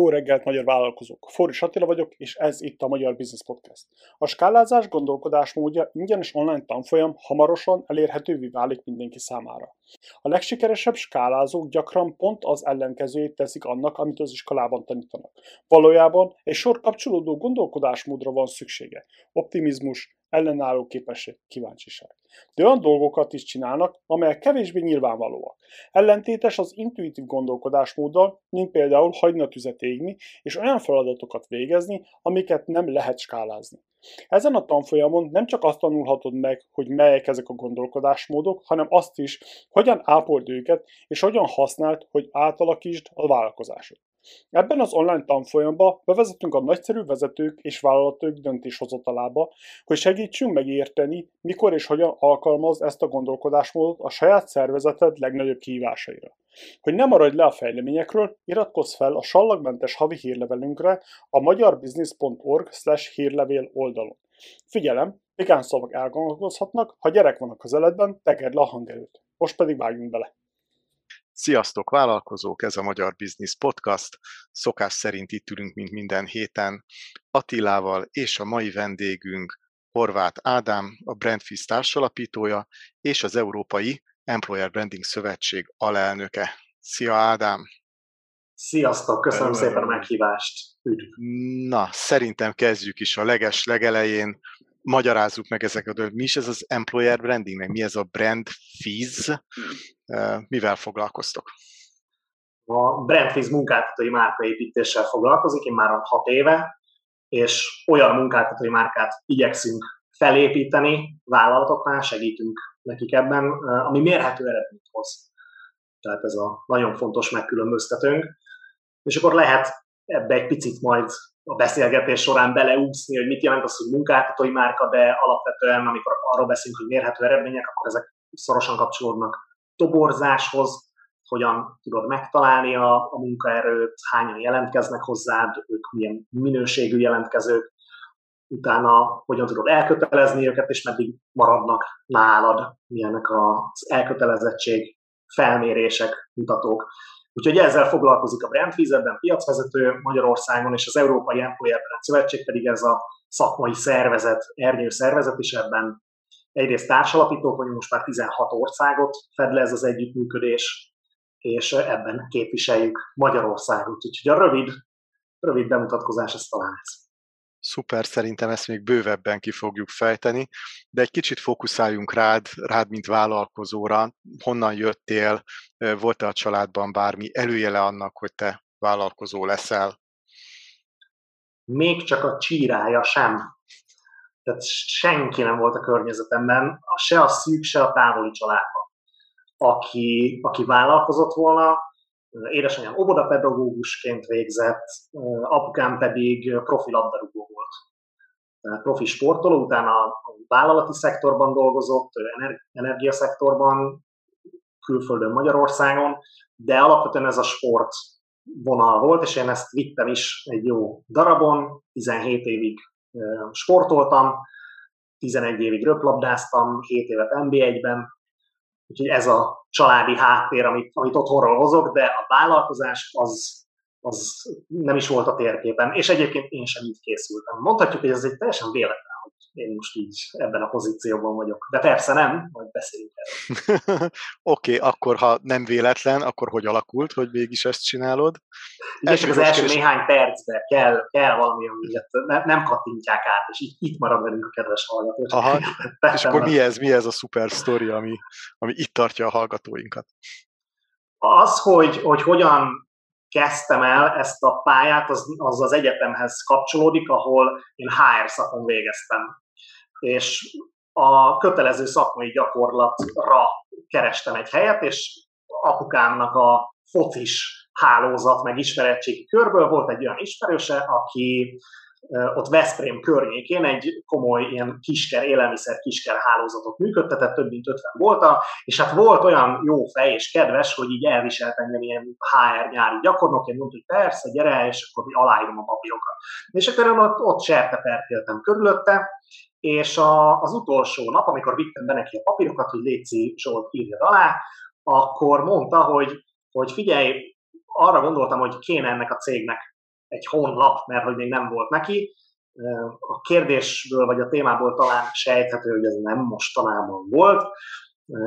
Jó reggelt, magyar vállalkozók! Forris Attila vagyok, és ez itt a Magyar Business Podcast. A skálázás gondolkodásmódja ingyenes online tanfolyam hamarosan elérhetővé válik mindenki számára. A legsikeresebb skálázók gyakran pont az ellenkezőjét teszik annak, amit az iskolában tanítanak. Valójában egy sor kapcsolódó gondolkodásmódra van szüksége. Optimizmus, ellenálló képesség, kíváncsiság. De olyan dolgokat is csinálnak, amelyek kevésbé nyilvánvalóak. Ellentétes az intuitív gondolkodásmóddal, mint például hagyni a tüzet égni, és olyan feladatokat végezni, amiket nem lehet skálázni. Ezen a tanfolyamon nem csak azt tanulhatod meg, hogy melyek ezek a gondolkodásmódok, hanem azt is, hogyan ápold őket, és hogyan használd, hogy átalakítsd a vállalkozásod. Ebben az online tanfolyamban bevezetünk a nagyszerű vezetők és vállalatok döntéshozatalába, hogy segítsünk megérteni, mikor és hogyan alkalmaz ezt a gondolkodásmódot a saját szervezeted legnagyobb kihívásaira. Hogy ne maradj le a fejleményekről, iratkozz fel a sallagmentes havi hírlevelünkre a magyarbusiness.org hírlevél oldalon. Figyelem, pikán szavak elgondolkozhatnak, ha gyerek van a közeledben, tegerd le a hangerőt. Most pedig vágjunk bele. Sziasztok, vállalkozók! Ez a Magyar Business Podcast. Szokás szerint itt ülünk, mint minden héten, Attilával, és a mai vendégünk Horváth Ádám, a Brandfish társalapítója, és az Európai Employer Branding Szövetség alelnöke. Szia Ádám! Sziasztok, köszönöm szépen a meghívást! Üdv. Na, szerintem kezdjük is a leges legelején magyarázzuk meg ezeket, hogy mi is ez az employer branding, mi ez a brand fees, mivel foglalkoztok? A brand fees munkáltatói márkaépítéssel foglalkozik, én már hat éve, és olyan munkáltatói márkát igyekszünk felépíteni vállalatoknál, segítünk nekik ebben, ami mérhető eredményt hoz. Tehát ez a nagyon fontos megkülönböztetőnk. És akkor lehet ebbe egy picit majd a beszélgetés során beleúszni, hogy mit jelent az, hogy munkáltatói márka, de alapvetően, amikor arról beszélünk, hogy mérhető eredmények, akkor ezek szorosan kapcsolódnak toborzáshoz, hogyan tudod megtalálni a, a munkaerőt, hányan jelentkeznek hozzád, ők milyen minőségű jelentkezők, utána hogyan tudod elkötelezni őket, és meddig maradnak nálad, milyenek az elkötelezettség felmérések, mutatók. Úgyhogy ezzel foglalkozik a Brandfiz, ebben piacvezető Magyarországon, és az Európai Employer Brand Szövetség pedig ez a szakmai szervezet, ernyő szervezet, és ebben egyrészt társalapítók vagyunk, most már 16 országot fed le ez az együttműködés, és ebben képviseljük Magyarországot. Úgyhogy a rövid, rövid bemutatkozás ez talán ez. Szuper, szerintem ezt még bővebben ki fogjuk fejteni, de egy kicsit fókuszáljunk rád, rád, mint vállalkozóra. Honnan jöttél, volt-e a családban bármi előjele annak, hogy te vállalkozó leszel? Még csak a csírája sem. Tehát senki nem volt a környezetemben, se a szűk, se a távoli családban, aki, aki vállalkozott volna, édesanyám óvodapedagógusként végzett, apukám pedig profi labdarúgó volt. Profi sportoló, utána a vállalati szektorban dolgozott, energiaszektorban, külföldön, Magyarországon, de alapvetően ez a sport vonal volt, és én ezt vittem is egy jó darabon, 17 évig sportoltam, 11 évig röplabdáztam, 7 évet NB1-ben, Úgyhogy ez a családi háttér, amit, amit otthonról hozok, de a vállalkozás az, az nem is volt a térképen, és egyébként én sem így készültem. Mondhatjuk, hogy ez egy teljesen véletlen én most így ebben a pozícióban vagyok. De persze nem, majd beszéljünk erről. Oké, okay, akkor ha nem véletlen, akkor hogy alakult, hogy mégis ezt csinálod? Ugye csak az első kérdés... néhány percben kell, kell valami, amit ne, nem kattintják át, és így itt marad velünk a kedves hallgató. Aha, és akkor mi ez, mi ez a szuper sztori, ami, ami itt tartja a hallgatóinkat? Az, hogy, hogy hogyan kezdtem el ezt a pályát, az az, az egyetemhez kapcsolódik, ahol én HR szakon végeztem. És a kötelező szakmai gyakorlatra kerestem egy helyet, és apukámnak a focis hálózat meg ismeretségi körből volt egy olyan ismerőse, aki ott Veszprém környékén egy komoly ilyen kisker, élelmiszer kisker hálózatot működtetett, több mint 50 volt, és hát volt olyan jó fej és kedves, hogy így elviselt engem ilyen HR nyári gyakornokként, mondta, hogy persze, gyere, és akkor mi aláírom a papírokat. És akkor ott, ott serteperkéltem körülötte, és a, az utolsó nap, amikor vittem be neki a papírokat, hogy Léci Zsolt írja alá, akkor mondta, hogy, hogy figyelj, arra gondoltam, hogy kéne ennek a cégnek egy honlap, mert hogy még nem volt neki. A kérdésből vagy a témából talán sejthető, hogy ez nem mostanában volt.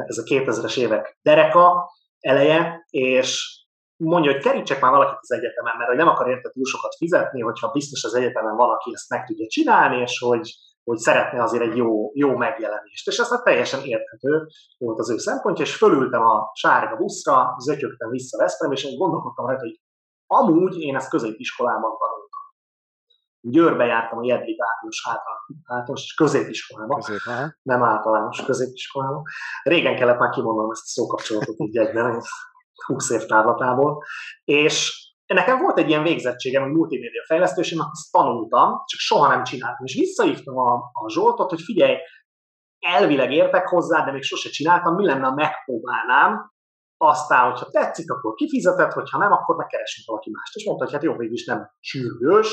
Ez a 2000-es évek dereka eleje, és mondja, hogy kerítsek már valakit az egyetemen, mert hogy nem akar érte túl sokat fizetni, hogyha biztos az egyetemen valaki ezt meg tudja csinálni, és hogy, hogy szeretne azért egy jó, jó megjelenést. És ez hát teljesen érthető volt az ő szempontja, és fölültem a sárga buszra, zötyögtem vissza Veszprém, és gondolkodtam rajta, hogy amúgy én ezt középiskolában tanultam. Győrbe jártam a Jedlik általános, általános és középiskolában, Közép, nem általános középiskolában. Régen kellett már kimondanom ezt a szókapcsolatot így egyben, 20 év távlatából, és nekem volt egy ilyen végzettségem, hogy multimédia fejlesztő, és én azt tanultam, csak soha nem csináltam. És visszahívtam a, a Zsoltot, hogy figyelj, elvileg értek hozzá, de még sose csináltam, mi lenne, ha megpróbálnám, aztán, hogyha tetszik, akkor kifizetett, hogyha nem, akkor megkeresünk valaki mást. És mondta, hogy hát jó, is nem sürgős,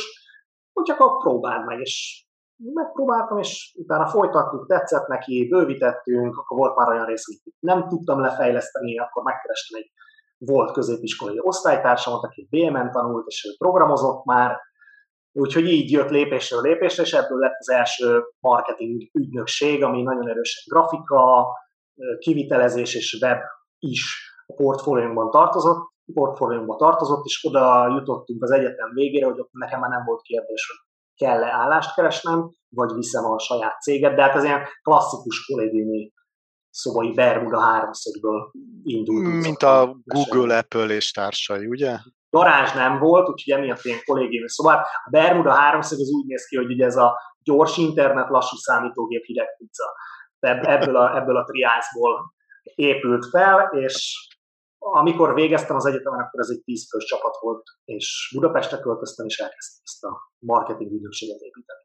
hogy akkor próbáld meg, és megpróbáltam, és utána folytattuk, tetszett neki, bővítettünk, akkor volt már olyan rész, hogy nem tudtam lefejleszteni, akkor megkerestem egy volt középiskolai osztálytársamat, aki BM-en tanult, és ő programozott már, úgyhogy így jött lépésről lépésre, és ebből lett az első marketing ügynökség, ami nagyon erősen grafika, kivitelezés és web is a portfóliónkban tartozott, portfóliónkban tartozott, és oda jutottunk az egyetem végére, hogy ott nekem már nem volt kérdés, hogy kell-e állást keresnem, vagy viszem a saját céget, de hát ez ilyen klasszikus kollégiumi szobai Bermuda háromszögből indult. Mint a Google, Apple és társai, ugye? Garázs nem volt, úgyhogy emiatt ilyen kollégiumi szobát. A Bermuda háromszög az úgy néz ki, hogy ugye ez a gyors internet, lassú számítógép, hideg pizza. Ebből a, ebből a triászból épült fel, és amikor végeztem az egyetemen, akkor ez egy tízfős csapat volt, és Budapestre költöztem, és elkezdtem ezt a marketing ügynökséget építeni.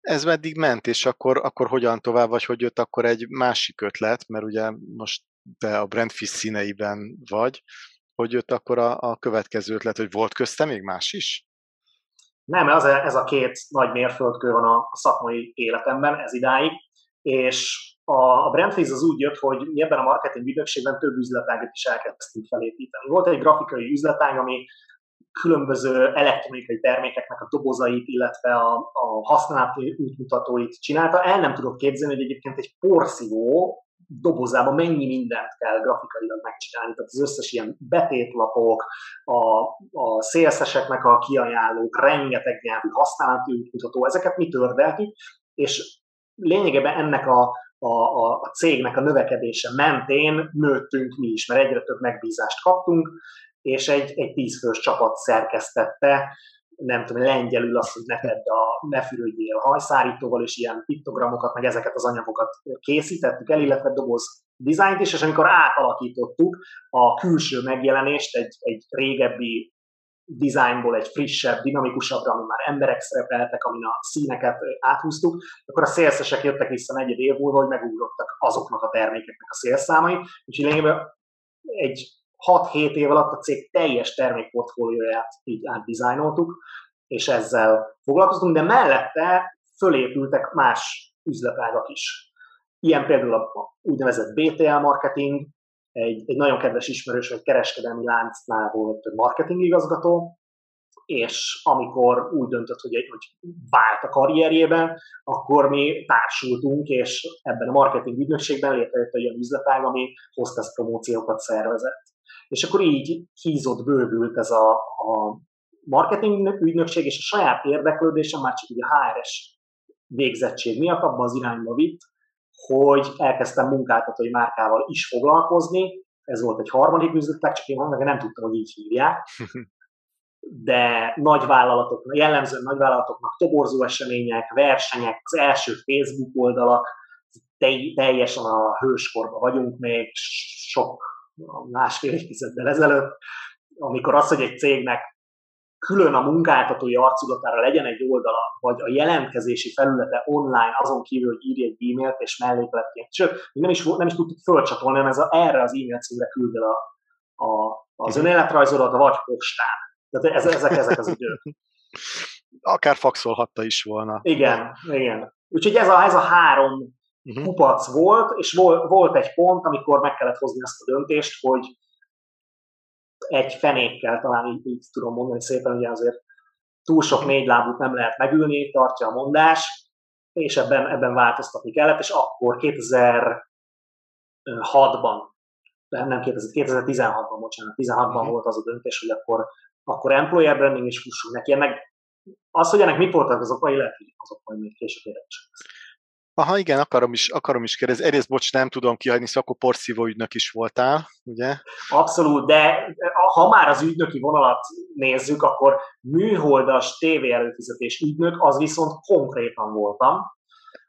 Ez meddig ment, és akkor, akkor hogyan tovább, vagy hogy jött akkor egy másik ötlet, mert ugye most te a Brandfish színeiben vagy, hogy jött akkor a, a következő ötlet, hogy volt közte még más is? Nem, ez a, ez a két nagy mérföldkő van a, a szakmai életemben, ez idáig, és a, a Brandfish az úgy jött, hogy mi ebben a marketing ügynökségben több üzletágat is elkezdtünk felépíteni. Volt egy grafikai üzletág, ami különböző elektronikai termékeknek a dobozait, illetve a, a használati útmutatóit csinálta. El nem tudok képzelni, hogy egyébként egy porszívó dobozában mennyi mindent kell grafikailag megcsinálni. Tehát az összes ilyen betétlapok, a, a szélszeseknek a kiajánlók, rengeteg nyelvű használati útmutató, ezeket mi tördeltük, és lényegében ennek a, a, a, a cégnek a növekedése mentén nőttünk mi is, mert egyre több megbízást kaptunk, és egy, egy tízfős csapat szerkesztette, nem tudom, lengyelül azt, hogy ne tedd a, ne fürödjél hajszárítóval, és ilyen piktogramokat, meg ezeket az anyagokat készítettük el, illetve doboz dizájnt is, és amikor átalakítottuk a külső megjelenést egy, egy régebbi dizájnból egy frissebb, dinamikusabbra, ami már emberek szerepeltek, amin a színeket áthúztuk, akkor a szélszesek jöttek vissza negyed év múlva, hogy megugrottak azoknak a termékeknek a szélszámai, úgyhogy lényegében egy 6-7 év alatt a cég teljes termékportfólióját így átdizájnoltuk, és ezzel foglalkoztunk, de mellette fölépültek más üzletágak is. Ilyen például a úgynevezett BTL marketing, egy, egy nagyon kedves ismerős, egy kereskedelmi láncnál volt marketing igazgató, és amikor úgy döntött, hogy, hogy vált a karrierjében, akkor mi társultunk, és ebben a marketing ügynökségben létrejött egy olyan üzletág, ami hostess promóciókat szervezett. És akkor így hízott, bővült ez a, a marketing ügynökség, és a saját érdeklődésem már csak így a HRS végzettség miatt abban az irányba vitt, hogy elkezdtem munkáltatói márkával is foglalkozni, ez volt egy harmadik üzletek, csak én meg nem tudtam, hogy így hívják, de nagy vállalatok, jellemzően nagy vállalatoknak toborzó események, versenyek, az első Facebook oldalak, teljesen a hőskorban vagyunk még, sok másfél évtizeddel ezelőtt, amikor az, hogy egy cégnek külön a munkáltatói arculatára legyen egy oldala, vagy a jelentkezési felülete online, azon kívül, hogy írj egy e-mailt és mellékletként. Sőt, nem is, nem is tudtuk fölcsatolni, hanem ez a, erre az e-mail címre küld el a, a, az önéletrajzolat, vagy postán. Tehát ez, ezek, ezek az idők. Akár faxolhatta is volna. Igen, igen. Úgyhogy ez a, ez a három uh-huh. kupac volt, és volt, volt egy pont, amikor meg kellett hozni azt a döntést, hogy egy fenékkel, talán így, így tudom mondani szépen, ugye azért túl sok négy lábút nem lehet megülni, tartja a mondás, és ebben, ebben változtatni kellett, és akkor 2006-ban, nem 2016-ban, bocsánat, 16-ban uh-huh. volt az a döntés, hogy akkor, akkor employer branding is fussunk neki. Ennek, az, hogy ennek mi voltak az okai, lehet, hogy azok majd még később érdekesek. Aha, igen, akarom is, akarom is kérdezni. Egyrészt, bocs, nem tudom kihagyni, szóval akkor porszívó ügynök is voltál, ugye? Abszolút, de ha már az ügynöki vonalat nézzük, akkor műholdas TV előfizetés ügynök, az viszont konkrétan voltam,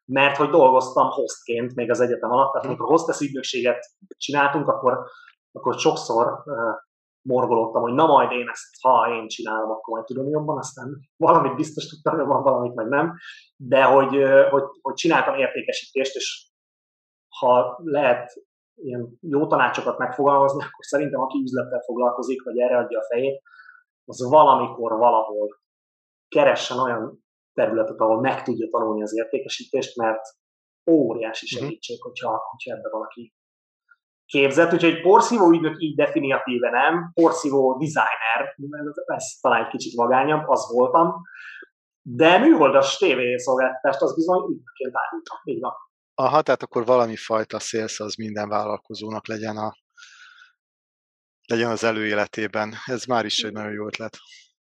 mert hogy dolgoztam hostként még az egyetem alatt, tehát amikor hostess ügynökséget csináltunk, akkor, akkor sokszor uh, morgolódtam, hogy na majd én ezt, ha én csinálom, akkor majd tudom jobban, aztán valamit biztos tudtam jobban, valamit meg nem, de hogy, hogy, hogy csináltam értékesítést, és ha lehet ilyen jó tanácsokat megfogalmazni, akkor szerintem aki üzlettel foglalkozik, vagy erre adja a fejét, az valamikor, valahol keressen olyan területet, ahol meg tudja tanulni az értékesítést, mert óriási mhm. segítség, hogyha, hogyha ebbe valaki képzett, úgyhogy porszívó ügynök így definiatíve nem, porszívó designer, ez talán egy kicsit vagányabb, az voltam, de műholdas tévészolgáltatást az bizony ügynökként árultam, így van. Aha, tehát akkor valami fajta szélsz az minden vállalkozónak legyen a legyen az előéletében. Ez már is egy nagyon jó ötlet.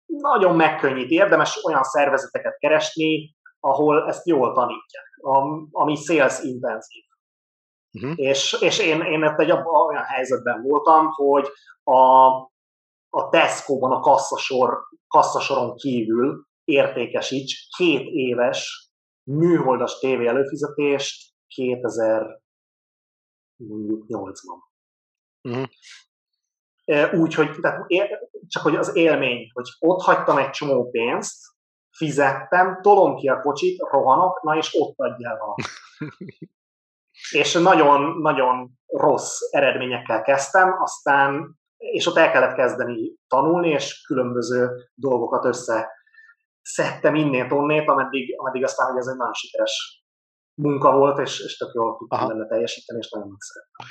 Nagyon megkönnyít, érdemes olyan szervezeteket keresni, ahol ezt jól tanítják, ami sales intenzív. Uh-huh. És, és én, én egy olyan helyzetben voltam, hogy a, a Tesco-ban a kasszasor, kaszasoron kívül értékesíts két éves műholdas tévé előfizetést 2008-ban. Uh-huh. Úgyhogy tehát, csak hogy az élmény, hogy ott hagytam egy csomó pénzt, fizettem, tolom ki a kocsit, rohanok, na és ott adja el és nagyon-nagyon rossz eredményekkel kezdtem, aztán, és ott el kellett kezdeni tanulni, és különböző dolgokat össze szedtem innét, onnét, ameddig, ameddig aztán, hogy ez egy nagyon sikeres munka volt, és, és tök jól tudtam benne teljesíteni, és nagyon megszerettem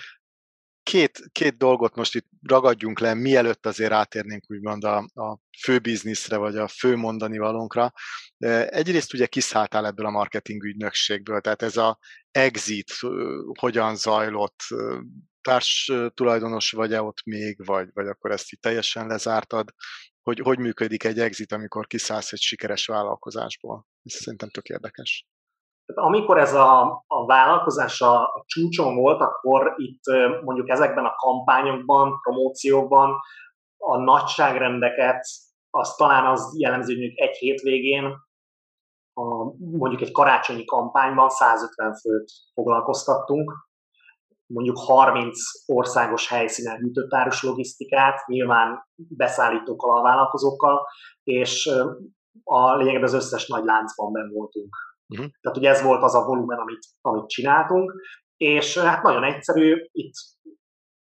két, két dolgot most itt ragadjunk le, mielőtt azért átérnénk úgymond a, a fő bizniszre, vagy a fő mondani valónkra. Egyrészt ugye kiszálltál ebből a marketing ügynökségből, tehát ez a exit hogyan zajlott, társ tulajdonos vagy-e ott még, vagy, vagy akkor ezt itt teljesen lezártad, hogy hogy működik egy exit, amikor kiszállsz egy sikeres vállalkozásból. Ez szerintem tök érdekes. Amikor ez a, a vállalkozás a, a csúcson volt, akkor itt mondjuk ezekben a kampányokban, promóciókban a nagyságrendeket, az talán az jellemző, hogy egy hétvégén, a, mondjuk egy karácsonyi kampányban 150 főt foglalkoztattunk, mondjuk 30 országos helyszínen hűtőtáros logisztikát, nyilván beszállítókkal, a vállalkozókkal, és a lényegében az összes nagy láncban ben voltunk. Uh-huh. Tehát ugye ez volt az a volumen, amit, amit csináltunk, és hát nagyon egyszerű, itt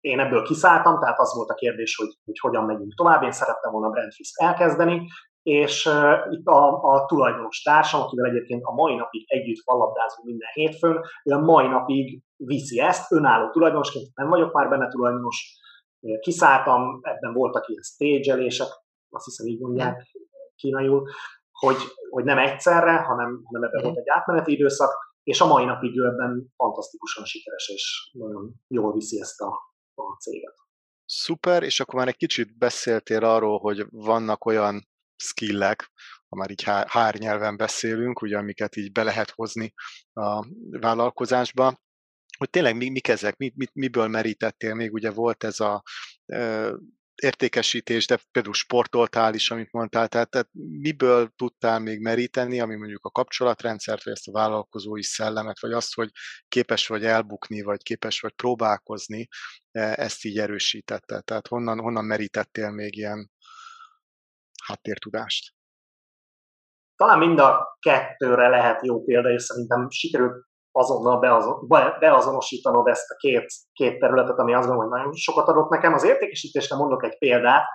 én ebből kiszálltam, tehát az volt a kérdés, hogy, hogy hogyan megyünk tovább. Én szerettem volna Brandfist elkezdeni, és uh, itt a, a tulajdonos társam, akivel egyébként a mai napig együtt valabdázunk minden hétfőn, ő a mai napig viszi ezt, önálló tulajdonosként, nem vagyok már benne tulajdonos, kiszálltam, ebben voltak ilyen stage azt hiszem így mondják kínaiul, hogy, hogy nem egyszerre, hanem, hanem ebben volt egy átmeneti időszak, és a mai napig ő ebben fantasztikusan sikeres, és nagyon jól viszi ezt a, a céget. Szuper, és akkor már egy kicsit beszéltél arról, hogy vannak olyan skillek, ha már így hár nyelven beszélünk, ugye, amiket így be lehet hozni a vállalkozásba, hogy tényleg mi, mik ezek, mi, mi, miből merítettél még, ugye volt ez a értékesítés, de például sportoltál is, amit mondtál, tehát, tehát miből tudtál még meríteni, ami mondjuk a kapcsolatrendszert, vagy ezt a vállalkozói szellemet, vagy azt, hogy képes vagy elbukni, vagy képes vagy próbálkozni, e, ezt így erősítette. Tehát honnan, honnan merítettél még ilyen háttértudást? Talán mind a kettőre lehet jó példa, és szerintem sikerült azonnal beazon, beazonosítanod ezt a két, két területet, ami azt gondolom, hogy nagyon sokat adott nekem. Az értékesítésre mondok egy példát,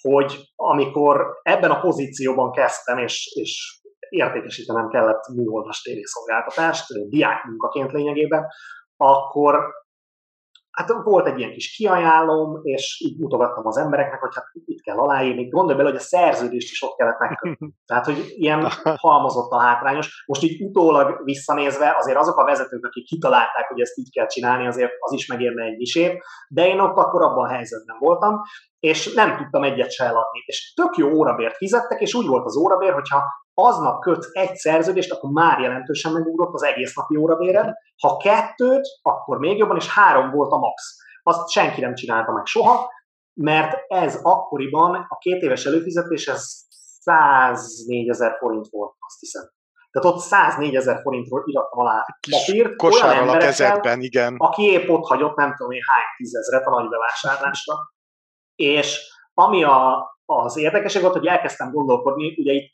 hogy amikor ebben a pozícióban kezdtem, és, és értékesítenem kellett műholdas tévészolgáltatást, diák munkaként lényegében, akkor hát volt egy ilyen kis kiajálom, és így mutogattam az embereknek, hogy hát itt kell aláírni. Gondolj bele, hogy a szerződést is ott kellett megkötni. Tehát, hogy ilyen halmozott a hátrányos. Most így utólag visszanézve, azért azok a vezetők, akik kitalálták, hogy ezt így kell csinálni, azért az is megérne egy misét, de én ott akkor abban a helyzetben voltam, és nem tudtam egyet se eladni. És tök jó órabért fizettek, és úgy volt az órabér, hogyha aznap köt egy szerződést, akkor már jelentősen megugrott az egész napi órabéred. Ha kettőt, akkor még jobban, és három volt a max. Azt senki nem csinálta meg soha, mert ez akkoriban a két éves előfizetés, ez 104 ezer forint volt, azt hiszem. Tehát ott 104 ezer forintról irattam alá papírt, olyan a kezedben, igen. aki épp ott hagyott nem tudom én hány tízezret a nagy bevásárlásra. És ami a, az érdekeség volt, hogy elkezdtem gondolkodni, ugye itt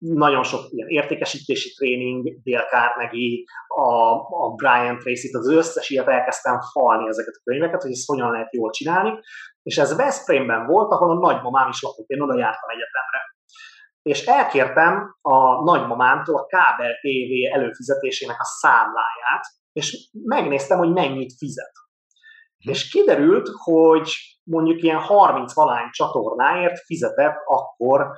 nagyon sok ilyen értékesítési tréning, Dale Carnegie, a, a Brian Tracy, az összes ilyet elkezdtem falni ezeket a könyveket, hogy ezt hogyan lehet jól csinálni, és ez Veszprémben volt, ahol a nagymamám is lakott, én oda jártam egyetemre. És elkértem a nagymamámtól a kábel TV előfizetésének a számláját, és megnéztem, hogy mennyit fizet. Hm. És kiderült, hogy mondjuk ilyen 30 valány csatornáért fizetett akkor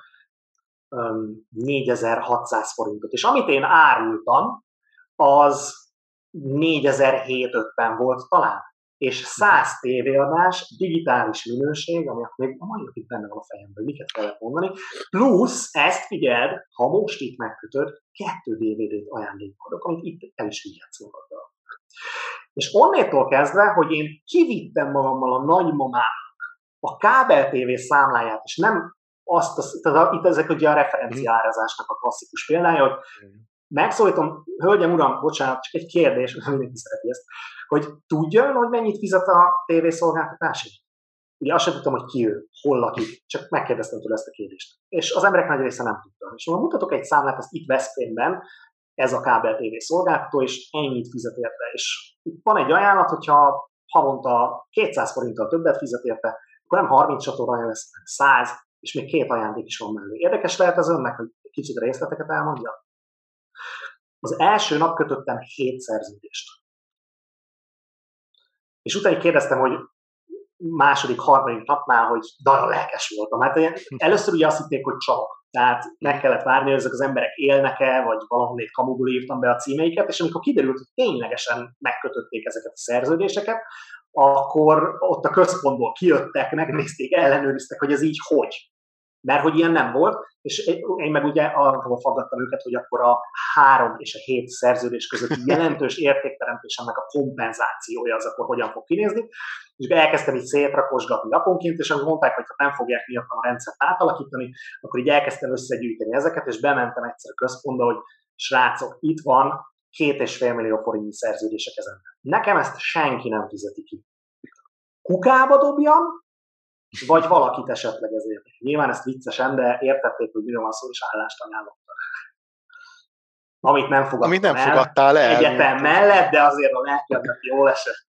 4600 forintot. És amit én árultam, az 4750 volt talán. És 100 tévéadás, digitális minőség, ami még a mai napig benne van a fejemben, miket kellett mondani, plusz ezt figyeld, ha most itt megkötöd, kettő DVD-t ajándékodok, amit itt el is vihetsz magaddal. És onnétól kezdve, hogy én kivittem magammal a nagymamának a kábel TV számláját, és nem azt, az, tehát itt ezek ugye a referenciárazásnak a klasszikus példája, hogy megszólítom, hölgyem, uram, bocsánat, csak egy kérdés, mindenki szereti ezt, hogy tudja hogy mennyit fizet a tévészolgáltatásért? Ugye azt sem tudtam, hogy ki ő, hol lakik, csak megkérdeztem tőle ezt a kérdést. És az emberek nagy része nem tudta. És mondom, mutatok egy számlát, ezt itt Veszprémben, ez a kábel TV szolgáltató, és ennyit fizet érte. És itt van egy ajánlat, hogyha havonta 200 forinttal többet fizet érte, akkor nem 30 csatorna lesz, 100, és még két ajándék is van mellé. Érdekes lehet az önnek, hogy kicsit részleteket elmondja? Az első nap kötöttem hét szerződést. És utána kérdeztem, hogy második, harmadik napnál, hogy nagyon lelkes voltam. Hát először ugye azt hitték, hogy csak. Tehát meg kellett várni, hogy ezek az emberek élnek-e, vagy valahol kamugul írtam be a címeiket, és amikor kiderült, hogy ténylegesen megkötötték ezeket a szerződéseket, akkor ott a központból kijöttek, megnézték, ellenőriztek, hogy ez így hogy mert hogy ilyen nem volt, és én meg ugye arról faggattam őket, hogy akkor a három és a hét szerződés közötti jelentős értékteremtésemnek a kompenzációja az akkor hogyan fog kinézni, és elkezdtem így szétrakosgatni naponként, és akkor mondták, hogy ha nem fogják miattam a rendszert átalakítani, akkor így elkezdtem összegyűjteni ezeket, és bementem egyszer a központba, hogy srácok, itt van két és fél millió forintnyi szerződések ezen. Nekem ezt senki nem fizeti ki. Kukába dobjam, vagy valakit esetleg ezért. Nyilván ezt viccesen, de értették, hogy miről van szó, és állást ajánlottak. Amit nem fogadtam Amit nem el, fogadtál el. Egyetem mellett, de azért a lelkednek jól esett.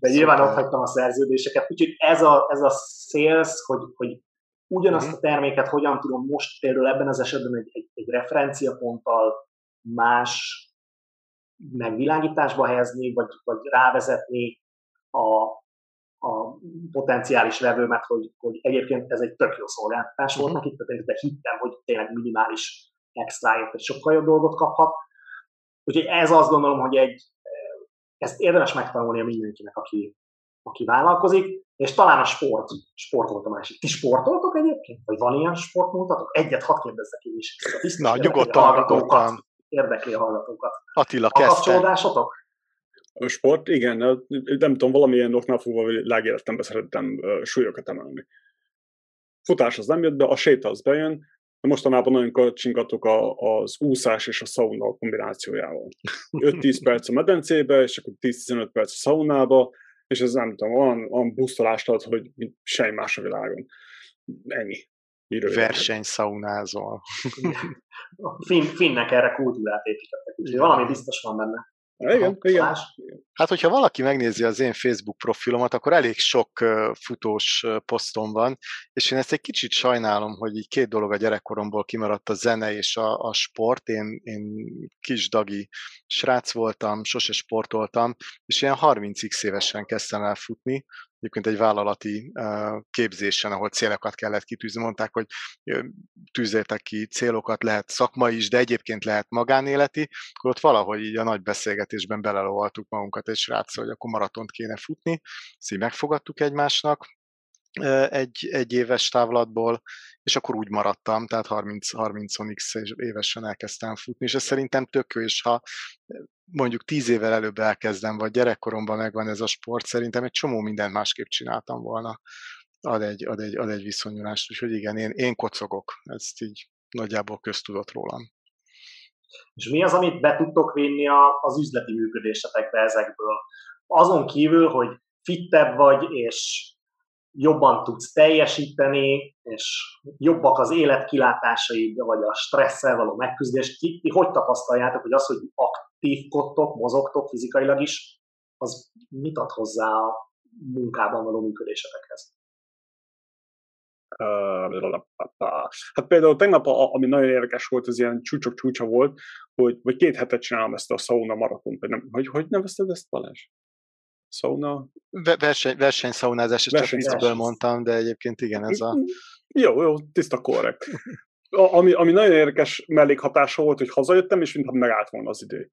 De nyilván ott hagytam a szerződéseket, úgyhogy ez a, ez a sales, hogy, hogy ugyanazt mhm. a terméket hogyan tudom most például ebben az esetben egy, egy, egy referenciaponttal más megvilágításba helyezni, vagy, vagy rávezetni a, a potenciális vevőmet, hogy, hogy egyébként ez egy tök jó szolgáltatás volt uh-huh. nekik, tehát de hittem, hogy tényleg minimális extraért egy sokkal jobb dolgot kaphat. Úgyhogy ez azt gondolom, hogy egy, ezt érdemes megtanulnia mindenkinek, aki, aki vállalkozik, és talán a sport, sport volt a másik. Ti sportoltok egyébként? Vagy van ilyen sportmutatok? Egyet hadd kérdezzek én is. Na, nyugodtan, nyugodtan. Érdekli a hallgatókat. Attila, kezdte. A kapcsolódásotok? A sport, igen, nem tudom, valamilyen oknál fogva legéletemben szerettem súlyokat emelni. Futás az nem jött be, a séta az bejön, de mostanában nagyon csingatok az úszás és a szauna kombinációjával. 5-10 perc a medencébe, és akkor 10-15 perc a szaunába, és ez nem tudom, olyan, olyan busztolást ad, hogy semmi más a világon. Ennyi. Versenyszaunázol. Finn, finnek erre kultúrát építettek, úgyhogy valami biztos van benne. Igen, igen. Hát, hogyha valaki megnézi az én Facebook profilomat, akkor elég sok futós posztom van, és én ezt egy kicsit sajnálom, hogy így két dolog a gyerekkoromból kimaradt a zene és a, a sport. Én, én kis dagi srác voltam, sose sportoltam, és ilyen 30x évesen kezdtem el futni, egyébként egy vállalati képzésen, ahol célokat kellett kitűzni, mondták, hogy tűzétek ki célokat, lehet szakmai is, de egyébként lehet magánéleti, akkor ott valahogy így a nagy beszélgetésben belelovaltuk magunkat egy srácra, hogy akkor maratont kéne futni, ezt így megfogadtuk egymásnak, egy, egy éves távlatból, és akkor úgy maradtam, tehát 30, 30 x évesen elkezdtem futni, és ez szerintem tök jó, és ha mondjuk 10 évvel előbb elkezdem, vagy gyerekkoromban megvan ez a sport, szerintem egy csomó mindent másképp csináltam volna. Ad egy, ad egy, ad egy viszonyulást, úgyhogy igen, én, én kocogok, ezt így nagyjából köztudott rólam. És mi az, amit be tudtok vinni az üzleti működésetekbe ezekből? Azon kívül, hogy fittebb vagy, és jobban tudsz teljesíteni, és jobbak az életkilátásaid, vagy a stresszel való megküzdés. Ti, ti hogy tapasztaljátok, hogy az, hogy aktívkodtok, mozogtok fizikailag is, az mit ad hozzá a munkában való működésetekhez? Hát például tegnap, ami nagyon érdekes volt, az ilyen csúcsok csúcsa volt, hogy vagy két hetet csinálom ezt a sauna maratont, vagy nem, hogy, hogy nevezted ezt Balázs? Sauna? Verseny, versenyszaunázás, ezt csak viccből mondtam, de egyébként igen, ez a... Jó, jó, tiszta korrekt. Ami, ami nagyon érdekes mellékhatása volt, hogy hazajöttem, és mintha megállt volna az idő.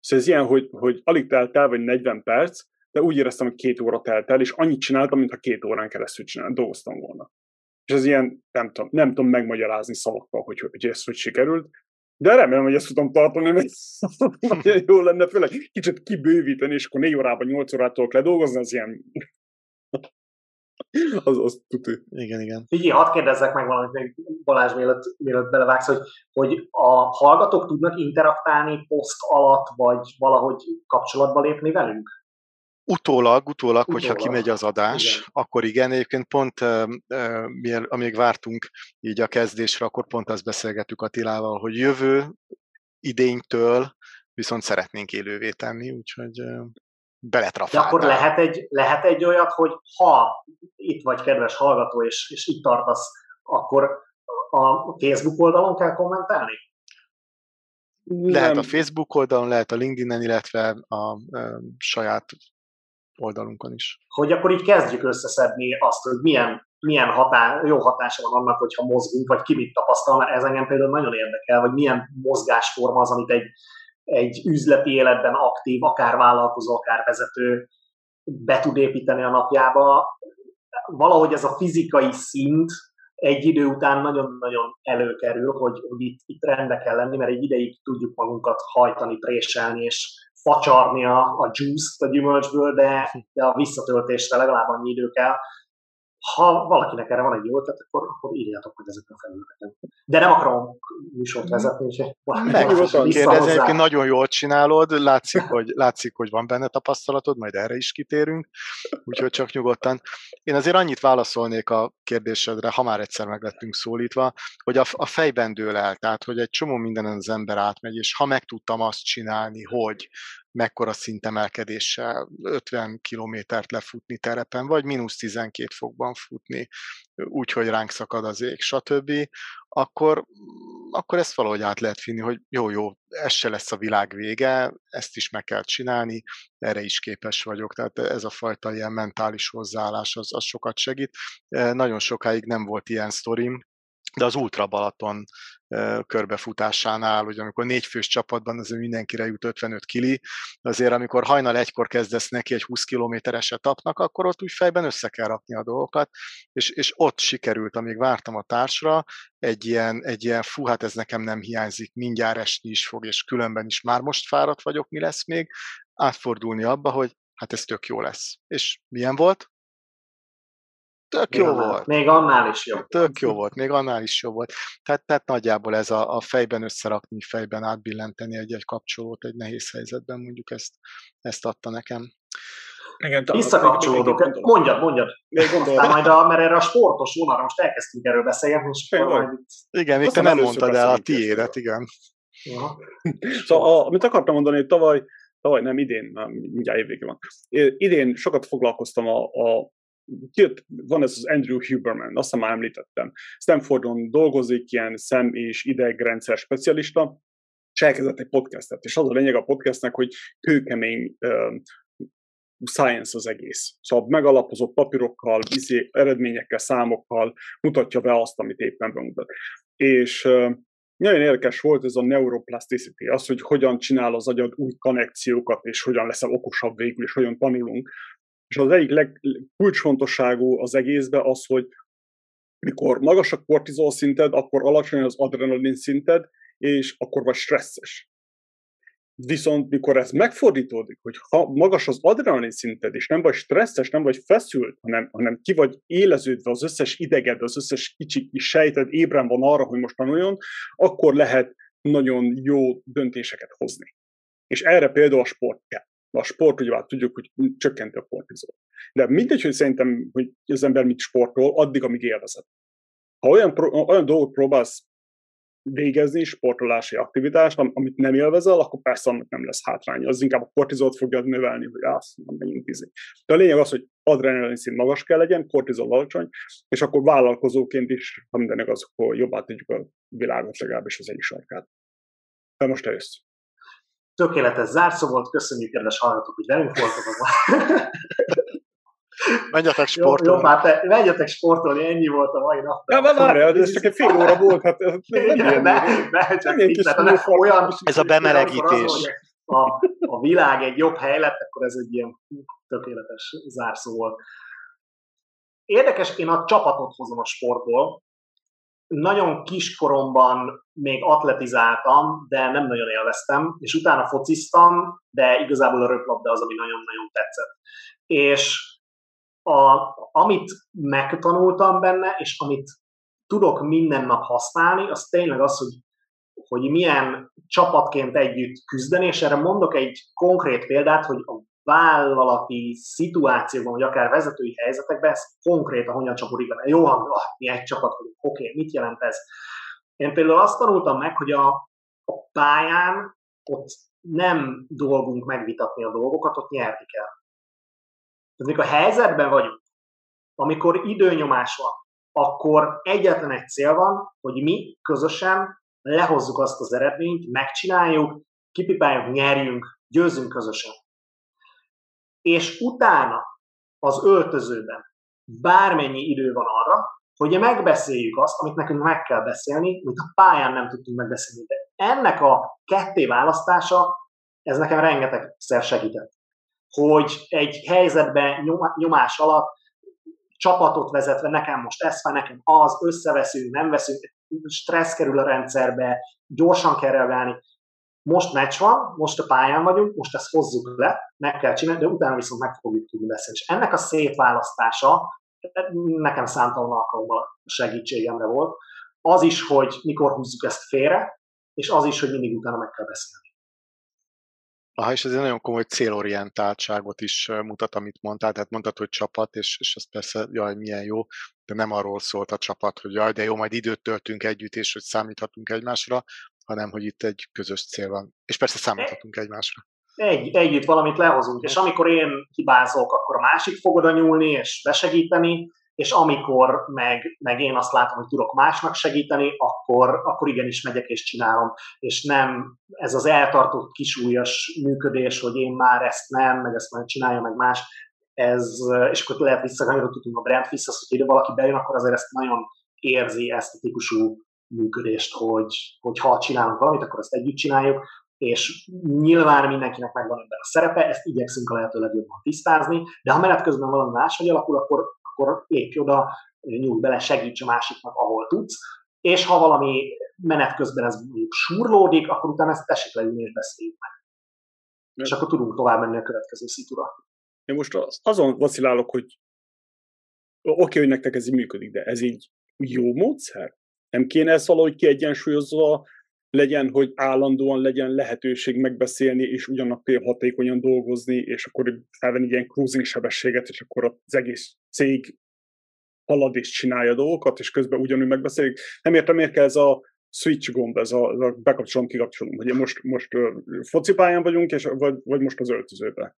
Szóval ez ilyen, hogy, hogy alig telt el, vagy 40 perc, de úgy éreztem, hogy két óra telt el, és annyit csináltam, mintha két órán keresztül csinál, dolgoztam volna. És ez ilyen, nem tudom, nem tudom megmagyarázni szavakkal, hogy, hogy ez hogy sikerült, de remélem, hogy ezt tudom tartani, mert nagyon jó lenne, főleg kicsit kibővíteni, és akkor négy órában, nyolc órától ledolgozni, az ilyen... az, az tuti. Igen, igen. Figyelj, hadd kérdezzek meg valamit még Balázs, mielőtt, mielőtt belevágsz, hogy, hogy a hallgatók tudnak interaktálni poszt alatt, vagy valahogy kapcsolatba lépni velünk? Utólag, utólag, utólag, hogyha kimegy az adás, igen. akkor igen. Egyébként pont, uh, amíg vártunk így a kezdésre, akkor pont azt beszélgettük Attilával, hogy jövő idénytől viszont szeretnénk élővé tenni, úgyhogy beletrafáltál. De akkor lehet egy, lehet egy olyat, hogy ha itt vagy kedves hallgató, és, és itt tartasz, akkor a Facebook oldalon kell kommentálni? Lehet Nem. a Facebook oldalon, lehet a LinkedIn-en, illetve a, a saját oldalunkon is. Hogy akkor így kezdjük összeszedni azt, hogy milyen, milyen hatá, jó hatása van annak, hogyha mozgunk, vagy ki mit tapasztal, ez engem például nagyon érdekel, hogy milyen mozgásforma az, amit egy, egy üzleti életben aktív, akár vállalkozó, akár vezető be tud építeni a napjába. Valahogy ez a fizikai szint egy idő után nagyon-nagyon előkerül, hogy, hogy itt, itt rendbe kell lenni, mert egy ideig tudjuk magunkat hajtani, préselni, és facsarni a, a juice-t a gyümölcsből, de, de a visszatöltésre legalább annyi idő kell. Ha valakinek erre van egy jó ötlet, akkor, akkor írjátok meg ezeken a felületeken. De nem akarom műsort vezetni, és kérdezni, egyébként nagyon jól csinálod, látszik hogy, látszik, hogy van benne tapasztalatod, majd erre is kitérünk, úgyhogy csak nyugodtan. Én azért annyit válaszolnék a kérdésedre, ha már egyszer meg lettünk szólítva, hogy a, a fejben dől el, tehát hogy egy csomó mindenen az ember átmegy, és ha meg tudtam azt csinálni, hogy mekkora szintemelkedéssel 50 kilométert lefutni terepen, vagy mínusz 12 fokban futni, úgyhogy ránk szakad az ég, stb., akkor, akkor ezt valahogy át lehet finni, hogy jó, jó, ez se lesz a világ vége, ezt is meg kell csinálni, erre is képes vagyok. Tehát ez a fajta ilyen mentális hozzáállás, az, az sokat segít. Nagyon sokáig nem volt ilyen sztorim, de az Ultra Balaton körbefutásánál, hogy amikor négy fős csapatban azért mindenkire jut 55 kili, azért amikor hajnal egykor kezdesz neki egy 20 kilométeres etapnak, akkor ott úgy fejben össze kell rakni a dolgokat, és, és ott sikerült, amíg vártam a társra, egy ilyen, egy ilyen fú, hát ez nekem nem hiányzik, mindjárt esni is fog, és különben is már most fáradt vagyok, mi lesz még, átfordulni abba, hogy hát ez tök jó lesz. És milyen volt? Tök még jó annál, volt. Még annál is jó. Tök jó volt, még annál is jó volt. Tehát, tehát nagyjából ez a, a fejben összerakni, fejben átbillenteni egy-egy kapcsolót egy nehéz helyzetben, mondjuk ezt, ezt adta nekem. Igen, Visszakapcsolódok. Mondjad, mondjad. Még Aztán majd, a, mert erre a sportos vonalra most elkezdtünk erről beszélgetni, és majd... Igen, még te nem mondtad el a tiédet, igen. Szóval, a, amit akartam mondani, hogy tavaly tavaly nem idén, már mindjárt évvége van. Idén sokat foglalkoztam a, a Kijött, van ez az Andrew Huberman, azt már említettem. Stanfordon dolgozik, ilyen szem- és idegrendszer specialista, és elkezdett egy podcastet, és az a lényeg a podcastnek, hogy kőkemény uh, science az egész. Szóval megalapozott papírokkal, izé, eredményekkel, számokkal mutatja be azt, amit éppen bemutat. És uh, nagyon érdekes volt ez a neuroplasticity, az, hogy hogyan csinál az agyad új konnekciókat, és hogyan leszel okosabb végül, és hogyan tanulunk. És az egyik legkulcsfontosságú az egészben az, hogy mikor magas a kortizol szinted, akkor alacsony az adrenalin szinted, és akkor vagy stresszes. Viszont mikor ez megfordítódik, hogy ha magas az adrenalin szinted, és nem vagy stresszes, nem vagy feszült, hanem, hanem ki vagy éleződve, az összes ideged, az összes kicsi kis sejted ébren van arra, hogy most tanuljon, akkor lehet nagyon jó döntéseket hozni. És erre például a sport kell. A sport, ugye tudjuk, hogy csökkenti a kortizol. De mindegy, hogy szerintem, hogy az ember mit sportol, addig, amíg élvezed. Ha olyan, olyan dolgot próbálsz végezni, sportolási aktivitást, amit nem élvezel, akkor persze annak nem lesz hátránya. Az inkább a kortizolt fogja növelni, hogy azt nem menjünk izé. De a lényeg az, hogy adrenalin szint magas kell legyen, kortizol alacsony, és akkor vállalkozóként is, ha mindenek az, akkor jobbá tegyük a világot, legalábbis az egyik sarkát. De most eljössz. Tökéletes zárszó volt, köszönjük, kedves hallgatók, hogy velünk voltatok. Menjetek sportolni. Jó, jó hát menjetek sportolni, ennyi volt a mai nap. Ja, várj, ez csak egy fél óra volt, hát ez nem, nem, nem, nem, csak itt, tehát olyan, ez a bemelegítés. A, a világ egy jobb hely lett, akkor ez egy ilyen tökéletes zárszó volt. Érdekes, én a csapatot hozom a sportból. Nagyon kiskoromban még atletizáltam, de nem nagyon élveztem, és utána fociztam, de igazából a röplabda az, ami nagyon-nagyon tetszett. És a, amit megtanultam benne, és amit tudok minden nap használni, az tényleg az, hogy, hogy milyen csapatként együtt küzdeni, és erre mondok egy konkrét példát, hogy a vállalati szituációban, vagy akár vezetői helyzetekben ez konkrétan hogyan csapódik benne. Jó, ha ah, mi egy csapat vagyunk, oké, okay, mit jelent ez? Én például azt tanultam meg, hogy a, a pályán ott nem dolgunk megvitatni a dolgokat, ott nyerni kell. Tehát mikor a helyzetben vagyunk, amikor időnyomás van, akkor egyetlen egy cél van, hogy mi közösen lehozzuk azt az eredményt, megcsináljuk, kipipáljuk, nyerjünk, győzünk közösen. És utána az öltözőben bármennyi idő van arra, hogy megbeszéljük azt, amit nekünk meg kell beszélni, amit a pályán nem tudtunk megbeszélni. De ennek a ketté választása, ez nekem rengetegszer segített hogy egy helyzetben nyomás alatt csapatot vezetve, nekem most ez van, nekem az, összeveszünk, nem veszünk, stressz kerül a rendszerbe, gyorsan kell reagálni. Most meccs van, most a pályán vagyunk, most ezt hozzuk le, meg kell csinálni, de utána viszont meg fogjuk tudni beszélni. És ennek a szétválasztása nekem számtalan alkalommal segítségemre volt. Az is, hogy mikor húzzuk ezt félre, és az is, hogy mindig utána meg kell beszélni. Aha, és ez egy nagyon komoly célorientáltságot is mutat, amit mondtál, tehát mondtad, hogy csapat, és, és az persze, jaj, milyen jó, de nem arról szólt a csapat, hogy jaj, de jó, majd időt töltünk együtt, és hogy számíthatunk egymásra, hanem hogy itt egy közös cél van. És persze számíthatunk egymásra. Egy, együtt valamit lehozunk, és amikor én hibázok, akkor a másik fog oda nyúlni és besegíteni, és amikor meg, meg én azt látom, hogy tudok másnak segíteni, akkor, akkor igenis megyek és csinálom, és nem ez az eltartott kisúlyos működés, hogy én már ezt nem, meg ezt már csinálja, meg más, ez, és akkor lehet visszakanyarodhatunk a brand vissza, hogy ide valaki bejön, akkor azért ezt nagyon érzi ezt a típusú működést, hogy, hogy ha csinálunk valamit, akkor ezt együtt csináljuk, és nyilván mindenkinek megvan ebben a szerepe, ezt igyekszünk a lehető legjobban tisztázni, de ha menet közben valami máshogy alakul, akkor akkor lépj oda, nyújt bele, segíts a másiknak, ahol tudsz, és ha valami menet közben ez surlódik, akkor utána ezt tessék leülni és beszéljük meg. És akkor tudunk tovább menni a következő szitura. Én most azon vacilálok, hogy oké, okay, hogy nektek ez így működik, de ez így jó módszer? Nem kéne ez valahogy kiegyensúlyozva legyen, hogy állandóan legyen lehetőség megbeszélni, és ugyanakkor hatékonyan dolgozni, és akkor felvenni ilyen cruising sebességet, és akkor az egész cég halad és csinálja dolgokat, és közben ugyanúgy megbeszélik. Nem értem, miért kell ez a switch gomb, ez a, ez a bekapcsolom, kikapcsolom, hogy most, most focipályán vagyunk, és, vagy, vagy most az öltözőben.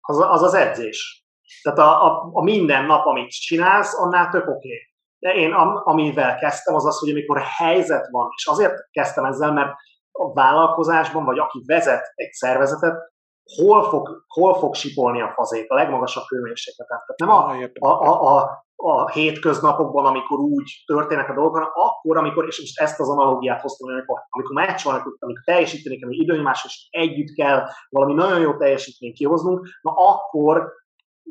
Az, az az edzés. Tehát a, a, a minden nap, amit csinálsz, annál tök oké. Okay. De én am, amivel kezdtem, az az, hogy amikor helyzet van, és azért kezdtem ezzel, mert a vállalkozásban, vagy aki vezet egy szervezetet, hol fog, hol fog sipolni a fazék, a legmagasabb hőmérsékleten. Tehát nem a, a, a, a, a hétköznapokban, amikor úgy történnek a dolgok, hanem akkor, amikor, és most ezt az analógiát hoztam, amikor, amikor meccs van, amikor, amikor teljesíteni kell, időnyomás, és együtt kell valami nagyon jó teljesítményt kihoznunk, na akkor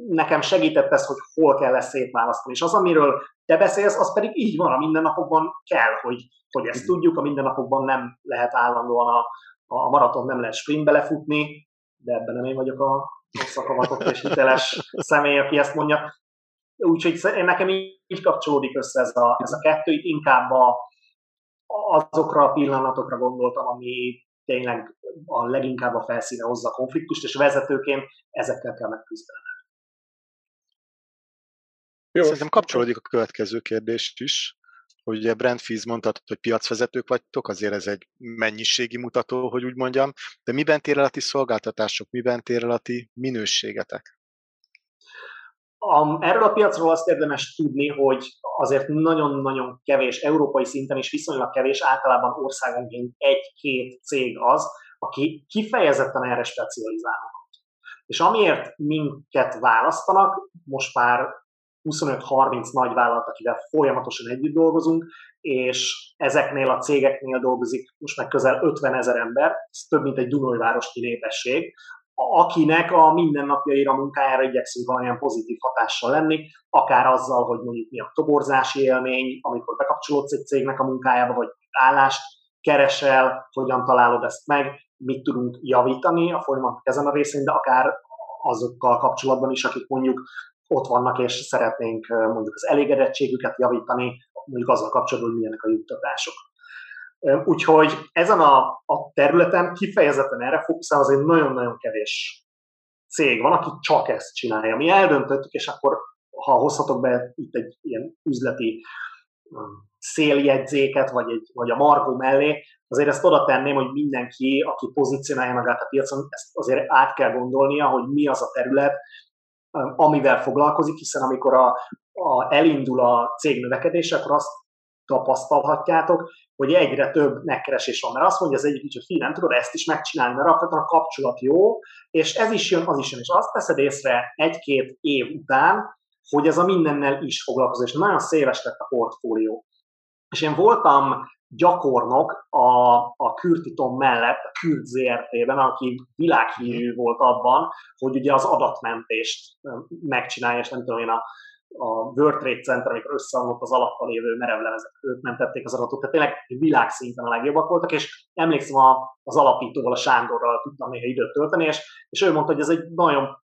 nekem segített ez, hogy hol kell ezt szétválasztani. És az, amiről te beszélsz, az pedig így van, a mindennapokban kell, hogy, hogy ezt tudjuk, a mindennapokban nem lehet állandóan a, a maraton nem lehet sprintbe lefutni, de ebben nem én vagyok a szakavatott és hiteles személy, aki ezt mondja. Úgyhogy nekem így kapcsolódik össze ez a, ez a kettő, itt inkább a, azokra a pillanatokra gondoltam, ami tényleg a leginkább a felszíne hozza a konfliktust, és vezetőként ezekkel kell megküzdenem. Jó. Szerintem kapcsolódik a következő kérdést is, hogy ugye Brent Fizz mondtad, hogy piacvezetők vagytok, azért ez egy mennyiségi mutató, hogy úgy mondjam, de miben tér el a ti szolgáltatások, miben tér el a ti minőségetek? A, erről a piacról azt érdemes tudni, hogy azért nagyon-nagyon kevés, európai szinten is viszonylag kevés, általában országonként egy-két cég az, aki kifejezetten erre specializálnak. És amiért minket választanak, most már 25-30 nagy vállalat, akivel folyamatosan együtt dolgozunk, és ezeknél a cégeknél dolgozik most meg közel 50 ezer ember, ez több mint egy Dunajvárosi népesség, akinek a mindennapjaira, munkájára igyekszünk valamilyen pozitív hatással lenni, akár azzal, hogy mondjuk mi a toborzási élmény, amikor bekapcsolódsz egy cégnek a munkájába, vagy állást keresel, hogyan találod ezt meg, mit tudunk javítani a folyamat ezen a részén, de akár azokkal kapcsolatban is, akik mondjuk ott vannak, és szeretnénk mondjuk az elégedettségüket javítani, mondjuk azzal kapcsolatban, hogy milyenek a juttatások. Úgyhogy ezen a, a területen kifejezetten erre fókuszál azért nagyon-nagyon kevés cég van, aki csak ezt csinálja. Mi eldöntöttük, és akkor ha hozhatok be itt egy ilyen üzleti széljegyzéket, vagy, egy, vagy a margó mellé, azért ezt oda tenném, hogy mindenki, aki pozícionálja magát a piacon, ezt azért át kell gondolnia, hogy mi az a terület, amivel foglalkozik, hiszen amikor a, a, elindul a cég növekedése, akkor azt tapasztalhatjátok, hogy egyre több megkeresés van, mert azt mondja az egyik, hogy fi, nem tudod ezt is megcsinálni, mert akkor a kapcsolat jó, és ez is jön, az is jön, és azt teszed észre egy-két év után, hogy ez a mindennel is foglalkozó, és nagyon széles lett a portfólió. És én voltam gyakornok a, a Kürtiton mellett, a Kürt ZRT-ben, aki világhírű volt abban, hogy ugye az adatmentést megcsinálja, és nem tudom én, a, a World Trade Center, amikor összeomlott az alatta lévő merevlemezek, ők nem tették az adatot, tehát tényleg világszinten a legjobbak voltak, és emlékszem a, az alapítóval, a Sándorral tudtam néha időt tölteni, és, és ő mondta, hogy ez egy nagyon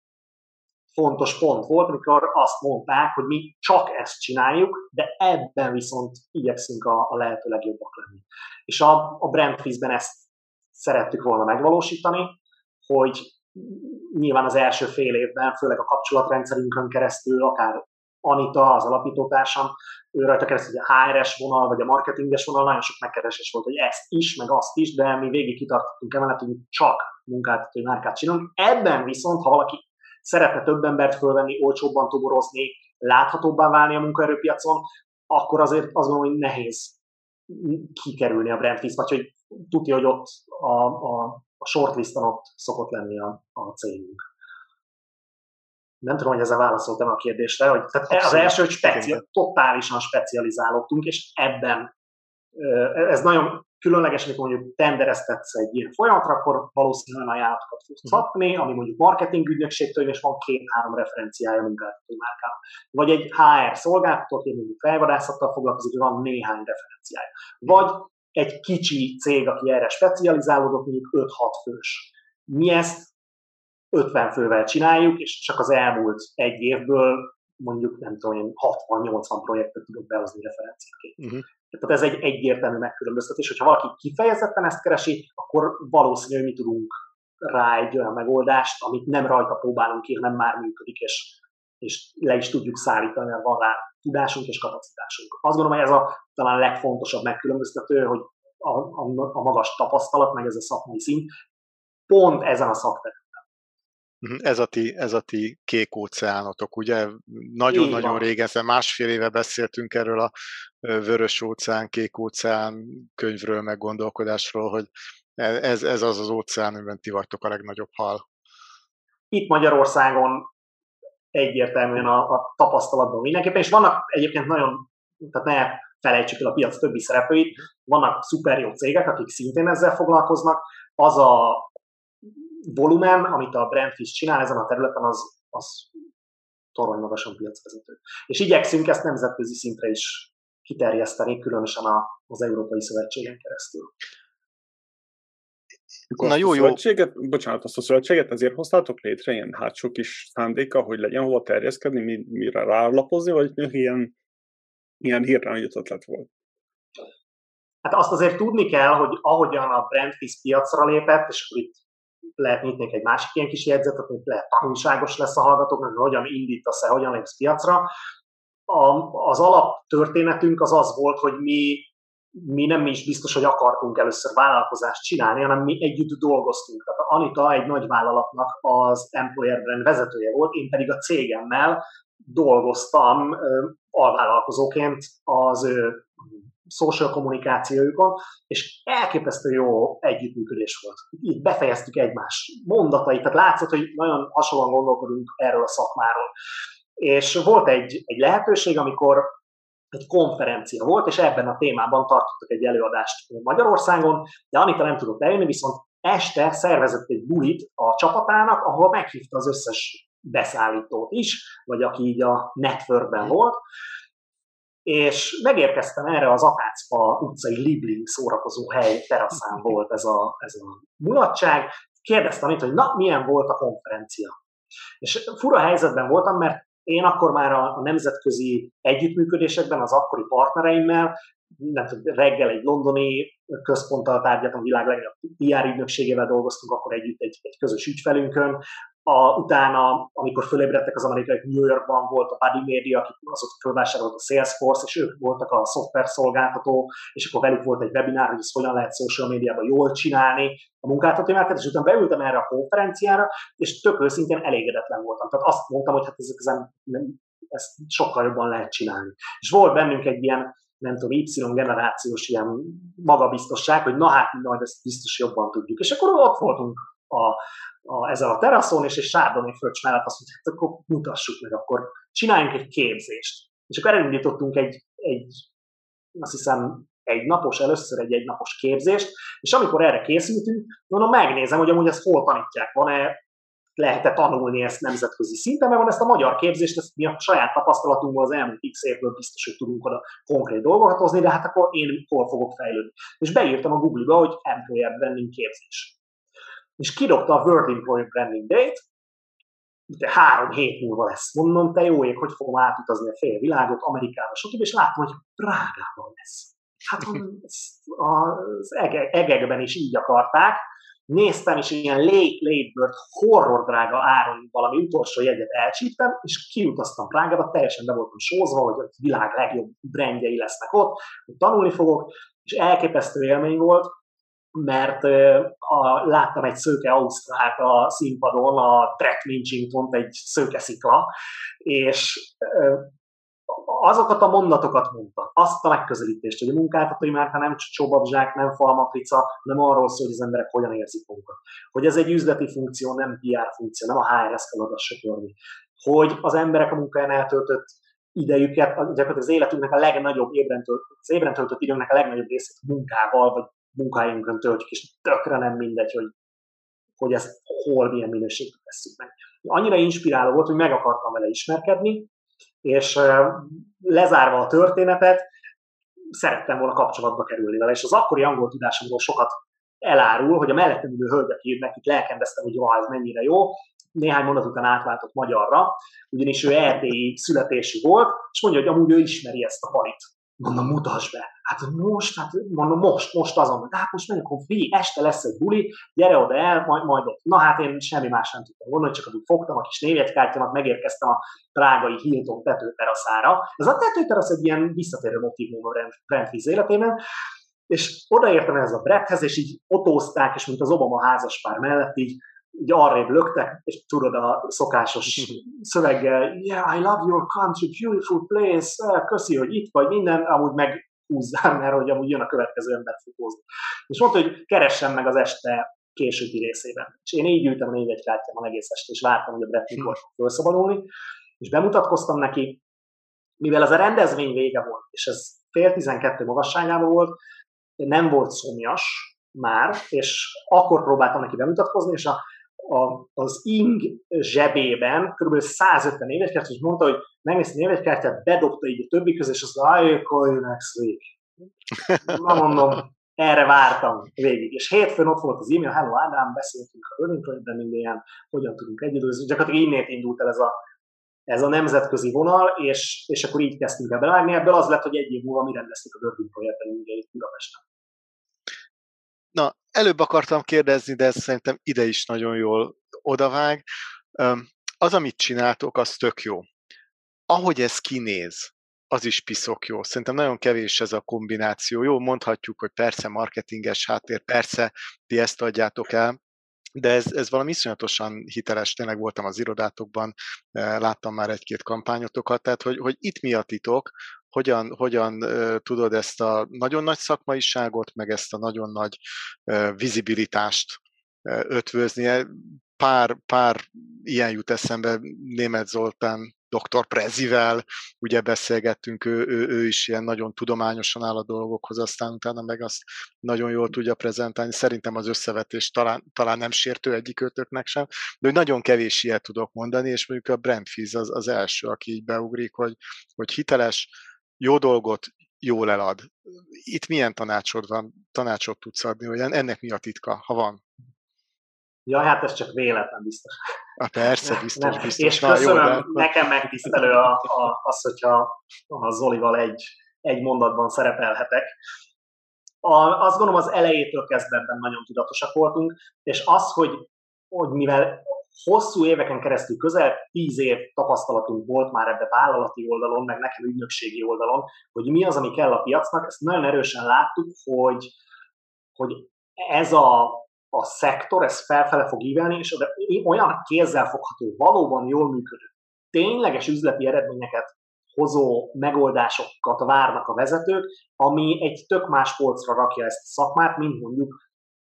fontos pont volt, amikor azt mondták, hogy mi csak ezt csináljuk, de ebben viszont igyekszünk a, a lehető legjobbak lenni. És a, a Brandfizben ezt szerettük volna megvalósítani, hogy nyilván az első fél évben, főleg a kapcsolatrendszerünkön keresztül, akár Anita, az alapítótársam, ő rajta keresztül a HRS vonal, vagy a marketinges vonal, nagyon sok megkeresés volt, hogy ezt is, meg azt is, de mi végig kitartottunk emellett, hogy csak munkáltatói márkát csinálunk. Ebben viszont, ha valaki szeretne több embert fölvenni, olcsóbban toborozni, láthatóbbá válni a munkaerőpiacon, akkor azért azt gondolom, hogy nehéz kikerülni a brandfiz, vagy hogy tudja, hogy ott a, a, a shortliston ott szokott lenni a, a cégünk. Nem tudom, hogy ezzel válaszoltam a kérdésre, hogy tehát az első, hogy speci- totálisan specializálódtunk, és ebben ez nagyon különleges, amikor mondjuk tendereztetsz egy ilyen folyamatra, akkor valószínűleg ajánlatokat fogsz mhm. kapni, ami mondjuk marketing ügynökségtől, és van két-három referenciája munkáltató márkának. Vagy egy HR szolgáltató, aki mondjuk felvadászattal foglalkozik, van néhány referenciája. Vagy egy kicsi cég, aki erre specializálódott, mondjuk 5-6 fős. Mi ezt 50 fővel csináljuk, és csak az elmúlt egy évből mondjuk nem tudom én 60-80 projektet tudok behozni referenciaként. Uh-huh. Tehát ez egy egyértelmű megkülönböztetés, hogyha valaki kifejezetten ezt keresi, akkor valószínű, hogy mi tudunk rá egy olyan megoldást, amit nem rajta próbálunk ki, hanem már működik, és, és le is tudjuk szállítani, mert van rá tudásunk és kapacitásunk. Azt gondolom, hogy ez a talán legfontosabb megkülönböztető, hogy a, a, a magas tapasztalat, meg ez a szakmai szint, pont ezen a szakterületen. Mhm, ez a ti, ez a ti kék óceánotok, ugye? Nagyon-nagyon régen, másfél éve beszéltünk erről a vörös óceán, kék óceán könyvről, meg gondolkodásról, hogy ez, ez az az óceán, amiben ti vagytok a legnagyobb hal. Itt Magyarországon egyértelműen a, a tapasztalatban mindenképpen, és vannak egyébként nagyon, tehát ne felejtsük el a piac többi szereplőit, vannak szuper jó cégek, akik szintén ezzel foglalkoznak, az a volumen, amit a Brandfish csinál ezen a területen, az, az torony magasan piacvezető. És igyekszünk ezt nemzetközi szintre is kiterjeszteni, különösen az Európai Szövetségen keresztül. Na jó, jó. Szövetséget, bocsánat, azt a szövetséget ezért hoztátok létre, ilyen hátsó kis szándéka, hogy legyen hova terjeszkedni, mi, mire rálapozni, vagy ilyen, ilyen hirtelen ötlet volt? Hát azt azért tudni kell, hogy ahogyan a Brandfish piacra lépett, és akkor itt lehet nyitni egy másik ilyen kis jegyzetet, hogy lehet tanulságos lesz a hallgatóknak, hogy hogyan indítasz-e, hogyan lépsz piacra. A, az alaptörténetünk az az volt, hogy mi mi nem is biztos, hogy akartunk először vállalkozást csinálni, hanem mi együtt dolgoztunk. Tehát Anita egy nagy vállalatnak az employer brand vezetője volt, én pedig a cégemmel dolgoztam alvállalkozóként az ő social kommunikációjukon, és elképesztő jó együttműködés volt. Itt befejeztük egymás mondatait, tehát látszott, hogy nagyon hasonlóan gondolkodunk erről a szakmáról. És volt egy, egy lehetőség, amikor egy konferencia volt, és ebben a témában tartottak egy előadást Magyarországon, de Anita nem tudott eljönni, viszont este szervezett egy bulit a csapatának, ahol meghívta az összes beszállítót is, vagy aki így a networkben volt, és megérkeztem erre az Akácpa utcai Libling szórakozó hely teraszán volt ez a, ez a mulatság, kérdeztem itt, hogy na, milyen volt a konferencia. És fura helyzetben voltam, mert én akkor már a, a nemzetközi együttműködésekben az akkori partnereimmel, nem tudom, reggel egy londoni központtal tárgyaltam, világ legnagyobb PR ügynökségével dolgoztunk akkor együtt egy, egy közös ügyfelünkön, a, utána, amikor fölébredtek az amerikai New Yorkban volt a Buddy Media, akik ott fölvásárolt a Salesforce, és ők voltak a szoftver szolgáltató, és akkor velük volt egy webinár, hogy ezt hogyan lehet social médiában jól csinálni a munkáltatóimákat, és utána beültem erre a konferenciára, és tök őszintén elégedetlen voltam. Tehát azt mondtam, hogy hát ezek ezen, ezt sokkal jobban lehet csinálni. És volt bennünk egy ilyen nem tudom, Y generációs ilyen magabiztosság, hogy na hát, majd ezt biztos jobban tudjuk. És akkor ott voltunk a, a, ezzel a teraszon, és egy sárdoni fröccs mellett azt mondta, hát akkor mutassuk meg, akkor csináljunk egy képzést. És akkor elindítottunk egy, egy azt hiszem, egy napos, először egy egynapos képzést, és amikor erre készültünk, mondom, megnézem, hogy amúgy ezt hol tanítják, van-e, lehet-e tanulni ezt nemzetközi szinten, mert van ezt a magyar képzést, ezt mi a saját tapasztalatunkból az elmúlt x évből biztos, hogy tudunk oda konkrét dolgokat hozni, de hát akkor én hol fogok fejlődni. És beírtam a Google-ba, hogy Employer Branding képzés és kidobta a World Employee Branding Day-t, de három hét múlva lesz. Mondom, te jó ég, hogy fogom átutazni a fél világot, Amerikába, stb. És látom, hogy Prágában lesz. Hát az egekben is így akarták. Néztem, és ilyen late, late bird, horror drága áron valami utolsó jegyet elcsíptem, és kiutaztam Prágába, teljesen be voltam sózva, hogy a világ legjobb brandjei lesznek ott, hogy tanulni fogok, és elképesztő élmény volt, mert a, láttam egy szőke ausztrát a színpadon, a Brett Minchington egy szőke szikla, és azokat a mondatokat mondta, azt a megközelítést, hogy a munkáltatói márka nem csobabzsák, nem falmatrica, nem arról szól, hogy az emberek hogyan érzik magukat. Hogy ez egy üzleti funkció, nem PR funkció, nem a HRS feladat söpörni. Hogy az emberek a munkáján eltöltött idejüket, gyakorlatilag az életünknek a legnagyobb ébren töltött, az ébren töltött időnknek a legnagyobb részét munkával, vagy munkáinkon töltjük, és tökre nem mindegy, hogy, hogy ezt hol, milyen minőségben tesszük meg. Annyira inspiráló volt, hogy meg akartam vele ismerkedni, és lezárva a történetet, szerettem volna kapcsolatba kerülni vele, és az akkori angol tudásomról sokat elárul, hogy a mellettem ülő hölgy, aki nekik lelkendeztem, hogy jó, ez mennyire jó, néhány mondat után átváltott magyarra, ugyanis ő erdélyi születésű volt, és mondja, hogy amúgy ő ismeri ezt a palit. Mondom, mutasd be. Hát most, hát mondom, most, most azon, de hát most akkor fi, este lesz egy buli, gyere oda el, majd, majd ott. Na hát én semmi más nem tudtam gondolni, csak úgy fogtam a kis névjegykártyámat, megérkeztem a prágai Hilton tetőteraszára. Ez a tetőterasz egy ilyen visszatérő motivum a rendvíz életében, és odaértem ez a Bretthez, és így otózták, és mint az Obama házaspár mellett így, így arrébb löktek, és tudod a szokásos szöveggel, yeah, I love your country, beautiful place, köszi, hogy itt vagy, minden, amúgy meg húzzám, mert hogy amúgy jön a következő ember fotózni. És mondta, hogy keressem meg az este későbbi részében. És én így ültem a névjegykártyámon egész este, és vártam, hogy a Brett mikor fog felszabadulni, és bemutatkoztam neki, mivel ez a rendezvény vége volt, és ez fél tizenkettő magasságában volt, nem volt szomjas már, és akkor próbáltam neki bemutatkozni, és a, a, az ing zsebében kb. 150 névjegykártya, és mondta, hogy megnézte a névjegykártyát, bedobta így a többi közé, és azt mondta, I call you next week. Na mondom, erre vártam végig. És hétfőn ott volt az e-mail, hello Ádám, beszéltünk a Learning Projectben minden, hogyan tudunk együtt, gyakorlatilag innét indult el ez a, ez a nemzetközi vonal, és, és akkor így kezdtünk el belevágni. Ebből az lett, hogy egy év múlva mi rendeztük a Learning Projectben itt Budapesten. Na, előbb akartam kérdezni, de ez szerintem ide is nagyon jól odavág. Az, amit csináltok, az tök jó. Ahogy ez kinéz, az is piszok jó. Szerintem nagyon kevés ez a kombináció. Jó, mondhatjuk, hogy persze marketinges háttér, persze ti ezt adjátok el, de ez, ez valami iszonyatosan hiteles, tényleg voltam az irodátokban, eh, láttam már egy-két kampányotokat, tehát hogy, hogy itt mi a titok, hogyan, hogyan tudod ezt a nagyon nagy szakmaiságot, meg ezt a nagyon nagy vizibilitást ötvözni. Pár, pár ilyen jut eszembe, Német Zoltán dr. Prezivel, ugye beszélgettünk, ő, ő, ő is ilyen nagyon tudományosan áll a dolgokhoz, aztán utána meg azt nagyon jól tudja prezentálni. Szerintem az összevetés talán, talán nem sértő egyik ötöknek sem, de nagyon kevés ilyet tudok mondani, és mondjuk a Brentfiz az, az első, aki így beugrik, hogy, hogy hiteles, jó dolgot jól elad. Itt milyen tanácsod van, tanácsot tudsz adni, hogy ennek mi a titka, ha van? Ja, hát ez csak véletlen biztos. A persze, biztos, nem. biztos. És Na, köszönöm, jó, de... nekem megtisztelő a, a, az, hogyha a Zolival egy, egy mondatban szerepelhetek. A, azt gondolom az elejétől kezdve ebben nagyon tudatosak voltunk, és az, hogy, hogy mivel hosszú éveken keresztül, közel tíz év tapasztalatunk volt már ebbe vállalati oldalon, meg nekem ügynökségi oldalon, hogy mi az, ami kell a piacnak, ezt nagyon erősen láttuk, hogy, hogy ez a a szektor, ez felfele fog ívelni, és olyan kézzelfogható, valóban jól működő, tényleges üzleti eredményeket hozó megoldásokat várnak a vezetők, ami egy tök más polcra rakja ezt a szakmát, mint mondjuk,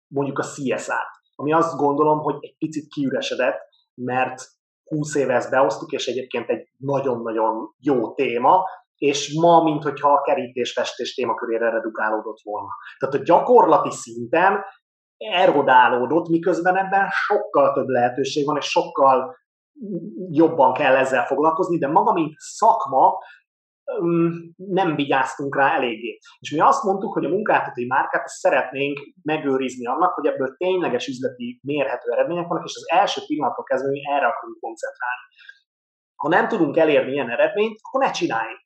mondjuk a CSR-t, ami azt gondolom, hogy egy picit kiüresedett, mert 20 éve ezt behoztuk, és egyébként egy nagyon-nagyon jó téma, és ma, mint hogyha a kerítésfestés témakörére redukálódott volna. Tehát a gyakorlati szinten erodálódott, miközben ebben sokkal több lehetőség van, és sokkal jobban kell ezzel foglalkozni, de maga, mint szakma, nem vigyáztunk rá eléggé. És mi azt mondtuk, hogy a munkáltatói márkát szeretnénk megőrizni annak, hogy ebből tényleges üzleti mérhető eredmények vannak, és az első pillanattól kezdve mi erre akarunk koncentrálni. Ha nem tudunk elérni ilyen eredményt, akkor ne csináljuk.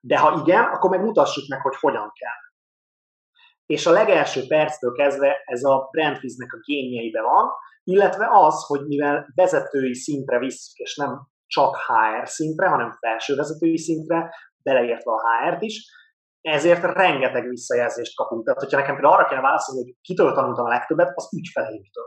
De ha igen, akkor meg mutassuk meg, hogy hogyan kell és a legelső perctől kezdve ez a brandfiznek a génjeibe van, illetve az, hogy mivel vezetői szintre visszük, és nem csak HR szintre, hanem felső vezetői szintre, beleértve a HR-t is, ezért rengeteg visszajelzést kapunk. Tehát, hogyha nekem például arra kéne válaszolni, hogy kitől tanultam a legtöbbet, az ügyfeleimtől.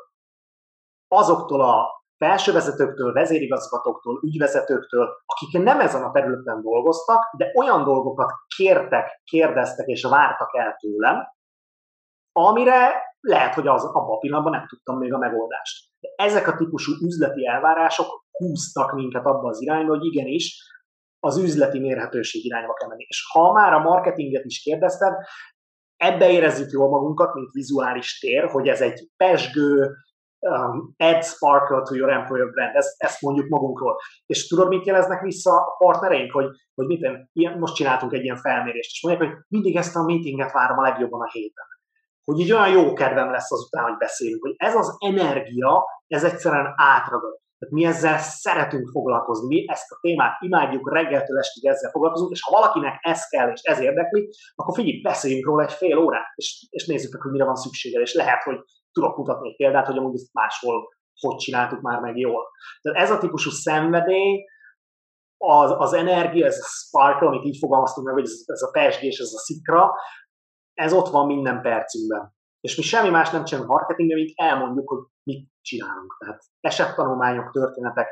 Azoktól a felsővezetőktől, vezérigazgatóktól, ügyvezetőktől, akik nem ezen a területen dolgoztak, de olyan dolgokat kértek, kérdeztek és vártak el tőlem, amire lehet, hogy az, abban a pillanatban nem tudtam még a megoldást. De ezek a típusú üzleti elvárások húztak minket abba az irányba, hogy igenis, az üzleti mérhetőség irányba kell menni. És ha már a marketinget is kérdezted, ebbe érezzük jól magunkat, mint vizuális tér, hogy ez egy pesgő, um, add sparkle to your employer brand, ezt, ezt mondjuk magunkról. És tudod, mit jeleznek vissza a partnereink, hogy, hogy mit, ilyen, most csináltunk egy ilyen felmérést, és mondják, hogy mindig ezt a meetinget várom a legjobban a héten hogy így olyan jó kedvem lesz azután, hogy beszélünk, hogy ez az energia, ez egyszerűen átragad. Tehát mi ezzel szeretünk foglalkozni, mi ezt a témát imádjuk, reggeltől estig ezzel foglalkozunk, és ha valakinek ez kell, és ez érdekli, akkor figyelj, beszéljünk róla egy fél órát, és, és nézzük meg, hogy mire van szüksége, és lehet, hogy tudok mutatni egy példát, hogy amúgy ezt máshol hogy csináltuk már meg jól. Tehát ez a típusú szenvedély, az, az energia, ez a sparkle, amit így fogalmaztunk meg, hogy ez, ez a pesgés, ez a szikra, ez ott van minden percünkben. És mi semmi más nem csinálunk marketingben, mint elmondjuk, hogy mit csinálunk. Tehát esettanulmányok, történetek,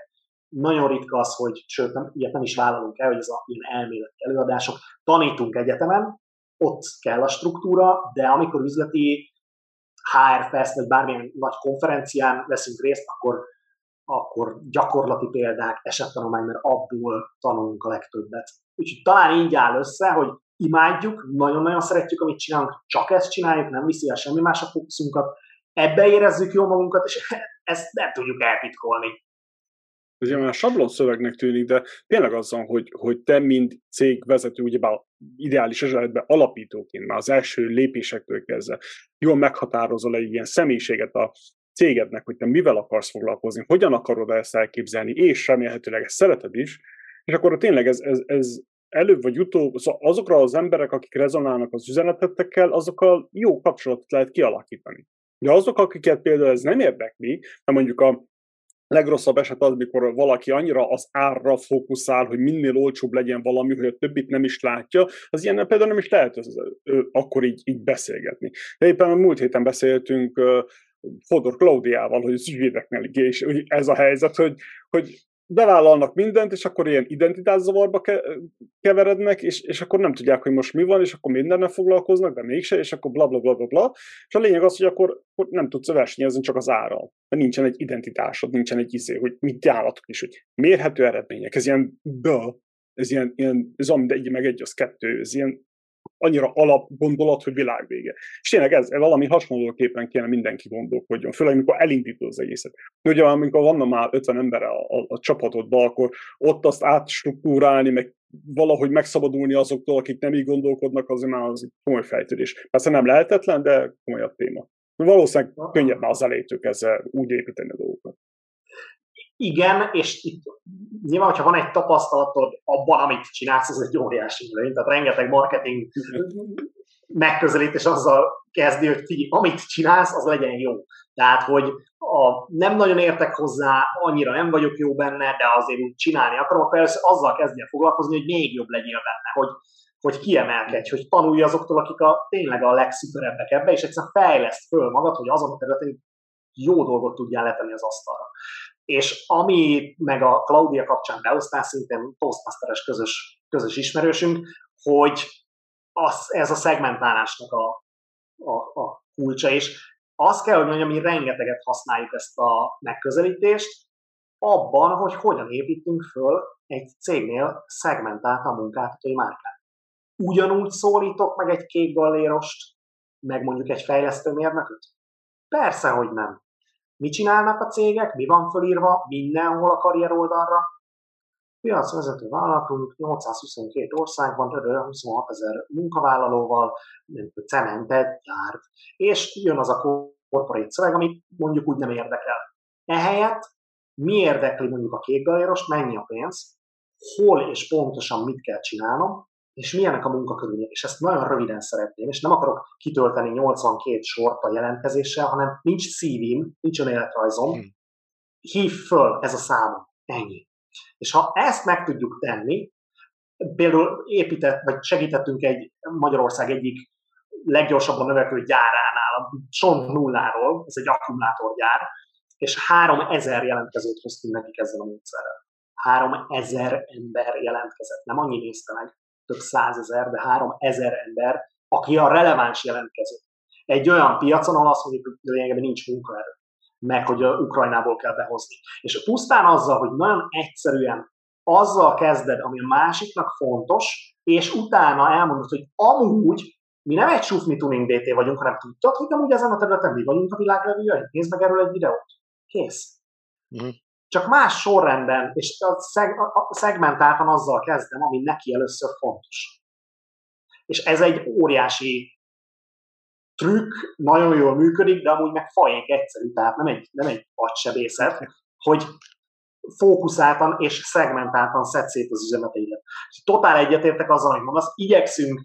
nagyon ritka az, hogy, sőt, nem, ilyet nem is vállalunk el, hogy ez a ilyen elméleti előadások. Tanítunk egyetemen, ott kell a struktúra, de amikor üzleti HR Fest, vagy bármilyen nagy konferencián veszünk részt, akkor, akkor gyakorlati példák, esettanulmány, mert abból tanulunk a legtöbbet. Úgyhogy talán így áll össze, hogy imádjuk, nagyon-nagyon szeretjük, amit csinálunk, csak ezt csináljuk, nem viszi el semmi más a fókuszunkat, ebbe érezzük jó magunkat, és ezt nem tudjuk eltitkolni. Ez ilyen sablon szövegnek tűnik, de tényleg azzal, hogy, hogy te, mint cégvezető, ugyebár ideális esetben alapítóként már az első lépésektől kezdve jól meghatározol egy ilyen személyiséget a cégednek, hogy te mivel akarsz foglalkozni, hogyan akarod ezt elképzelni, és remélhetőleg ezt szereted is, és akkor tényleg ez, ez, ez előbb vagy utóbb, szóval azokra az emberek, akik rezonálnak az üzenetetekkel, azokkal jó kapcsolatot lehet kialakítani. De azok, akiket például ez nem érdekli, mert mondjuk a legrosszabb eset az, mikor valaki annyira az árra fókuszál, hogy minél olcsóbb legyen valami, hogy a többit nem is látja, az ilyen például nem is lehet az, akkor így, így beszélgetni. De éppen a múlt héten beszéltünk Fodor Klaudiával, hogy az ügyvédeknél és ez a helyzet, hogy, hogy bevállalnak mindent, és akkor ilyen identitászavarba keverednek, és, és akkor nem tudják, hogy most mi van, és akkor mindennel foglalkoznak, de mégse, és akkor bla bla bla bla bla. És a lényeg az, hogy akkor, akkor nem tudsz versenyezni csak az árral. Mert nincsen egy identitásod, nincsen egy izé, hogy mit ajánlatok is, hogy mérhető eredmények. Ez ilyen bă, ez ilyen, ilyen ez ami egy meg egy, az kettő, ez ilyen annyira alapgondolat, hogy világvége. És tényleg ez, valami hasonlóképpen kéne mindenki gondolkodjon, főleg amikor elindítod az egészet. Ugye amikor van már 50 ember a, a, a csapatodban, akkor ott azt átstruktúrálni, meg valahogy megszabadulni azoktól, akik nem így gondolkodnak, az már az komoly fejtődés. Persze nem lehetetlen, de komolyabb téma. Valószínűleg könnyebb már az elejétől ezzel úgy építeni a dolgokat. Igen, és itt nyilván, hogyha van egy tapasztalatod abban, amit csinálsz, az egy óriási előny. Tehát rengeteg marketing megközelítés azzal kezdi, hogy figyelj, amit csinálsz, az legyen jó. Tehát, hogy a, nem nagyon értek hozzá, annyira nem vagyok jó benne, de azért úgy csinálni akarom, akkor először azzal kezdje foglalkozni, hogy még jobb legyél benne, hogy, hogy kiemelkedj, hogy tanulj azoktól, akik a, tényleg a legszuperebbek ebbe, és egyszerűen fejleszt föl magad, hogy azon a területen jó dolgot tudjál letenni az asztalra. És ami meg a Claudia kapcsán beosztál, szintén Toastmasteres közös, közös ismerősünk, hogy az, ez a szegmentálásnak a, a, a kulcsa, és azt kell, hogy mondjam, mi rengeteget használjuk ezt a megközelítést, abban, hogy hogyan építünk föl egy cégnél szegmentált a munkáltatói márkát. Ugyanúgy szólítok meg egy kék gallérost, meg mondjuk egy fejlesztőmérnököt? Persze, hogy nem. Mit csinálnak a cégek? Mi van fölírva mindenhol a karrier oldalra? Piacvezető vállalatunk 822 országban, 26 ezer munkavállalóval, cementet gyárt. És jön az a korporét szöveg, ami mondjuk úgy nem érdekel. Ehelyett mi érdekli mondjuk a kékgalérost, mennyi a pénz, hol és pontosan mit kell csinálnom, és milyenek a munkakörülmények, és ezt nagyon röviden szeretném, és nem akarok kitölteni 82 sort a jelentkezéssel, hanem nincs szívim, nincs önéletrajzom, hmm. hív föl ez a szám, ennyi. És ha ezt meg tudjuk tenni, például épített, vagy segítettünk egy Magyarország egyik leggyorsabban növekvő gyáránál, a Son nulláról, ez egy akkumulátorgyár, és 3000 jelentkezőt hoztunk nekik ezzel a módszerrel. 3000 ember jelentkezett, nem annyi nézte meg, több százezer, de három ezer ember, aki a releváns jelentkező. Egy olyan piacon, ahol azt mondjuk, hogy lényegében nincs munkaerő, meg hogy a Ukrajnából kell behozni. És pusztán azzal, hogy nagyon egyszerűen azzal kezded, ami a másiknak fontos, és utána elmondod, hogy amúgy mi nem egy sufni tuning DT vagyunk, hanem tudtad, hogy amúgy ezen a területen mi vagyunk a világ Nézd meg erről egy videót. Kész. Mm csak más sorrendben, és a, szeg, a szegmentáltan azzal kezdem, ami neki először fontos. És ez egy óriási trükk, nagyon jól működik, de amúgy meg fajék egyszerű, tehát nem egy, nem egy agysebészet, hogy fókuszáltan és szegmentáltan szed szét az üzeneteidet. Totál egyetértek azzal, hogy mondasz, igyekszünk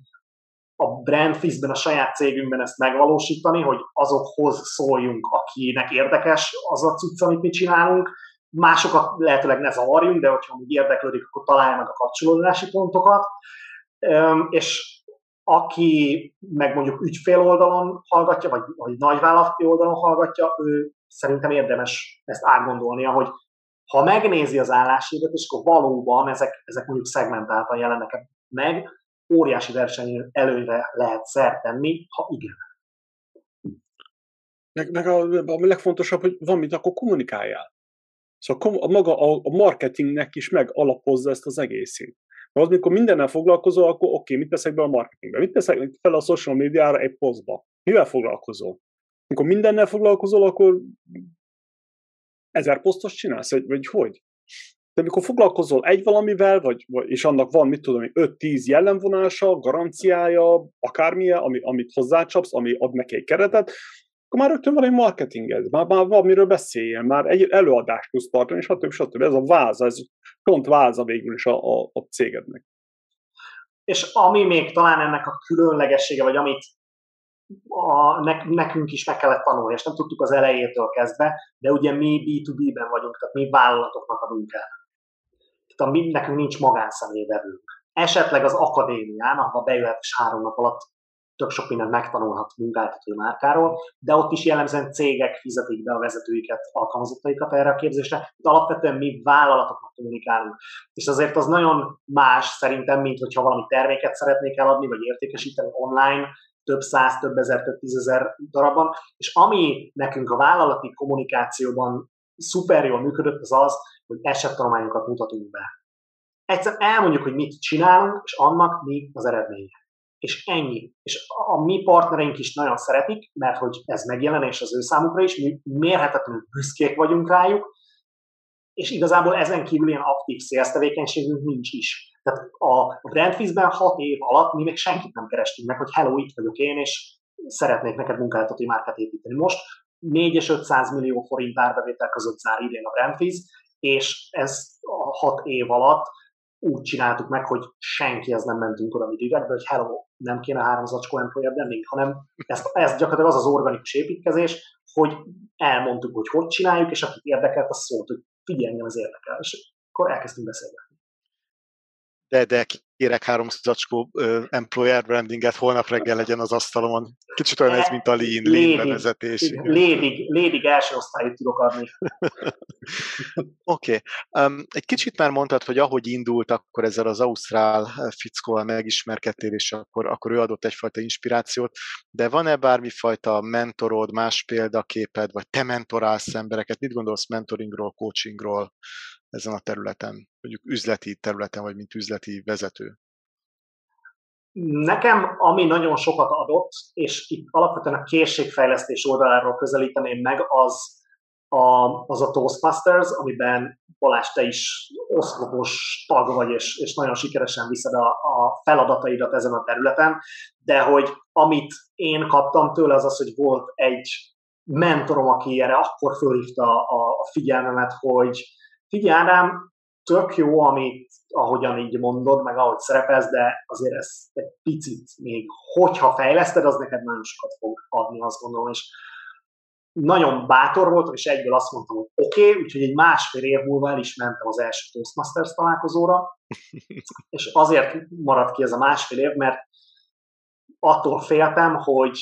a Brandfizben, a saját cégünkben ezt megvalósítani, hogy azokhoz szóljunk, akinek érdekes az a cucc, amit mi csinálunk, másokat lehetőleg ne zavarjunk, de hogyha még érdeklődik, akkor találja meg a kapcsolódási pontokat. És aki meg mondjuk ügyfél oldalon hallgatja, vagy, vagy nagyvállalati oldalon hallgatja, ő szerintem érdemes ezt átgondolnia, hogy ha megnézi az állásévet, és akkor valóban ezek, ezek mondjuk szegmentáltan jelennek meg, óriási verseny előre lehet szert tenni, ha igen. Meg, meg a, a legfontosabb, hogy van mit, akkor kommunikáljál. Szóval a, maga a, marketingnek is megalapozza ezt az egészét. Mert az, mikor mindennel foglalkozol, akkor oké, okay, mit teszek be a marketingbe? Mit teszek fel a social médiára egy posztba? Mivel foglalkozol? Amikor mindennel foglalkozol, akkor ezer posztos csinálsz, vagy, vagy hogy? De amikor foglalkozol egy valamivel, vagy, vagy és annak van, mit tudom, 5-10 jellemvonása, garanciája, akármilyen, ami, amit hozzácsapsz, ami ad neki egy keretet, akkor már rögtön van egy marketinged, már, már van miről beszéljen, már egy előadást tudsz tartani, stb. stb. Ez a váza, ez pont váza végül is a, a, a cégednek. És ami még talán ennek a különlegessége, vagy amit a, nek, nekünk is meg kellett tanulni, és nem tudtuk az elejétől kezdve, de ugye mi B2B-ben vagyunk, tehát mi vállalatoknak adunk el. Tehát a, mi, nekünk nincs magánszemélyvevőnk. Esetleg az akadémián, ahova bejöhet és három nap alatt tök sok mindent megtanulhat munkáltatói márkáról, de ott is jellemzően cégek fizetik be a vezetőiket, alkalmazottaikat erre a képzésre, de alapvetően mi vállalatoknak kommunikálunk. És azért az nagyon más szerintem, mint hogyha valami terméket szeretnék eladni, vagy értékesíteni online, több száz, több ezer, több tízezer darabban. És ami nekünk a vállalati kommunikációban szuper jól működött, az az, hogy esettanulmányokat mutatunk be. Egyszerűen elmondjuk, hogy mit csinálunk, és annak mi az eredménye és ennyi. És a mi partnereink is nagyon szeretik, mert hogy ez megjelenés az ő számukra is, mi mérhetetlenül büszkék vagyunk rájuk, és igazából ezen kívül ilyen aktív sales tevékenységünk nincs is. Tehát a Brandfizben hat év alatt mi még senkit nem kerestünk meg, hogy hello, itt vagyok én, és szeretnék neked munkáltatói márkát építeni. Most 4 és 500 millió forint árbevétel között zár idén a Brandfiz, és ez a hat év alatt úgy csináltuk meg, hogy senki ez nem mentünk oda direkt, hogy hello, nem kéne három zacskó employer branding, hanem ez, ez gyakorlatilag az az organikus építkezés, hogy elmondtuk, hogy hogy csináljuk, és akit érdekelt, az szólt, hogy figyelj, engem ez érdekel, és akkor elkezdtünk beszélgetni de, de kérek három zacskó uh, employer brandinget, holnap reggel legyen az asztalomon. Kicsit olyan ez, mint a lean, lean bevezetés. Lédig, lédig első osztályt tudok adni. Oké. okay. Um, egy kicsit már mondtad, hogy ahogy indult, akkor ezzel az ausztrál fickóval megismerkedtél, és akkor, akkor ő adott egyfajta inspirációt, de van-e bármifajta mentorod, más példaképed, vagy te mentorálsz embereket? Mit gondolsz mentoringról, coachingról? Ezen a területen, mondjuk üzleti területen, vagy mint üzleti vezető? Nekem, ami nagyon sokat adott, és itt alapvetően a készségfejlesztés oldaláról közelíteném meg, az a, az a Toastmasters, amiben Balázs, te is oszlopos tag vagy, és, és nagyon sikeresen viszed a, a feladataidat ezen a területen, de hogy amit én kaptam tőle, az az, hogy volt egy mentorom, aki erre akkor fölhívta a, a figyelmemet, hogy figyelj Ádám, tök jó, amit, ahogyan így mondod, meg ahogy szerepelsz, de azért ez egy picit még, hogyha fejleszted, az neked nagyon sokat fog adni, azt gondolom, és nagyon bátor voltam, és egyből azt mondtam, hogy oké, okay, úgyhogy egy másfél év múlva el is mentem az első Toastmasters találkozóra, és azért maradt ki ez a másfél év, mert attól féltem, hogy,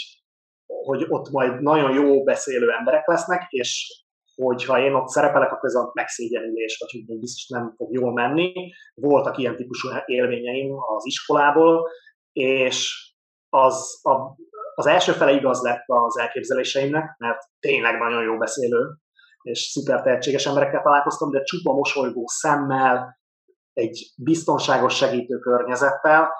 hogy ott majd nagyon jó beszélő emberek lesznek, és hogyha én ott szerepelek, akkor ez a megszégyenülés, vagy hogy biztos nem fog jól menni. Voltak ilyen típusú élményeim az iskolából, és az, a, az első fele igaz lett az elképzeléseimnek, mert tényleg nagyon jó beszélő, és szuper tehetséges emberekkel találkoztam, de csupa mosolygó szemmel, egy biztonságos segítő környezettel,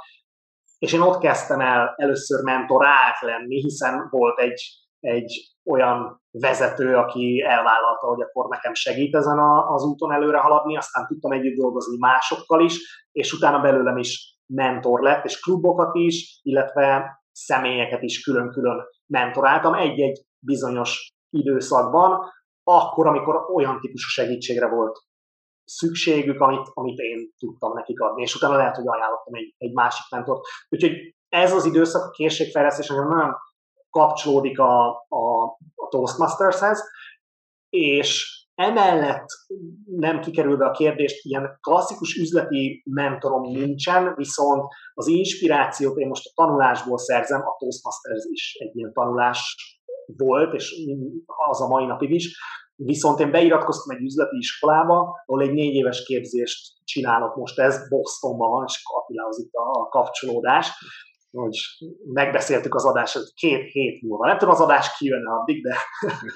és én ott kezdtem el először mentorált lenni, hiszen volt egy, egy olyan vezető, aki elvállalta, hogy akkor nekem segít ezen a, az úton előre haladni, aztán tudtam együtt dolgozni másokkal is, és utána belőlem is mentor lett, és klubokat is, illetve személyeket is külön-külön mentoráltam egy-egy bizonyos időszakban, akkor, amikor olyan típusú segítségre volt szükségük, amit, amit én tudtam nekik adni, és utána lehet, hogy ajánlottam egy, egy másik mentort. Úgyhogy ez az időszak a készségfejlesztés nagyon kapcsolódik a, a, a Toastmastershez, és Emellett nem kikerülve a kérdést, ilyen klasszikus üzleti mentorom nincsen, viszont az inspirációt én most a tanulásból szerzem, a Toastmasters is egy ilyen tanulás volt, és az a mai napig is. Viszont én beiratkoztam egy üzleti iskolába, ahol egy négy éves képzést csinálok most, ez Bostonban van, és Attilához itt a kapcsolódás hogy megbeszéltük az adást két hét múlva. Nem tudom, az adás kijönne addig, de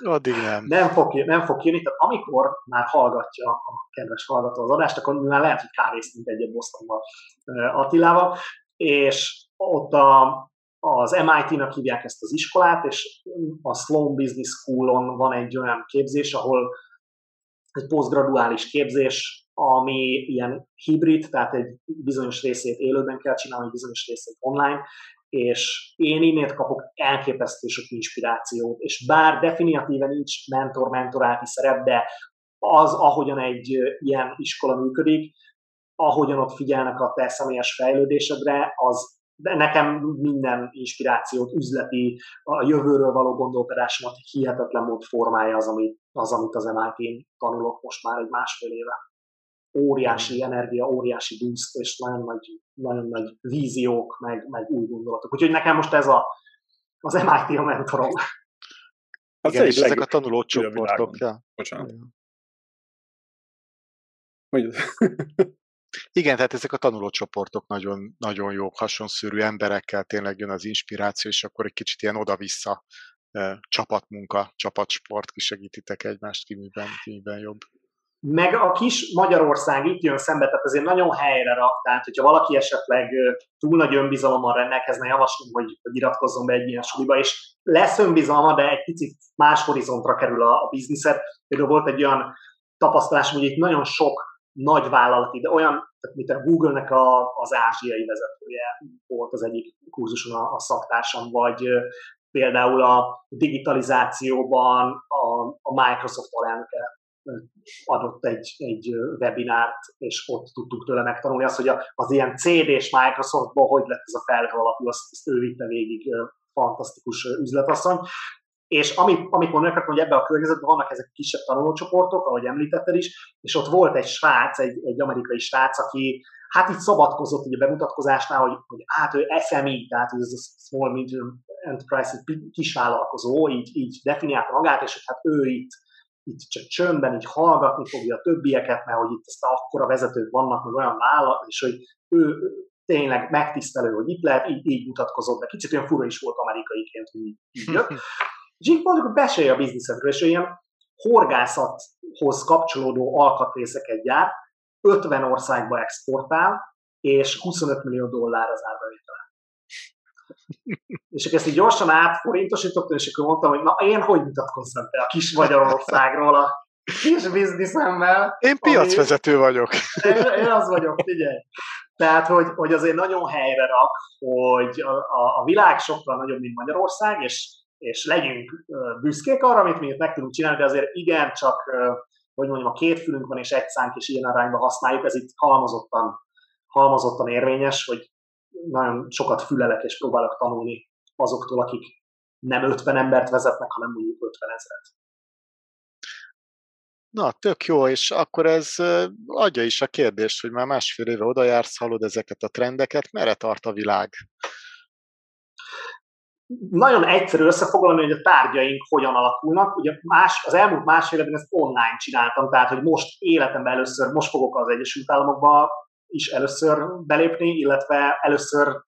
addig nem. nem, fog, nem fog kijönni. Tehát amikor már hallgatja a kedves hallgató az adást, akkor már lehet, hogy kávéztunk egyet Bostonban Attilával, és ott a, az MIT-nak hívják ezt az iskolát, és a Sloan Business School-on van egy olyan képzés, ahol egy posztgraduális képzés, ami ilyen hibrid, tehát egy bizonyos részét élőben kell csinálni, egy bizonyos részét online, és én innét kapok elképesztő sok inspirációt, és bár definitíven nincs mentor-mentoráti szerep, de az, ahogyan egy ilyen iskola működik, ahogyan ott figyelnek a te személyes fejlődésedre, az de nekem minden inspirációt, üzleti, a jövőről való gondolkodásomat hihetetlen mód formája az, amit az, amit az MIT-n tanulok most már egy másfél éve óriási energia, óriási boost, és nagyon nagy, nagyon nagy víziók, meg, meg új gondolatok. Úgyhogy nekem most ez a, az MIT a mentorom. Az Igen, és ezek a tanuló csoportok. Ja. Bocsánat. Igen, tehát ezek a tanulócsoportok nagyon, nagyon jók, hasonszörű emberekkel tényleg jön az inspiráció, és akkor egy kicsit ilyen oda-vissza csapatmunka, csapatsport, kisegítitek egymást, ki miben, ki miben jobb meg a kis Magyarország itt jön szembe, tehát azért nagyon helyre rak, tehát hogyha valaki esetleg túl nagy önbizalommal rendelkezne, javaslom, hogy, iratkozzon be egy ilyen suliba, és lesz önbizalma, de egy picit más horizontra kerül a, a bizniszet. Például volt egy olyan tapasztalásom, hogy itt nagyon sok nagy vállalati, de olyan, tehát mint a Google-nek a, az ázsiai vezetője volt az egyik kurzuson a, a szaktársam, vagy például a digitalizációban a, a Microsoft alelnöke adott egy, egy webinárt, és ott tudtuk tőle megtanulni azt, hogy az ilyen CD és Microsoftból hogy lett ez a felhő alapú, azt, azt ő vitte végig fantasztikus üzletasszony. És amit, amit mondanak, hogy ebben a környezetben vannak ezek kisebb tanulócsoportok, ahogy említetted is, és ott volt egy srác, egy, egy amerikai srác, aki hát így szabadkozott így a bemutatkozásnál, hogy, hogy hát ő SME, tehát ez a Small Medium Enterprise, kisvállalkozó, így, így definiálta magát, és hogy hát ő itt itt csak csöndben így hallgatni fogja a többieket, mert hogy itt ezt akkora vezetők vannak, meg olyan vállalat, és hogy ő tényleg megtisztelő, hogy itt lehet, így, így mutatkozott, de kicsit olyan fura is volt amerikaiként, hogy így, így jött. és így mondjuk, hogy besélj a bizniszedről, és ilyen horgászathoz kapcsolódó alkatrészeket gyárt, 50 országba exportál, és 25 millió dollár az árbevétele és ezt így gyorsan átforintosítottam, és akkor mondtam, hogy na én hogy mutatkozzam te a kis Magyarországról a kis bizniszemmel. Én piacvezető ami... vagyok. Én, én az vagyok, figyelj. Tehát, hogy, hogy azért nagyon helyre rak, hogy a, a, a világ sokkal nagyobb, mint Magyarország, és, és legyünk büszkék arra, amit mi itt meg tudunk csinálni, de azért igen, csak, hogy mondjam, a két fülünk van, és egy szánk, és ilyen arányban használjuk, ez itt halmozottan, halmozottan érvényes, hogy nagyon sokat fülelek és próbálok tanulni azoktól, akik nem 50 embert vezetnek, hanem mondjuk 50 ezeret. Na, tök jó, és akkor ez adja is a kérdést, hogy már másfél éve oda jársz, hallod ezeket a trendeket, merre tart a világ? Nagyon egyszerű összefoglalni, hogy a tárgyaink hogyan alakulnak. Ugye más, az elmúlt másfél évben ezt online csináltam, tehát hogy most életemben először, most fogok az Egyesült Államokba is először belépni, illetve először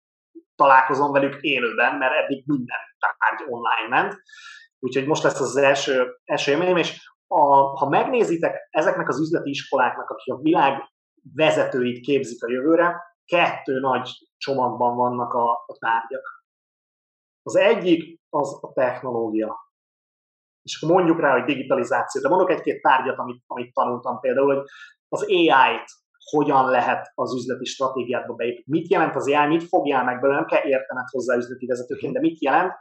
találkozom velük élőben, mert eddig minden tárgy online ment. Úgyhogy most lesz az első, élményem, és a, ha megnézitek ezeknek az üzleti iskoláknak, akik a világ vezetőit képzik a jövőre, kettő nagy csomagban vannak a, a tárgyak. Az egyik az a technológia. És akkor mondjuk rá, hogy digitalizáció. De mondok egy-két tárgyat, amit, amit tanultam például, hogy az AI-t hogyan lehet az üzleti stratégiádba beépíteni. Mit jelent az AI, mit fogjál meg belőle, nem kell értened hozzá üzleti vezetőként, de mit jelent,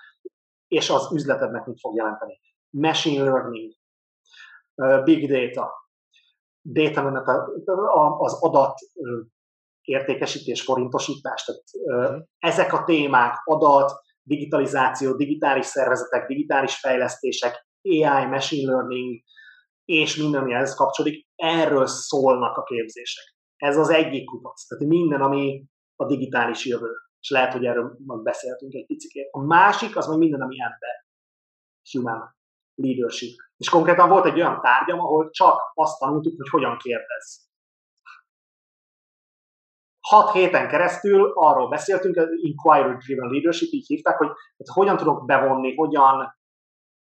és az üzletednek mit fog jelenteni. Machine learning, big data, data az adat értékesítés, forintosítás, tehát ezek a témák, adat, digitalizáció, digitális szervezetek, digitális fejlesztések, AI, machine learning, és minden, ami ehhez kapcsolódik, erről szólnak a képzések. Ez az egyik kupac. Tehát minden, ami a digitális jövő. És lehet, hogy erről majd beszéltünk egy picit. A másik, az meg minden, ami ember. Human leadership. És konkrétan volt egy olyan tárgyam, ahol csak azt tanultuk, hogy hogyan kérdez. Hat héten keresztül arról beszéltünk, inquiry-driven leadership, így hívták, hogy, hogy hogyan tudok bevonni, hogyan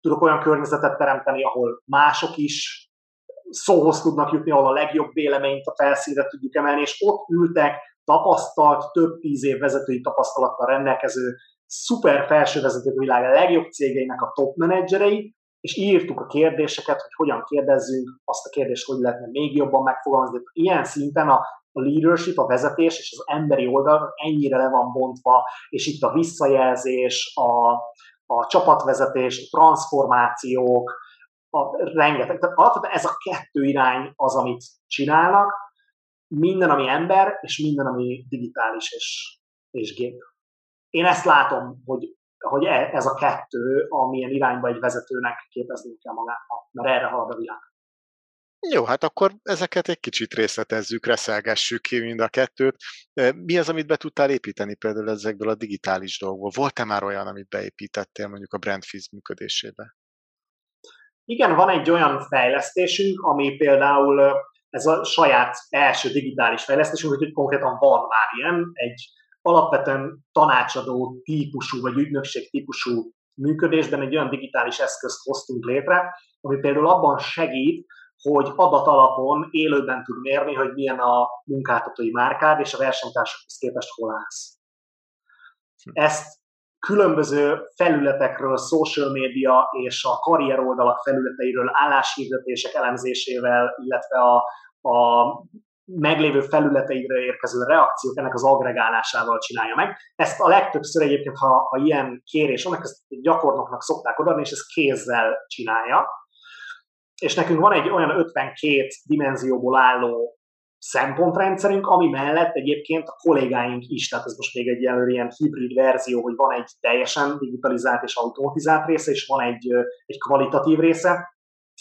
tudok olyan környezetet teremteni, ahol mások is szóhoz tudnak jutni, ahol a legjobb véleményt a felszínre tudjuk emelni, és ott ültek tapasztalt, több tíz év vezetői tapasztalattal rendelkező, szuper felső vezetők világ a legjobb cégeinek a top menedzserei, és írtuk a kérdéseket, hogy hogyan kérdezzünk, azt a kérdést, hogy lehetne még jobban megfogalmazni. Ilyen szinten a, a leadership, a vezetés és az emberi oldal ennyire le van bontva, és itt a visszajelzés, a, a csapatvezetés, a transformációk, a rengeteg, tehát alapvetően ez a kettő irány az, amit csinálnak, minden, ami ember, és minden, ami digitális és, és gép. Én ezt látom, hogy, hogy e, ez a kettő, amilyen irányba egy vezetőnek képezni kell magát, mert erre halad a világ. Jó, hát akkor ezeket egy kicsit részletezzük, reszelgessük ki mind a kettőt. Mi az, amit be tudtál építeni például ezekből a digitális dolgokból? Volt-e már olyan, amit beépítettél mondjuk a Brandfiz működésébe? Igen, van egy olyan fejlesztésünk, ami például ez a saját első digitális fejlesztésünk, hogy konkrétan van már ilyen, egy alapvetően tanácsadó típusú, vagy ügynökség típusú működésben egy olyan digitális eszközt hoztunk létre, ami például abban segít, hogy adat alapon élőben tud mérni, hogy milyen a munkáltatói márkád, és a versenytársakhoz képest hol állsz. Hm. Ezt különböző felületekről, social media és a karrier oldalak felületeiről álláshirdetések elemzésével, illetve a, a meglévő felületeire érkező reakciók ennek az agregálásával csinálja meg. Ezt a legtöbbször egyébként, ha, ha ilyen kérés van, ezt gyakornoknak szokták odaadni, és ezt kézzel csinálja. És nekünk van egy olyan 52 dimenzióból álló szempontrendszerünk, ami mellett egyébként a kollégáink is, tehát ez most még egy ilyen, ilyen hibrid verzió, hogy van egy teljesen digitalizált és automatizált része, és van egy, egy kvalitatív része,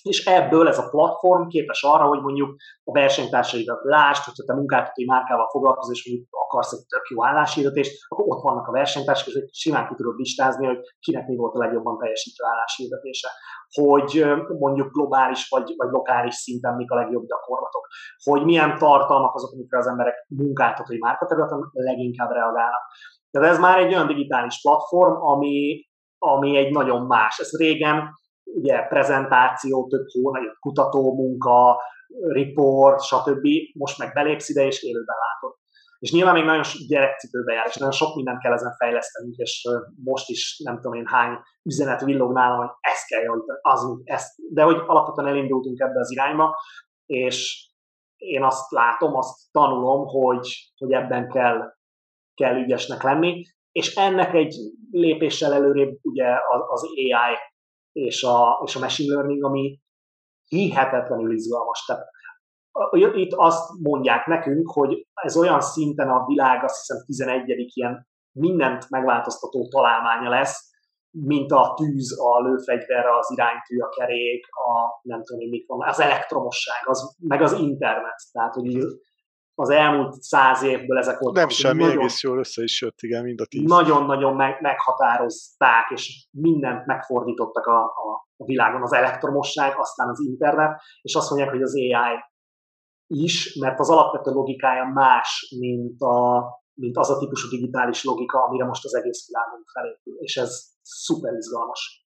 és ebből ez a platform képes arra, hogy mondjuk a versenytársaidat lásd, hogyha te munkáltatói márkával foglalkozol, és mondjuk akarsz egy tök jó álláshirdetést, akkor ott vannak a versenytársak, és simán ki tudod listázni, hogy kinek mi volt a legjobban teljesítő álláshirdetése. Hogy mondjuk globális vagy, vagy lokális szinten mik a legjobb gyakorlatok. Hogy milyen tartalmak azok, amikre az emberek munkáltatói márkaterületen leginkább reagálnak. Tehát ez már egy olyan digitális platform, ami, ami egy nagyon más. Ez régen ugye prezentáció, több hónap, kutató munka, report, stb. Most meg belépsz ide, és élőben látod. És nyilván még nagyon gyerekcipőbe jár, és nagyon sok mindent kell ezen fejleszteni, és most is nem tudom én hány üzenet villog nálam, hogy ezt kell javítani, az, ezt. De hogy alapvetően elindultunk ebbe az irányba, és én azt látom, azt tanulom, hogy, hogy ebben kell, kell ügyesnek lenni, és ennek egy lépéssel előrébb ugye az AI és a, és a machine learning, ami hihetetlenül izgalmas. Tehát itt azt mondják nekünk, hogy ez olyan szinten a világ, azt hiszem 11. ilyen mindent megváltoztató találmánya lesz, mint a tűz, a lőfegyver, az iránytű, a kerék, a nem tudom, mit van, az elektromosság, az, meg az internet. Tehát, hogy az elmúlt száz évből ezek voltak. Nem semmi, nagyon, egész jól össze is jött, igen, mind a tíz. Nagyon-nagyon meg, meghatározták, és mindent megfordítottak a, a, a világon, az elektromosság, aztán az internet, és azt mondják, hogy az AI is, mert az alapvető logikája más, mint, a, mint az a típusú digitális logika, amire most az egész világunk felépül, és ez szuper izgalmas.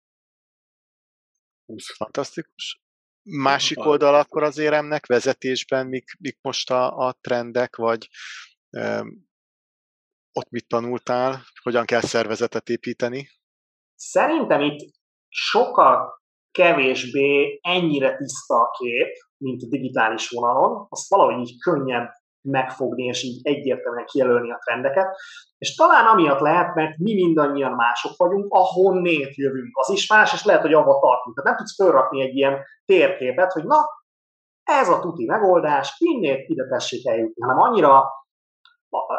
Fantasztikus. Másik oldal akkor az éremnek vezetésben, mik, mik most a, a trendek, vagy e, ott mit tanultál, hogyan kell szervezetet építeni? Szerintem itt sokkal kevésbé ennyire tiszta a kép, mint a digitális vonalon, azt valahogy így könnyebb megfogni, és így egyértelműen kijelölni a trendeket. És talán amiatt lehet, mert mi mindannyian mások vagyunk, ahonnét jövünk, az is más, és lehet, hogy abba tartunk. Tehát nem tudsz felrakni egy ilyen térképet, hogy na, ez a tuti megoldás, innét ide tessék eljutni, hanem annyira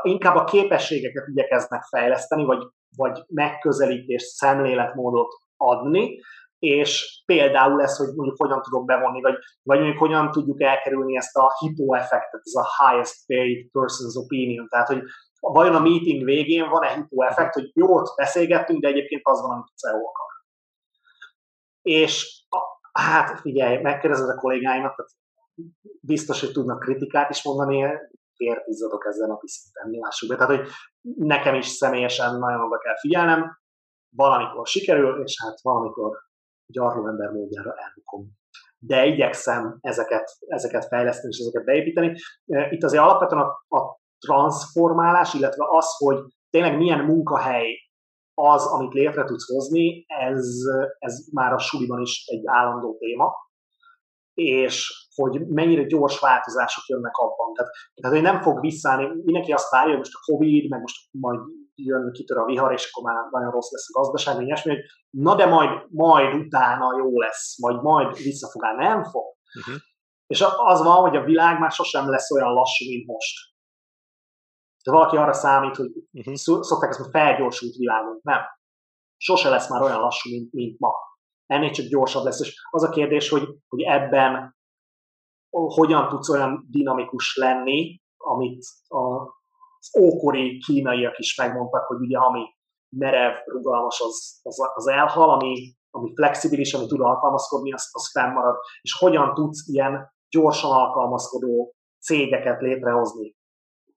inkább a képességeket igyekeznek fejleszteni, vagy, vagy megközelítést, szemléletmódot adni, és például lesz, hogy mondjuk hogyan tudok bevonni, vagy, vagy mondjuk hogyan tudjuk elkerülni ezt a hippo effektet, ez a highest paid person's opinion, tehát hogy vajon a meeting végén van-e hippo effekt, hogy jót beszélgettünk, de egyébként az van, amit a CEO akar. És hát figyelj, megkérdezed a kollégáimat, tehát biztos, hogy tudnak kritikát is mondani, férfizzadok ezzel napi szinten, lássuk be. Tehát, hogy nekem is személyesen nagyon oda kell figyelnem, valamikor sikerül, és hát valamikor gyarló ember módjára elbukom. De igyekszem ezeket, ezeket fejleszteni és ezeket beépíteni. Itt azért alapvetően a, a transformálás, illetve az, hogy tényleg milyen munkahely az, amit létre tudsz hozni, ez, ez már a suliban is egy állandó téma, és hogy mennyire gyors változások jönnek abban. Tehát, tehát hogy nem fog visszaállni, mindenki azt várja, hogy most a Covid, meg most majd jön, kitör a vihar, és akkor már nagyon rossz lesz a gazdaság, vagy ilyesmi, hogy na de majd, majd utána jó lesz, majd majd vissza fog állni. Nem fog. Uh-huh. És az van, hogy a világ már sosem lesz olyan lassú, mint most. De valaki arra számít, hogy uh-huh. szokták ezt, hogy felgyorsult világunk. Nem. Sose lesz már olyan lassú, mint, mint ma. Ennél csak gyorsabb lesz. És az a kérdés, hogy, hogy ebben hogyan tudsz olyan dinamikus lenni, amit az ókori kínaiak is megmondtak, hogy ugye ami merev, rugalmas, az, az, az elhal, ami, ami flexibilis, ami tud alkalmazkodni, az, az fennmarad. És hogyan tudsz ilyen gyorsan alkalmazkodó cégeket létrehozni,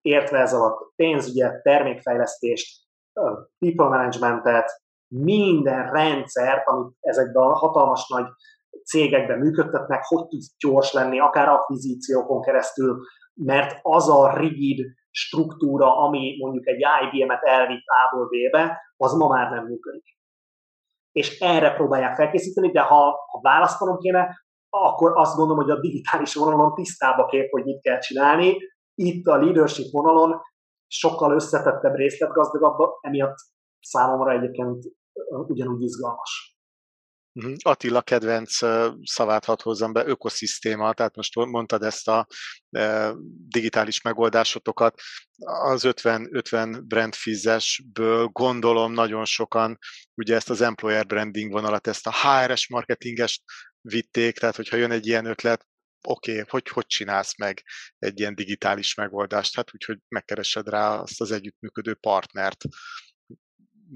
értve ez alatt pénzügyet, termékfejlesztést, people managementet, minden rendszert, amit ezekben a hatalmas nagy cégekben működtetnek, hogy tudsz gyors lenni, akár akvizíciókon keresztül, mert az a rigid struktúra, ami mondjuk egy IBM-et elvitt A-ból B-be, az ma már nem működik. És erre próbálják felkészíteni, de ha, ha választanom kéne, akkor azt gondolom, hogy a digitális vonalon tisztába kép, hogy mit kell csinálni. Itt a leadership vonalon sokkal összetettebb, részletgazdagabb, emiatt számomra egyébként ugyanúgy izgalmas. Attila kedvenc szavát hadd hozzam be, ökoszisztéma, tehát most mondtad ezt a digitális megoldásotokat, az 50, 50 brand fizesből gondolom nagyon sokan ugye ezt az employer branding vonalat, ezt a HRS marketingest vitték, tehát hogyha jön egy ilyen ötlet, oké, okay, hogy hogy csinálsz meg egy ilyen digitális megoldást? Hát úgyhogy megkeresed rá azt az együttműködő partnert,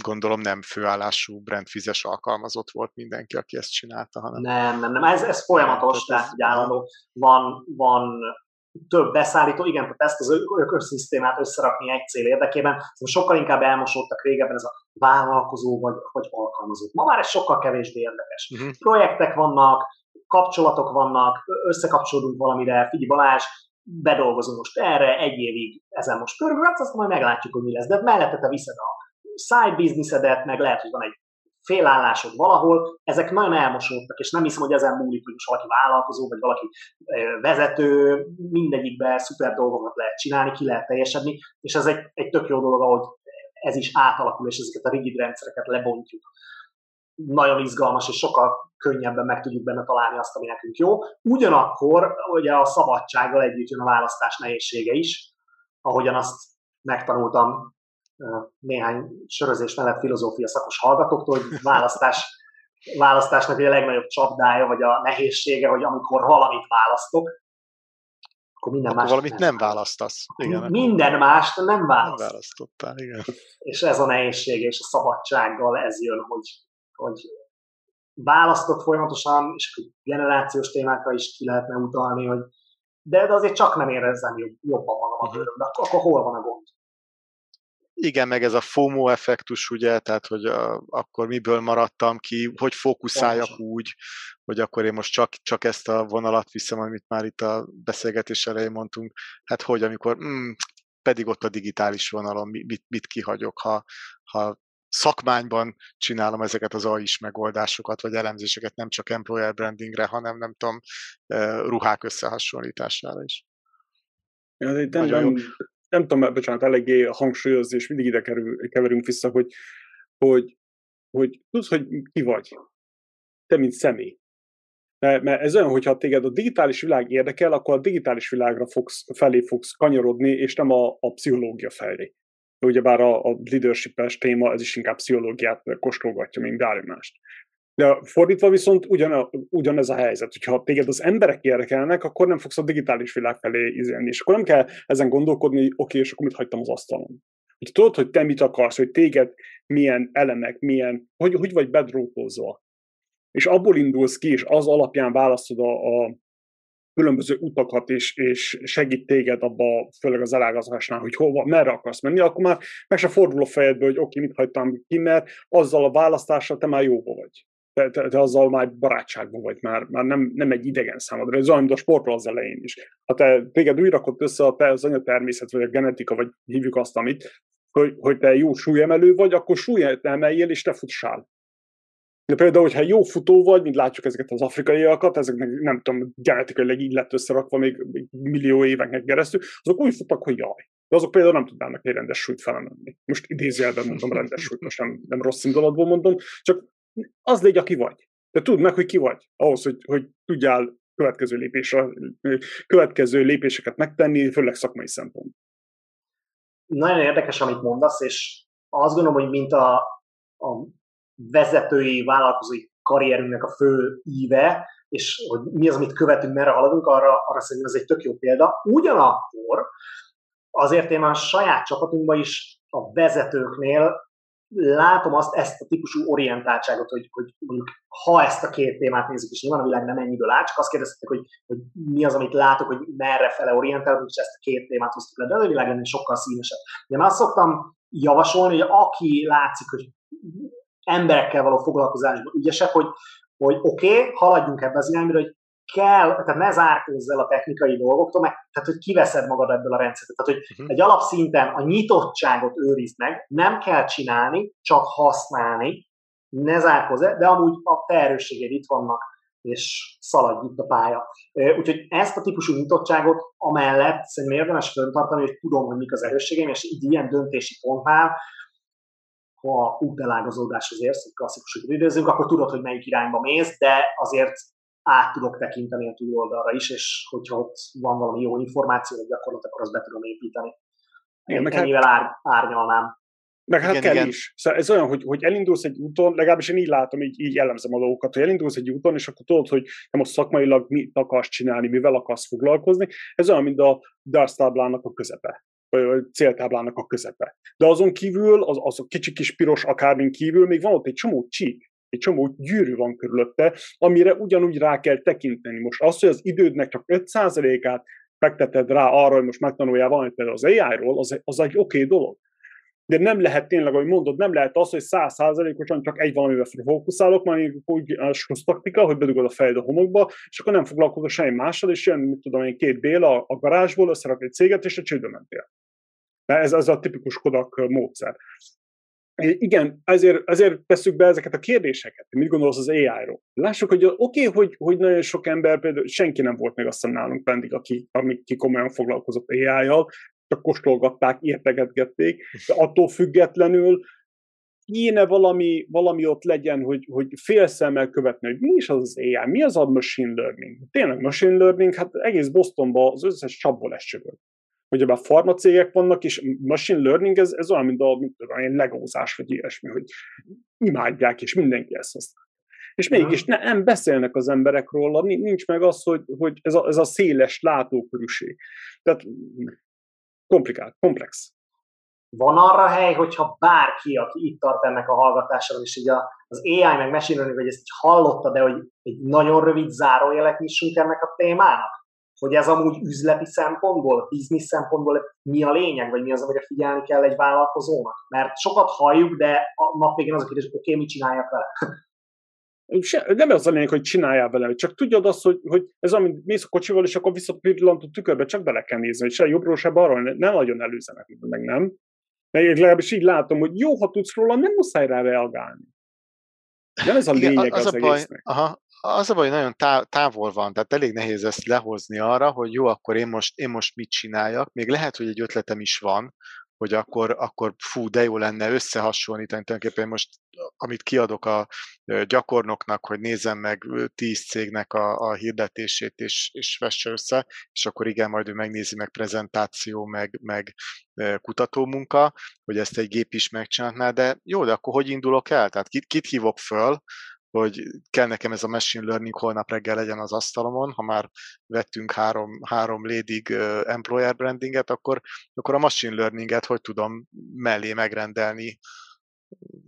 gondolom nem főállású brandfizes alkalmazott volt mindenki, aki ezt csinálta, hanem... Nem, nem, nem, ez, ez folyamatos, tehát ez, állandó. Van, van több beszállító, igen, tehát ezt az ökoszisztémát összerakni egy cél érdekében, szóval sokkal inkább elmosódtak régebben ez a vállalkozó vagy, vagy alkalmazó. Ma már ez sokkal kevésbé érdekes. Uh-huh. Projektek vannak, kapcsolatok vannak, összekapcsolódunk valamire, figyelj Balázs, bedolgozunk most erre, egy évig ezen most pörgünk, azt majd meglátjuk, hogy mi lesz. De mellette te viszed a side businessedet, meg lehet, hogy van egy félállásod valahol, ezek nagyon elmosódtak, és nem hiszem, hogy ezen múlik, hogy most valaki vállalkozó, vagy valaki vezető, mindegyikben szuper dolgokat lehet csinálni, ki lehet teljesedni, és ez egy, egy tök jó dolog, ahogy ez is átalakul, és ezeket a rigid rendszereket lebontjuk. Nagyon izgalmas, és sokkal könnyebben meg tudjuk benne találni azt, ami nekünk jó. Ugyanakkor ugye a szabadsággal együtt jön a választás nehézsége is, ahogyan azt megtanultam néhány sörözés mellett filozófia szakos hallgatóktól, hogy választás, választásnak a legnagyobb csapdája, vagy a nehézsége, hogy amikor valamit választok, akkor minden más valamit nem, nem választasz. Igen, minden más nem választ. Nem választottál, igen. És ez a nehézség és a szabadsággal ez jön, hogy, hogy választott folyamatosan, és generációs témákra is ki lehetne utalni, hogy de, de azért csak nem érezzem jobban magam a bőröm, de akkor, akkor hol van a gond? Igen, meg ez a FOMO effektus, ugye, tehát hogy a, akkor miből maradtam ki, hogy fókuszáljak Pontosan. úgy, hogy akkor én most csak, csak ezt a vonalat viszem, amit már itt a beszélgetés elején mondtunk, hát hogy amikor mm, pedig ott a digitális vonalon mit, mit kihagyok, ha, ha szakmányban csinálom ezeket az AI-s megoldásokat, vagy elemzéseket nem csak employer brandingre, hanem nem tudom, ruhák összehasonlítására is. Ja, nem, nem, nem tudom, bocsánat, eléggé hangsúlyozni, és mindig ide kerül, keverünk vissza, hogy, hogy, hogy tudsz, hogy ki vagy. Te, mint személy. Mert, mert ez olyan, hogyha téged a digitális világ érdekel, akkor a digitális világra fogsz, felé fogsz kanyarodni, és nem a, a pszichológia felé. Ugyebár a, a leadership téma, ez is inkább pszichológiát kóstolgatja, mint bármi mást. De fordítva viszont ugyan, ugyanez a helyzet, hogyha téged az emberek érdekelnek, akkor nem fogsz a digitális világ felé izélni, és akkor nem kell ezen gondolkodni, oké, és akkor mit hagytam az asztalon. Hogy tudod, hogy te mit akarsz, hogy téged milyen elemek, milyen, hogy, hogy vagy bedrótozva. És abból indulsz ki, és az alapján választod a, a különböző utakat, és, és segít téged abba, főleg az elágazásnál, hogy hova, merre akarsz menni, akkor már meg se fordul a fejedbe, hogy oké, okay, mit hagytam ki, mert azzal a választással te már jóba vagy. Te, te, te azzal már barátságban vagy, már, már nem, nem egy idegen számodra. Ez olyan, mint a sportról az elején is. Ha te téged úgy rakott össze az anyatermészet, vagy a genetika, vagy hívjuk azt, amit, hogy, hogy te jó súlyemelő vagy, akkor súlyet emeljél, és te futsál. De például, hogyha jó futó vagy, mint látjuk ezeket az afrikaiakat, ezeknek nem tudom, genetikailag így lett összerakva még, millió éveknek keresztül, azok úgy futnak, hogy jaj. De azok például nem tudnának egy rendes súlyt felemelni. Most idézőjelben mondom rendes súlyt, most nem, nem rossz indulatból mondom, csak az légy, aki vagy. De tudd meg, hogy ki vagy, ahhoz, hogy, hogy tudjál következő, lépésre, következő lépéseket megtenni, főleg szakmai szempont. Nagyon érdekes, amit mondasz, és azt gondolom, hogy mint a, a vezetői, vállalkozói karrierünknek a fő íve, és hogy mi az, amit követünk, merre haladunk, arra, arra szerintem ez egy tök jó példa. Ugyanakkor azért én a saját csapatunkban is a vezetőknél látom azt, ezt a típusú orientáltságot, hogy, hogy mondjuk ha ezt a két témát nézzük, és nyilván a világ nem ennyiből áll, csak azt kérdeztetek, hogy, hogy mi az, amit látok, hogy merre fele orientálunk, és ezt a két témát hoztuk le, de a világ ennél sokkal színesebb. Én azt szoktam javasolni, hogy aki látszik, hogy emberekkel való foglalkozásban ügyesek, hogy, hogy oké, okay, haladjunk ebbe az irányba, hogy kell, tehát ne zárkózz el a technikai dolgoktól, meg, tehát hogy kiveszed magad ebből a rendszert. Tehát, hogy uh-huh. egy alapszinten a nyitottságot őrizd meg, nem kell csinálni, csak használni, ne zárkózz el, de amúgy a te erősséged itt vannak, és szaladj itt a pálya. Úgyhogy ezt a típusú nyitottságot amellett szerintem érdemes föntartani, hogy tudom, hogy mik az erősségeim, és így ilyen döntési pontnál ha útelágazódáshoz érsz, hogy klasszikus időzünk, akkor tudod, hogy melyik irányba mész, de azért át tudok tekinteni a túloldalra is, és hogyha ott van valami jó információ, vagy gyakorlat, akkor azt be tudom építeni. Igen, meg Ennyivel hát, ár, árnyalnám. Meg hát igen, kell igen. is. Szóval ez olyan, hogy, hogy elindulsz egy úton, legalábbis én így látom, így, így jellemzem a dolgokat, hogy elindulsz egy úton, és akkor tudod, hogy nem most szakmailag mit akarsz csinálni, mivel akarsz foglalkozni. Ez olyan, mint a Darth táblának a közepe vagy céltáblának a közepe. De azon kívül, az, az a kicsi kis piros akármin kívül még van ott egy csomó csík, egy csomó gyűrű van körülötte, amire ugyanúgy rá kell tekinteni. Most az, hogy az idődnek csak 5%-át fekteted rá arra, hogy most megtanuljál valamit például az AI-ról, az, az egy oké okay dolog. De nem lehet tényleg, ahogy mondod, nem lehet az, hogy száz százalékosan csak egy valamivel fókuszálok, majd úgy taktika, hogy bedugod a fejed a homokba, és akkor nem foglalkozol semmi mással, és jön, mit tudom én, két Béla a garázsból, összerak egy céget, és a csődbe mentél. Ez, ez a tipikus Kodak módszer. Igen, ezért, ezért tesszük be ezeket a kérdéseket. Mit gondolsz az AI-ról? Lássuk, hogy oké, okay, hogy, hogy nagyon sok ember, például senki nem volt még azt hiszem nálunk pedig, aki, aki komolyan foglalkozott AI-jal, csak kóstolgatták, értegetgették, de attól függetlenül kéne valami, valami ott legyen, hogy, hogy félszemmel követni, hogy mi is az az AI, mi az a machine learning. Tényleg machine learning, hát egész Bostonban az összes csapból escsögöl hogy ebben farmacégek vannak, és machine learning ez, ez olyan, mint a mint egy legózás, vagy ilyesmi, hogy imádják, és mindenki ezt használja. És mégis ne, nem beszélnek az emberek róla, nincs meg az, hogy, hogy ez, a, ez a széles látókörűség. Tehát komplikált, komplex. Van arra hely, hogyha bárki, aki itt tart ennek a hallgatáson, és így a, az AI meg machine learning, hogy ezt így hallotta, de hogy egy nagyon rövid zárójelet nyissunk ennek a témának? Hogy ez amúgy üzleti szempontból, biznisz szempontból mi a lényeg, vagy mi az, amire figyelni kell egy vállalkozónak. Mert sokat halljuk, de a nap végén az a kérdés, oké, okay, mit csináljak vele. Nem az a lényeg, hogy csináljál vele, csak tudjad azt, hogy, hogy ez amit mész a kocsival, és akkor visszapillantott tükörbe, csak bele kell nézni, hogy se jobbról, se balról, nem nagyon előzenek, meg nem. Én legalábbis így látom, hogy jó, ha tudsz róla, nem muszáj rá reagálni. Nem ez a lényeg Igen, az, az, a baj, egésznek. Aha, az a baj, hogy nagyon távol van, tehát elég nehéz ezt lehozni arra, hogy jó, akkor én most, én most mit csináljak. Még lehet, hogy egy ötletem is van, hogy akkor, akkor fú, de jó lenne összehasonlítani tulajdonképpen most, amit kiadok a gyakornoknak, hogy nézzem meg tíz cégnek a, a hirdetését, és, és vesse össze, és akkor igen, majd ő megnézi meg prezentáció, meg, meg kutatómunka, hogy ezt egy gép is megcsinálná, de jó, de akkor hogy indulok el? Tehát kit, kit hívok föl, hogy kell nekem ez a machine learning holnap reggel legyen az asztalomon, ha már vettünk három, három lédig employer brandinget, akkor, akkor a machine learninget hogy tudom mellé megrendelni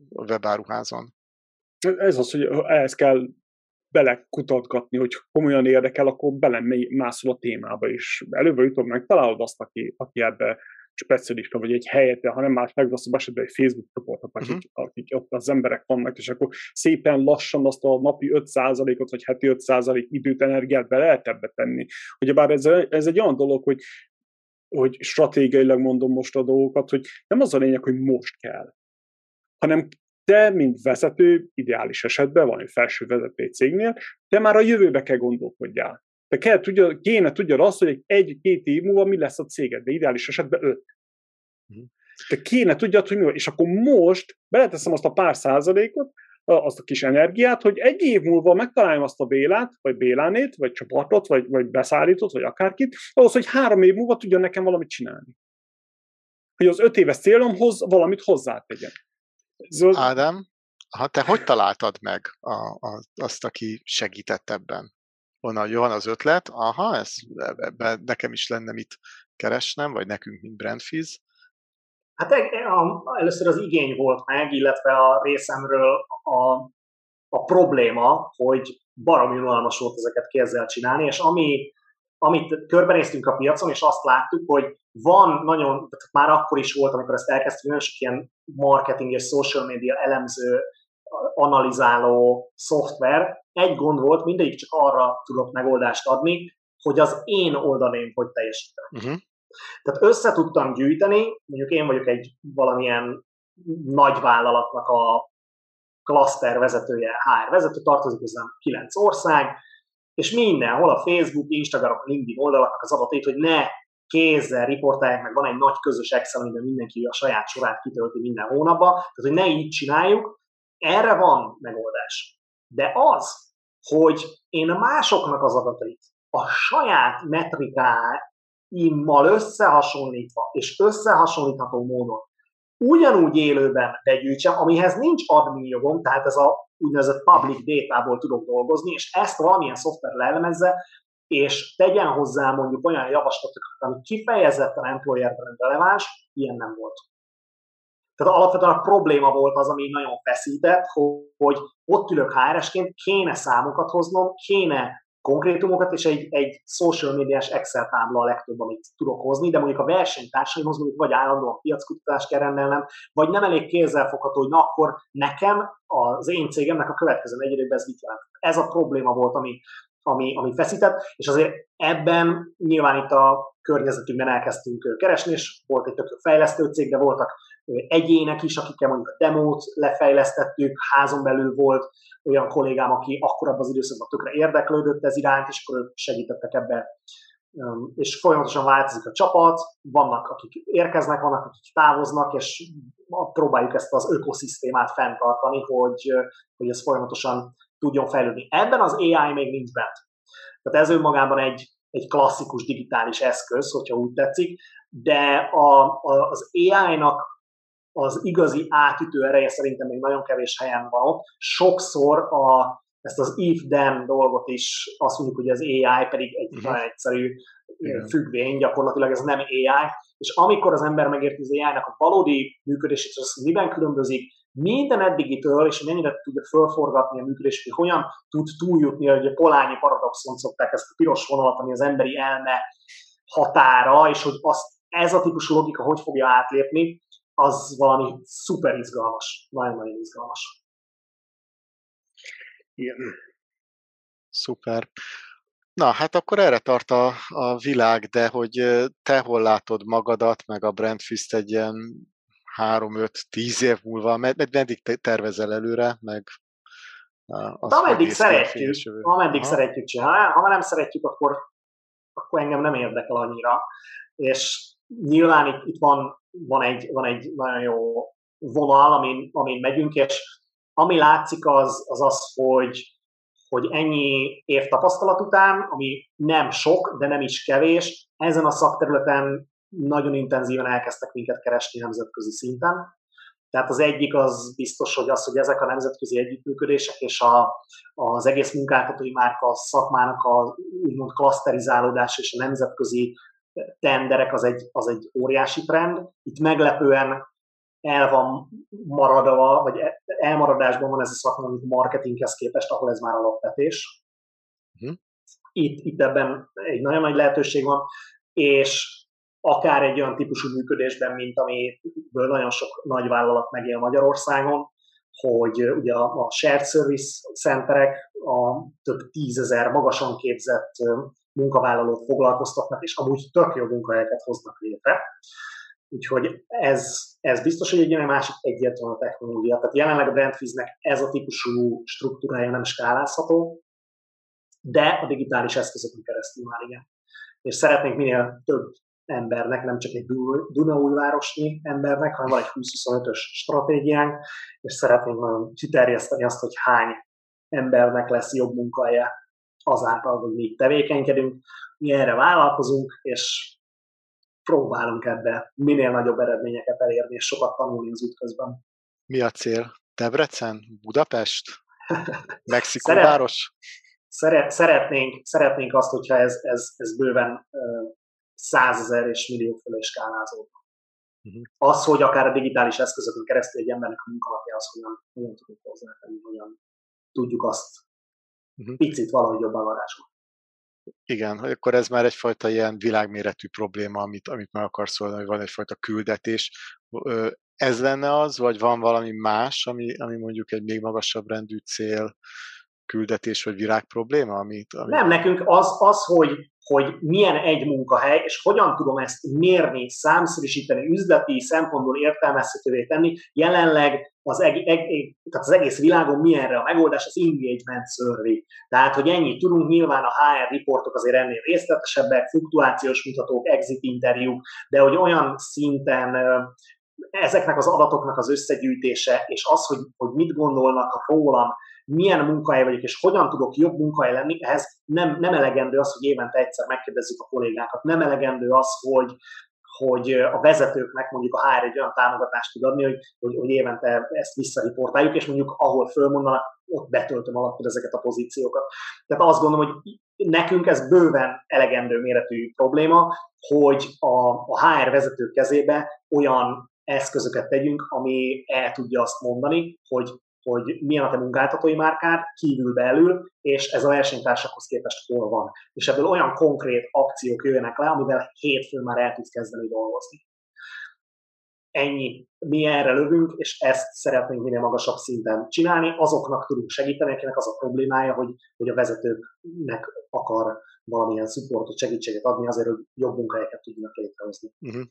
a webáruházon. Ez az, hogy ehhez kell belekutatgatni, hogy komolyan érdekel, akkor belemászol a témába is. Előbb vagy utóbb megtalálod azt, aki, aki ebbe specialista, vagy egy helyet, ha nem más megrosszabb esetben egy Facebook csoportot, akik, uh-huh. akik ott az emberek vannak, és akkor szépen lassan azt a napi 5%-ot, vagy heti 5% időt, energiát be lehet ebbe tenni. Ugyebár ez, ez egy olyan dolog, hogy hogy stratégiailag mondom most a dolgokat, hogy nem az a lényeg, hogy most kell, hanem te, mint vezető, ideális esetben, van egy felső vezető cégnél, te már a jövőbe kell gondolkodjál. Te kell, tudja, kéne tudja azt, hogy egy-két év múlva mi lesz a céged, de ideális esetben öt. Mhm. Te kéne tudjad, hogy mi van. És akkor most beleteszem azt a pár százalékot, azt a kis energiát, hogy egy év múlva megtaláljam azt a Bélát, vagy Bélánét, vagy csapatot, vagy, vagy beszállítót, vagy akárkit, ahhoz, hogy három év múlva tudjon nekem valamit csinálni. Hogy az öt éves célomhoz valamit hozzátegyem. Zöld... Ádám, ha te hogy találtad meg a, a, azt, aki segített ebben? Onnan jön az ötlet, aha, ez, ebben nekem is lenne mit keresnem, vagy nekünk, mint Brandfiz. Hát e, e, először az igény volt meg, illetve a részemről a, a probléma, hogy baromi unalmas volt ezeket kézzel csinálni, és ami, amit körbenéztünk a piacon, és azt láttuk, hogy van nagyon, tehát már akkor is volt, amikor ezt elkezdtük, nagyon sok ilyen marketing és social media elemző, analizáló szoftver. Egy gond volt, mindegyik csak arra tudott megoldást adni, hogy az én oldalén hogy teljesítenek. Uh-huh. Tehát össze tudtam gyűjteni, mondjuk én vagyok egy valamilyen nagy vállalatnak a klaszter vezetője, HR vezető, tartozik hozzám kilenc ország, és mindenhol a Facebook, Instagram, LinkedIn oldalaknak az adatét, hogy ne kézzel riportálják, meg van egy nagy közös Excel, amiben mindenki a saját sorát kitölti minden hónapban, tehát hogy ne így csináljuk, erre van megoldás. De az, hogy én másoknak az adatait a saját metrikáimmal összehasonlítva, és összehasonlítható módon ugyanúgy élőben begyűjtsem, amihez nincs admin jogom, tehát ez a úgynevezett public data-ból tudok dolgozni, és ezt valamilyen szoftver leelemezze, és tegyen hozzá mondjuk olyan javaslatokat, ami kifejezetten employer releváns, ilyen nem volt. Tehát alapvetően a probléma volt az, ami nagyon feszített, hogy ott ülök HR-esként, kéne számokat hoznom, kéne konkrétumokat, és egy, egy social médiás Excel tábla a legtöbb, amit tudok hozni, de mondjuk a versenytársaimhoz mondjuk vagy állandóan piackutatást kell rendelnem, vagy nem elég kézzelfogható, hogy na akkor nekem, az én cégemnek a következő negyedében ez mit jelent. Ez a probléma volt, ami, ami, ami feszített, és azért ebben nyilván itt a környezetünkben elkezdtünk keresni, és volt egy tök fejlesztő cég, de voltak egyének is, akikkel mondjuk a demót lefejlesztettük, házon belül volt olyan kollégám, aki akkor abban az időszakban tökre érdeklődött ez iránt, és akkor ők segítettek ebbe. És folyamatosan változik a csapat, vannak, akik érkeznek, vannak, akik távoznak, és próbáljuk ezt az ökoszisztémát fenntartani, hogy, hogy ez folyamatosan tudjon fejlődni. Ebben az AI még nincs bent. Tehát ez önmagában egy, egy klasszikus digitális eszköz, hogyha úgy tetszik, de a, a, az AI-nak az igazi átütő ereje szerintem még nagyon kevés helyen van ott. Sokszor a, ezt az if-then dolgot is azt mondjuk, hogy az AI pedig egy uh-huh. nagyon egyszerű Igen. függvény, gyakorlatilag ez nem AI, és amikor az ember megérti az AI-nak a valódi működését, az miben különbözik, minden eddigitől, és mennyire tudja fölforgatni a működését, hogy hogyan tud túljutni, hogy a polányi paradoxon szokták ezt a piros vonalat, ami az emberi elme határa, és hogy azt, ez a típusú logika hogy fogja átlépni, az valami szuper izgalmas, nagyon-nagyon izgalmas. Igen. Szuper. Na, hát akkor erre tart a, a világ, de hogy te hol látod magadat, meg a Brandfist egy ilyen 3-5-10 év múlva, med- meddig tervezel előre, meg az ameddig szeretjük, ameddig Aha. szeretjük csinálni, ha nem szeretjük, akkor, akkor engem nem érdekel annyira, és nyilván itt, itt van van egy, van egy nagyon jó vonal, amin, amin megyünk, és ami látszik az az, az hogy, hogy ennyi év tapasztalat után, ami nem sok, de nem is kevés, ezen a szakterületen nagyon intenzíven elkezdtek minket keresni nemzetközi szinten, Tehát az egyik az biztos, hogy az, hogy ezek a nemzetközi együttműködések és a, az egész munkáltatói márka szakmának a úgymond klaszterizálódás és a nemzetközi tenderek az egy, az egy óriási trend. Itt meglepően el van maradva, vagy elmaradásban van ez a szakma, mint marketinghez képest, ahol ez már alapvetés. Uh-huh. Itt, itt ebben egy nagyon nagy lehetőség van, és akár egy olyan típusú működésben, mint amiből nagyon sok nagyvállalat megél Magyarországon, hogy ugye a, shared service centerek a több tízezer magasan képzett munkavállalót foglalkoztatnak, és amúgy tök jó munkahelyeket hoznak létre. Úgyhogy ez, ez biztos, hogy egy olyan másik egyértelmű technológia. Tehát jelenleg a Brandfiznek ez a típusú struktúrája nem skálázható, de a digitális eszközökön keresztül már igen. És szeretnénk minél több embernek, nem csak egy Dunaújvárosnyi embernek, hanem van egy 20-25-ös stratégiánk, és szeretnénk nagyon kiterjeszteni azt, hogy hány embernek lesz jobb munkahelye azáltal, hogy mi tevékenykedünk. Mi erre vállalkozunk, és próbálunk ebbe minél nagyobb eredményeket elérni, és sokat tanulni az útközben. Mi a cél? Debrecen? Budapest? Mexikó Szeret? Szeret, szeretnénk, szeretnénk azt, hogyha ez, ez, ez bőven százezer és millió fölé skálázódna. Uh-huh. Az, hogy akár a digitális eszközökön keresztül egy embernek a munkalapja, az hogyan, hogyan tudjuk hozzátenni, hogyan tudjuk azt uh-huh. picit valahogy jobban varázsolni. Igen, akkor ez már egyfajta ilyen világméretű probléma, amit, amit meg akarsz oldani, hogy van egyfajta küldetés. Ez lenne az, vagy van valami más, ami, ami mondjuk egy még magasabb rendű cél, küldetés vagy virág probléma? Amit, amit... Nem, nekünk az, az hogy hogy milyen egy munkahely, és hogyan tudom ezt mérni, számszerűsíteni, üzleti szempontból értelmezhetővé tenni. Jelenleg az, eg- eg- tehát az egész világon milyenre a megoldás, az engagement survey. Tehát, hogy ennyit tudunk, nyilván a HR riportok azért ennél részletesebbek, fluktuációs mutatók, exit interjúk, de hogy olyan szinten ezeknek az adatoknak az összegyűjtése, és az, hogy, hogy mit gondolnak rólam, milyen munkahely vagyok, és hogyan tudok jobb munkahely lenni, ehhez nem, nem elegendő az, hogy évente egyszer megkérdezzük a kollégákat, nem elegendő az, hogy, hogy a vezetőknek mondjuk a HR egy olyan támogatást tud adni, hogy, hogy, hogy évente ezt visszariportáljuk, és mondjuk ahol fölmondanak, ott betöltöm alapod ezeket a pozíciókat. Tehát azt gondolom, hogy nekünk ez bőven elegendő méretű probléma, hogy a, a HR vezetők kezébe olyan eszközöket tegyünk, ami el tudja azt mondani, hogy hogy milyen a te munkáltatói márkád kívül belül, és ez a versenytársakhoz képest hol van. És ebből olyan konkrét akciók jöjjenek le, amivel hétfőn már el tudsz kezdeni dolgozni. Ennyi. Mi erre lövünk, és ezt szeretnénk minél magasabb szinten csinálni. Azoknak tudunk segíteni, akinek az a problémája, hogy, hogy a vezetőknek akar valamilyen supportot, segítséget adni azért, hogy jobb munkahelyeket tudjanak létrehozni. Uh-huh.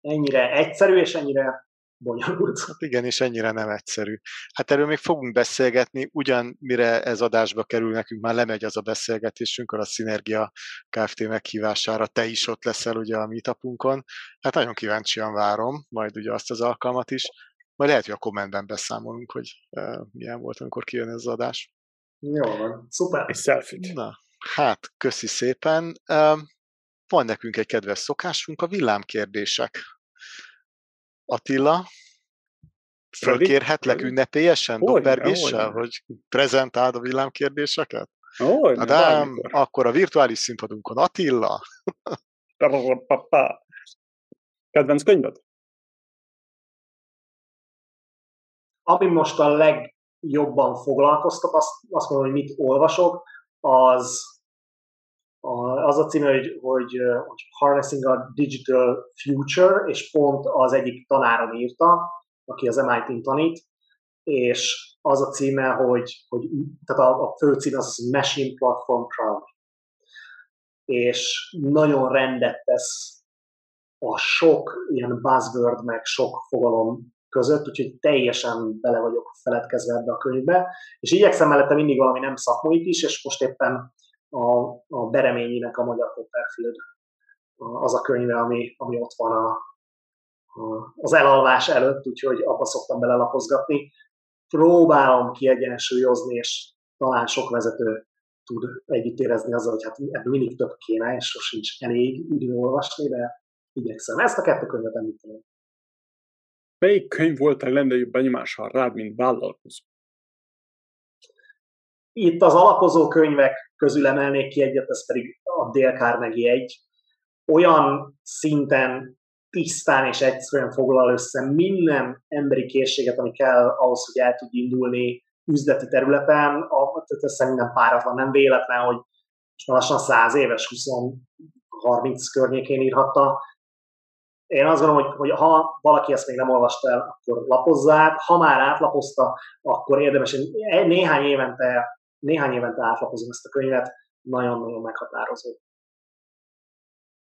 Ennyire egyszerű, és ennyire bonyolult. Hát igen, és ennyire nem egyszerű. Hát erről még fogunk beszélgetni, ugyan mire ez adásba kerül, nekünk már lemegy az a beszélgetésünk, a Synergia Kft. meghívására, te is ott leszel ugye a meetupunkon. Hát nagyon kíváncsian várom majd ugye azt az alkalmat is. Majd lehet, hogy a kommentben beszámolunk, hogy uh, milyen volt, amikor kijön ez az adás. Jó van, szuper. Egy selfie Na, hát, köszi szépen. Uh, van nekünk egy kedves szokásunk, a villámkérdések. Attila, fölkérhetlek ünnepélyesen, dobbergéssel, hogy prezentáld a villámkérdéseket? Ó, Adám, akkor a virtuális színpadunkon Attila. Kedvenc könyved? Ami most a legjobban foglalkoztat, azt, azt mondom, hogy mit olvasok, az az a címe, hogy, hogy, hogy Harnessing a Digital Future, és pont az egyik tanárom írta, aki az MIT-n tanít, és az a címe, hogy, hogy tehát a, a fő cím az, az Machine Platform Crowd. És nagyon rendet tesz a sok ilyen buzzword, meg sok fogalom között, úgyhogy teljesen bele vagyok feledkezve ebbe a könyvbe, és igyekszem mellette mindig valami nem szakmait is, és most éppen a, a Bereményinek a Magyar Copperfield az a könyve, ami, ami ott van a, a, az elalvás előtt, úgyhogy abba szoktam belelapozgatni. Próbálom kiegyensúlyozni, és talán sok vezető tud együtt érezni azzal, hogy hát ebből mindig több kéne, és sosincs elég úgy olvasni, de igyekszem. Ezt a kettő könyvet említeném. Melyik könyv volt a legnagyobb benyomással rád, mint vállalkozó? Itt az alapozó könyvek közül emelnék ki egyet, ez pedig a Dale Carnegie egy. Olyan szinten tisztán és egyszerűen foglal össze minden emberi készséget, ami kell ahhoz, hogy el tudj indulni üzleti területen. A, tehát ez szerintem páratlan, nem véletlen, hogy most lassan 100 éves, 20-30 környékén írhatta. Én azt gondolom, hogy, hogy ha valaki ezt még nem olvasta el, akkor lapozza át. Ha már átlapozta, akkor érdemes néhány évente, néhány évente átlapozom ezt a könyvet, nagyon-nagyon meghatározó.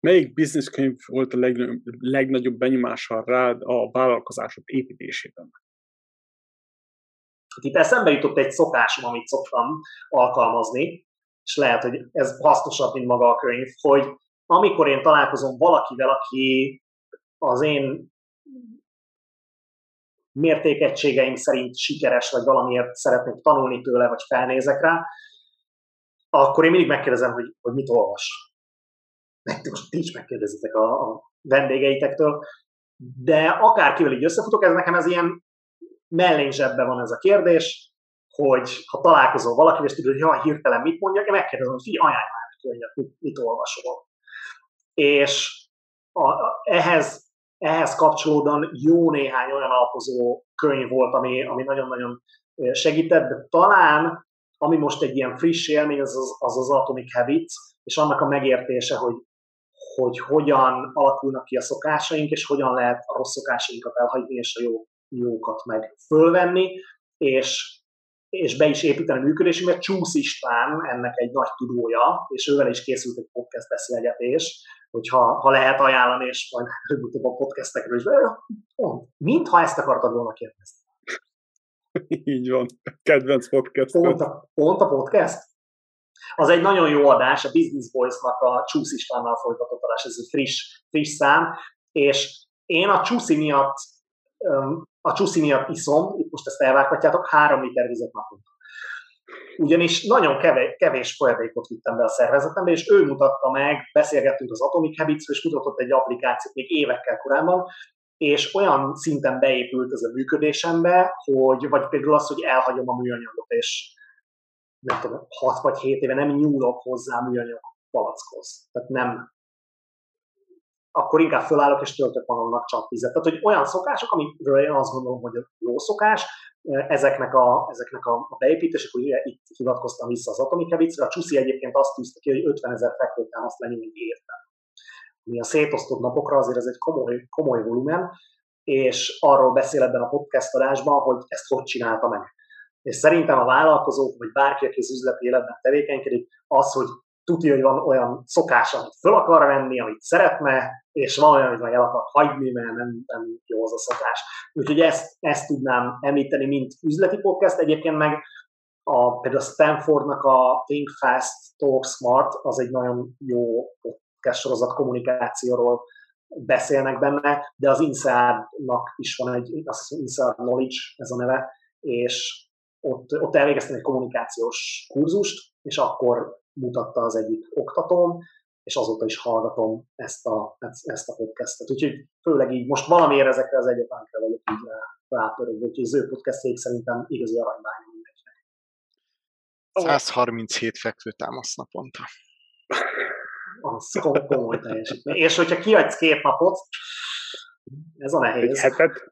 Melyik bizniszkönyv volt a legnagyobb, legnagyobb benyomással rád a vállalkozásod építésében? Hát itt eszembe jutott egy szokásom, amit szoktam alkalmazni, és lehet, hogy ez hasznosabb, mint maga a könyv, hogy amikor én találkozom valakivel, aki az én mértékegységeim szerint sikeres, vagy valamiért szeretnék tanulni tőle, vagy felnézek rá, akkor én mindig megkérdezem, hogy, hogy mit olvas meg most ti is megkérdezitek a, a vendégeitektől, de akárkivel így összefutok, ez nekem ez ilyen mellényzsebben van ez a kérdés, hogy ha találkozol valakivel, és tudod, hogy ha hirtelen mit mondjak, én megkérdezem, hogy fi, ajánlj már könyvet, mit, mit olvasol. És a, a, ehhez, ehhez kapcsolódóan jó néhány olyan alapozó könyv volt, ami, ami nagyon-nagyon segített, de talán, ami most egy ilyen friss élmény, az az, az, az Atomic Habits, és annak a megértése, hogy hogy hogyan alakulnak ki a szokásaink, és hogyan lehet a rossz szokásainkat elhagyni, és a jó, jókat meg fölvenni, és, és be is építeni a működésünket. Csúsz István ennek egy nagy tudója, és ővel is készült egy podcast beszélgetés, hogyha ha lehet ajánlani, és majd előbb a podcastekről is. Pont, mintha ezt akartad volna kérdezni. Így van. Kedvenc podcast. Pont a, pont a podcast? Az egy nagyon jó adás, a Business Boys-nak a Csúsz Istvánnal folytatott adás, ez egy friss, friss szám, és én a Csúszi miatt, a Csúszi miatt iszom, itt most ezt elvághatjátok, három liter vizet naponta. Ugyanis nagyon kevés, kevés folyadékot vittem be a szervezetembe, és ő mutatta meg, beszélgettünk az Atomic habits és mutatott egy applikációt még évekkel korábban, és olyan szinten beépült ez a működésembe, hogy, vagy például az, hogy elhagyom a műanyagot, és nem tudom, 6 vagy 7 éve nem nyúlok hozzá műanyag palackhoz. Tehát nem, akkor inkább fölállok és töltök magamnak csak vizet. Tehát, hogy olyan szokások, amiről én azt gondolom, hogy jó szokás, ezeknek a, ezeknek a, a beépítések, hogy itt hivatkoztam vissza az atomikevicre, a Csuszi egyébként azt tűzte ki, hogy 50 ezer fekvőtámaszt lenyúlni érte. Ami a szétosztott napokra azért ez egy komoly, komoly volumen, és arról beszél ebben a podcast adásban, hogy ezt hogy csinálta meg. És szerintem a vállalkozók, vagy bárki, aki az üzleti életben tevékenykedik, az, hogy tudja, hogy van olyan szokás, amit föl akar venni, amit szeretne, és van olyan, amit el akar hagyni, mert nem, nem jó az a szokás. Úgyhogy ezt, ezt tudnám említeni, mint üzleti podcast. Egyébként meg a, például a Stanfordnak a Think Fast, Talk Smart, az egy nagyon jó podcast sorozat kommunikációról beszélnek benne, de az INSEAD-nak is van egy, azt hiszem Knowledge ez a neve, és ott, ott elvégeztem egy kommunikációs kurzust, és akkor mutatta az egyik oktatóm, és azóta is hallgatom ezt a, ezt a podcastet. Úgyhogy főleg így most valamiért ezekre az egyetemekre vagyok így rátörődve, úgyhogy az ő podcastjék szerintem igazi aranybánya mindenkinek. 137 fekvőtámasz naponta. Az komoly teljesítmény. És hogyha kiadsz két napot, ez a nehéz. Egy hetet?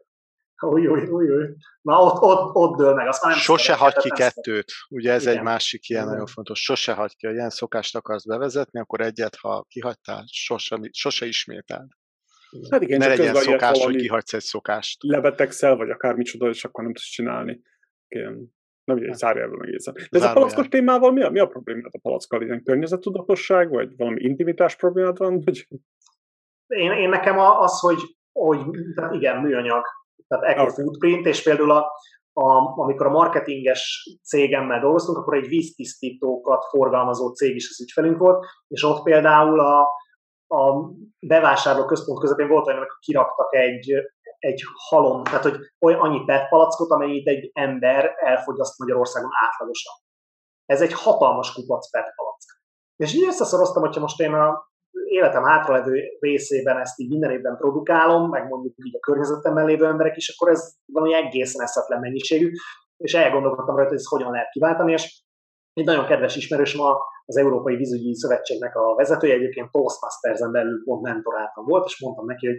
Új, új, új, új. Na ott, ott, ott dől meg. Azt nem Sose hagy ki kettőt. Ugye ez Igen. egy másik ilyen Igen. nagyon fontos. Sose hagy ki. Ha ilyen szokást akarsz bevezetni, akkor egyet, ha kihagytál, sose, sose ismételd. Hát igen, ne legyen szokás, hogy kihagysz egy szokást. Lebetegszel, vagy akármicsoda, és akkor nem tudsz csinálni. Igen. Nem egy zárjában megérzem. De ez a palackos témával mi a, mi a probléma a palackkal? Ilyen környezettudatosság, vagy valami intimitás problémád van? Vagy... Én, én nekem az, hogy, hogy tehát igen, műanyag tehát eco footprint, és például a, a, amikor a marketinges cégemmel dolgoztunk, akkor egy víztisztítókat forgalmazó cég is az ügyfelünk volt, és ott például a, a bevásárló központ közepén volt olyan, amikor kiraktak egy, egy halom, tehát hogy olyan annyi PET palackot, amennyit egy ember elfogyaszt Magyarországon átlagosan. Ez egy hatalmas kupac PET palack. És így összeszoroztam, hogyha most én a életem hátralévő részében ezt így minden évben produkálom, meg mondjuk így a környezetemben lévő emberek is, akkor ez valami egészen eszetlen mennyiségű, és elgondolkodtam rajta, hogy ezt hogyan lehet kiváltani, és egy nagyon kedves ismerős ma az Európai Vízügyi Szövetségnek a vezetője, egyébként Toastmasters-en belül pont mentoráltam volt, és mondtam neki, hogy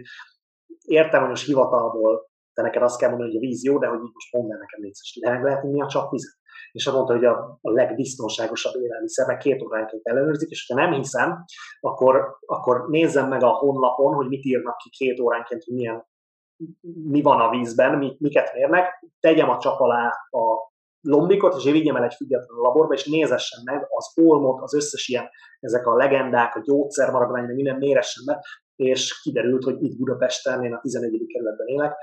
értem, hogy most hivatalból te neked azt kell mondani, hogy a víz jó, de hogy így most mondd el nekem légy meg lehet inni a csapvizet. És mondta, hogy a, a legbiztonságosabb élelmiszer, meg két óránként ellenőrzik, és ha nem hiszem, akkor, akkor nézzem meg a honlapon, hogy mit írnak ki két óránként, hogy milyen, mi van a vízben, mi, miket mérnek, tegyem a csap alá a lombikot, és vigyem el egy független laborba, és nézessen meg az olmot, az összes ilyen, ezek a legendák, a gyógyszermaradvány, minden méressen meg, és kiderült, hogy itt Budapesten, én a 11. kerületben élek,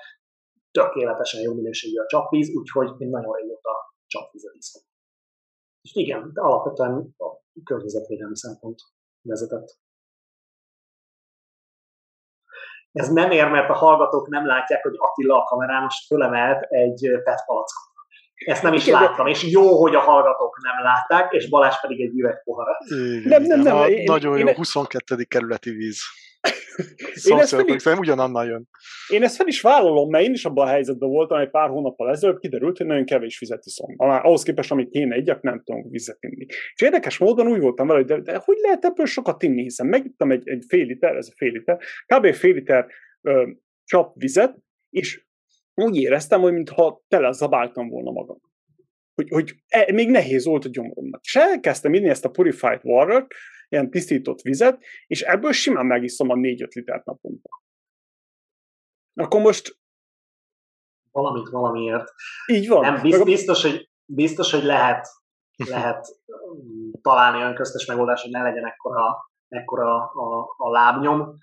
tökéletesen jó minőségű a csapvíz, úgyhogy én nagyon régóta csapvizet iszom. És igen, de alapvetően a környezetvédelmi szempont vezetett. Ez nem ér, mert a hallgatók nem látják, hogy Attila a kamerán most fölemelt egy PET palackot. Ezt nem is Igen, láttam, de... és jó, hogy a hallgatók nem látták, és Balázs pedig egy üveg pohara. Nem, nem, nem. A, én, nagyon én, jó, én... 22. kerületi víz. Én ezt fel is, ugyanannal jön. Én ezt fel is vállalom, mert én is abban a helyzetben voltam egy pár hónappal ezelőtt, kiderült, hogy nagyon kevés vizet iszom. Ahhoz képest, amit kéne egyak, nem tudom vizet inni. És érdekes módon úgy voltam vele, hogy de, de hogy lehet ebből sokat inni, hiszen megittem egy, egy fél liter, ez a fél liter, kb. fél liter ö, csap vizet, és úgy éreztem, hogy mintha tele zabáltam volna magam. Hogy, hogy e, még nehéz volt a gyomromnak. És elkezdtem inni ezt a Purified water ilyen tisztított vizet, és ebből simán megiszom a 4-5 litert naponta. Akkor most... Valamit valamiért. Így van. Nem, biztos, biztos, hogy, biztos, hogy lehet, lehet találni olyan köztes megoldást, hogy ne legyen ekkora, ekkora a, a lábnyom,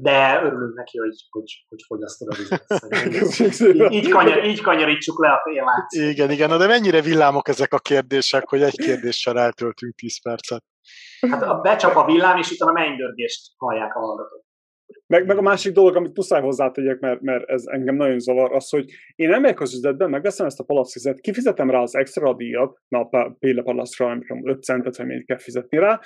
de örülünk neki, hogy, hogy, hogy fogyasztod a vizet. így, így, kanyar, így kanyarítsuk le a témát. Igen, igen, de mennyire villámok ezek a kérdések, hogy egy kérdéssel eltöltünk 10 percet. Hát a becsap a villám, és utána mennydörgést hallják a hallgatók. Meg, meg a másik dolog, amit muszáj hozzátegyek, mert, mert ez engem nagyon zavar, az, hogy én emlék az üzletben, megveszem ezt a palackvizet, kifizetem rá az extra díjat, na a Péle palaszra, nem tudom, 5 centet, vagy még kell fizetni rá,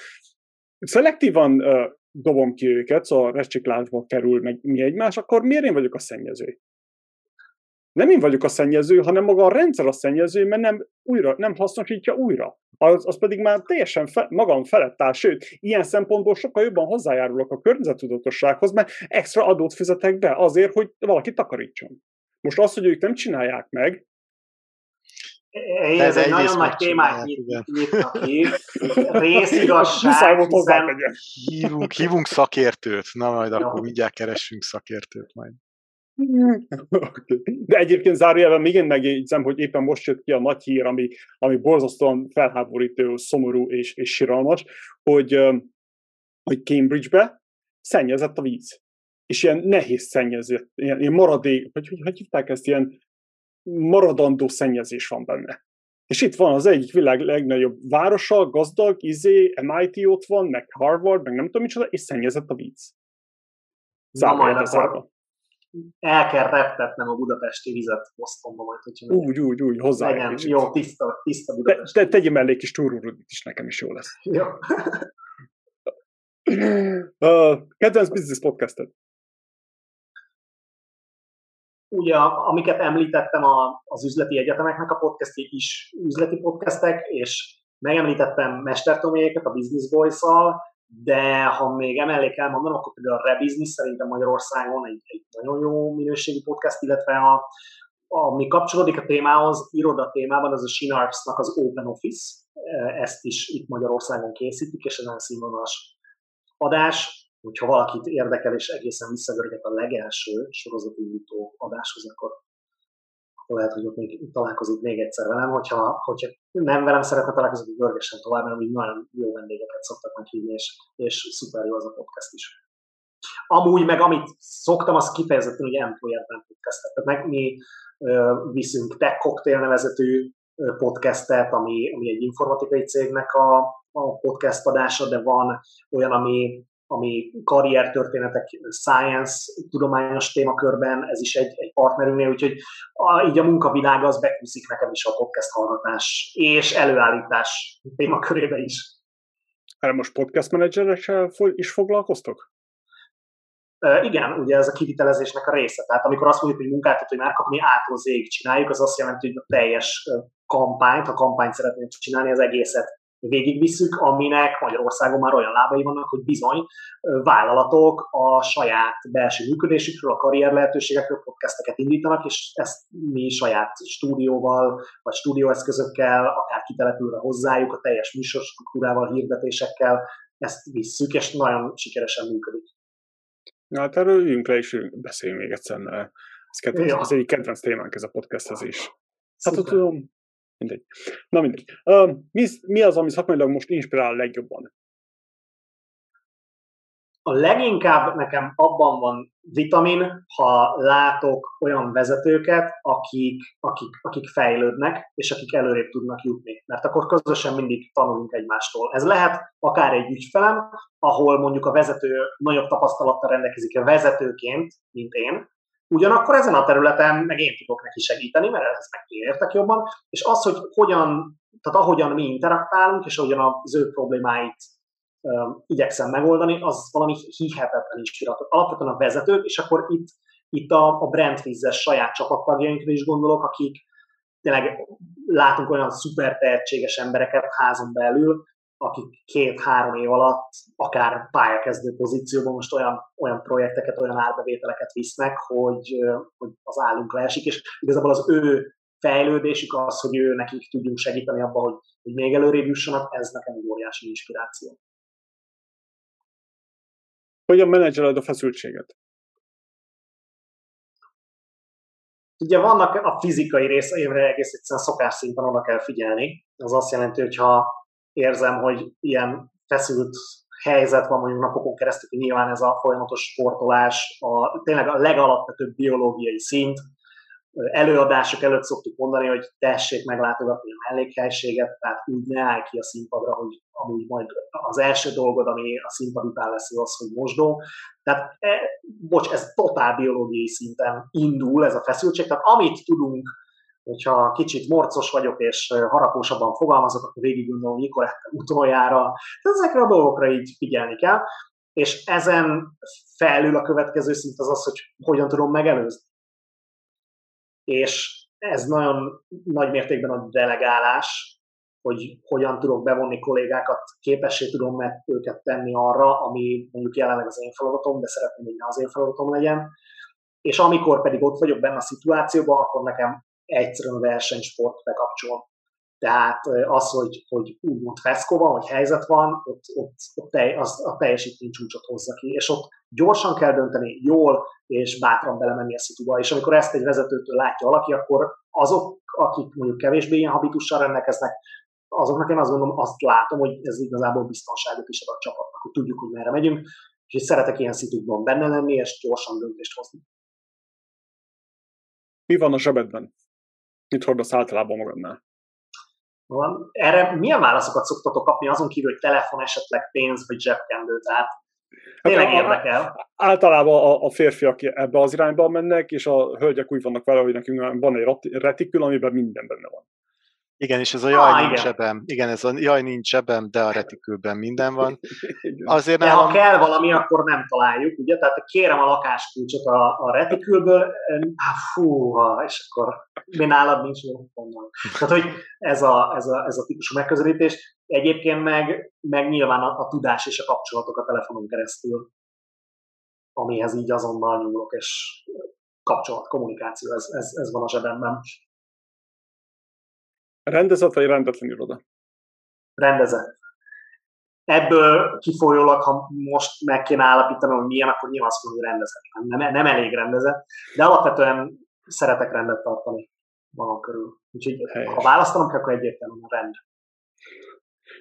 szelektívan uh, dobom ki őket, szóval recsiklásba kerül meg mi egymás, akkor miért én vagyok a szennyező? Nem én vagyok a szennyező, hanem maga a rendszer a szennyező, mert nem, újra, nem hasznosítja újra. Az, az pedig már teljesen fe, magam felett áll, sőt, ilyen szempontból sokkal jobban hozzájárulok a környezetudatossághoz, mert extra adót fizetek be azért, hogy valaki takarítson. Most az, hogy ők nem csinálják meg, én ez egy nagyon nagy témát nyitnak ki. Részigazság, hiszen... Hívunk, hívunk szakértőt, na majd akkor mindjárt keressünk szakértőt majd. De egyébként zárójelben még én megjegyzem, hogy éppen most jött ki a nagy hír, ami, ami borzasztóan felháborító, szomorú és, és siralmas, hogy, hogy Cambridge-be szennyezett a víz. És ilyen nehéz szennyezett, ilyen, ilyen maradék, hogy, hogy, hogy hívták ezt, ilyen maradandó szennyezés van benne. És itt van az egyik világ legnagyobb városa, gazdag, izé, MIT ott van, meg Harvard, meg nem tudom micsoda, és szennyezett a víz. Zárva el kell reptetnem a budapesti vizet Bostonba majd, hogyha Úgy, úgy, úgy, hozzá legyen, Jó, tiszta, tiszta Budapest. Te, te, tegyem mellé kis túrúrudit is, nekem is jó lesz. Jó. uh, kedvenc business podcasted? Ugye, amiket említettem a, az üzleti egyetemeknek a podcastjai is üzleti podcastek, és megemlítettem mestertoméjéket a Business Voice-szal, de ha még emellé kell mondanom, akkor például a Rebusiness szerintem Magyarországon egy, egy nagyon jó minőségű podcast, illetve a, ami kapcsolódik a témához, iroda témában, az a Shinarps-nak az Open Office, ezt is itt Magyarországon készítik, és ez nagyon színvonalas adás. Hogyha valakit érdekel, és egészen visszagörget a legelső sorozatindító adáshoz, akkor lehet, hogy ott még találkozik még egyszer velem, hogyha, hogyha nem velem szeretne találkozni, hogy görgessen tovább, mert így nagyon jó vendégeket szoktak meg hívni, és, és szuper jó az a podcast is. Amúgy meg amit szoktam, az kifejezetten ugye employer podcastet. Tehát meg mi ö, viszünk Tech Cocktail nevezetű podcastet, ami, ami egy informatikai cégnek a, a podcast adása, de van olyan, ami ami karriertörténetek, science, tudományos témakörben, ez is egy, egy partnerünknél, úgyhogy a, így a munkavilág az bekúszik nekem is a podcast hallgatás és előállítás témakörébe is. Erre most podcast menedzserekkel is foglalkoztok? igen, ugye ez a kivitelezésnek a része. Tehát amikor azt mondjuk, hogy munkáltatói márka, mi ától csináljuk, az azt jelenti, hogy a teljes kampányt, ha kampányt szeretnénk csinálni, az egészet végigvisszük, aminek Magyarországon már olyan lábai vannak, hogy bizony vállalatok a saját belső működésükről, a karrier lehetőségekről podcasteket indítanak, és ezt mi saját stúdióval, vagy stúdióeszközökkel, akár kitelepülve hozzájuk, a teljes műsorstruktúrával, hirdetésekkel, ezt visszük, és nagyon sikeresen működik. Na, hát erről üljünk le, és beszéljünk még egyszer. Ez, kedvenc, ja. ez egy kedvenc témánk ez a podcasthez is. Hát Szuper. tudom, mindegy. Na mindegy. Uh, mi, mi az, ami szakmailag most inspirál legjobban? A leginkább nekem abban van vitamin, ha látok olyan vezetőket, akik, akik, akik fejlődnek, és akik előrébb tudnak jutni. Mert akkor közösen mindig tanulunk egymástól. Ez lehet akár egy ügyfelem, ahol mondjuk a vezető nagyobb tapasztalattal rendelkezik a vezetőként, mint én, Ugyanakkor ezen a területen meg én tudok neki segíteni, mert ehhez meg értek jobban, és az, hogy hogyan, tehát ahogyan mi interaktálunk, és ahogyan az ő problémáit um, igyekszem megoldani, az valami hihetetlen inspiratív. Alapvetően a vezetők, és akkor itt, itt a, a Brandfizes saját csapattagjainkra is gondolok, akik tényleg látunk olyan szuper tehetséges embereket házon belül, akik két-három év alatt akár pályakezdő pozícióban most olyan, olyan projekteket, olyan árbevételeket visznek, hogy, hogy az állunk leesik, és igazából az ő fejlődésük az, hogy ő nekik tudjunk segíteni abban, hogy, hogy még előrébb jussanak, ez nekem egy óriási inspiráció. Hogyan menedzseled a feszültséget? Ugye vannak a fizikai részeimre egész egyszerűen szokás szinten oda kell figyelni. Az azt jelenti, hogy ha érzem, hogy ilyen feszült helyzet van mondjuk napokon keresztül, hogy nyilván ez a folyamatos sportolás, a, tényleg a legalapvetőbb biológiai szint, előadások előtt szoktuk mondani, hogy tessék meglátogatni a mellékhelységet, tehát úgy ne állj ki a színpadra, hogy amúgy majd az első dolgod, ami a színpad után lesz, az, hogy mosdó. Tehát, e, bocs, ez totál biológiai szinten indul ez a feszültség, tehát amit tudunk hogyha kicsit morcos vagyok és harapósabban fogalmazok, akkor végig gondolom, mikor utoljára. Ezekre a dolgokra így figyelni kell. És ezen felül a következő szint az az, hogy hogyan tudom megelőzni. És ez nagyon nagy mértékben a delegálás, hogy hogyan tudok bevonni kollégákat, képessé tudom meg őket tenni arra, ami mondjuk jelenleg az én feladatom, de szeretném, hogy ne az én feladatom legyen. És amikor pedig ott vagyok benne a szituációban, akkor nekem egyszerűen versenysport bekapcsol. Tehát az, hogy, hogy úgymond feszkó van, hogy helyzet van, ott, ott, ott az, a teljesítmény csúcsot hozza ki, és ott gyorsan kell dönteni, jól és bátran belemenni a szituba. És amikor ezt egy vezetőtől látja valaki, akkor azok, akik mondjuk kevésbé ilyen habitussal rendelkeznek, azoknak én azt gondolom, azt látom, hogy ez igazából biztonságot is ad a csapatnak, hogy tudjuk, hogy merre megyünk, és szeretek ilyen szitukban benne lenni, és gyorsan döntést hozni. Mi van a zsebedben? Mit hordasz általában magadnál? Van. Erre milyen válaszokat szoktatok kapni azon kívül, hogy telefon, esetleg pénz vagy zsebkendő? Tehát hát tényleg hát, érdekel. Általában a, a férfiak ebbe az irányba mennek, és a hölgyek úgy vannak vele, hogy nekünk van egy retikül, amiben minden benne van. Igen, és ez a jaj ah, nincs igen. zsebem. Igen, ez a jaj nincs zsebem, de a retikülben minden van. Azért de nálam... ha kell valami, akkor nem találjuk, ugye? Tehát kérem a lakáskulcsot a, a retikülből, fú, és akkor mi nálad nincs onnan. Tehát, hogy ez a, ez a, ez a típusú megközelítés. Egyébként meg, meg nyilván a, a tudás és a kapcsolatok a telefonon keresztül, amihez így azonnal nyúlok, és kapcsolat, kommunikáció, ez, ez, ez van a zsebemben. Rendezett vagy rendetlen iroda? Rendezett. Ebből kifolyólag, ha most meg kéne állapítanom, hogy milyen, akkor nyilván azt mondom, hogy rendezett. Nem, nem elég rendezett, de alapvetően szeretek rendet tartani magam körül. Úgyhogy Helyes. ha választanom kell, akkor egyértelműen a rend.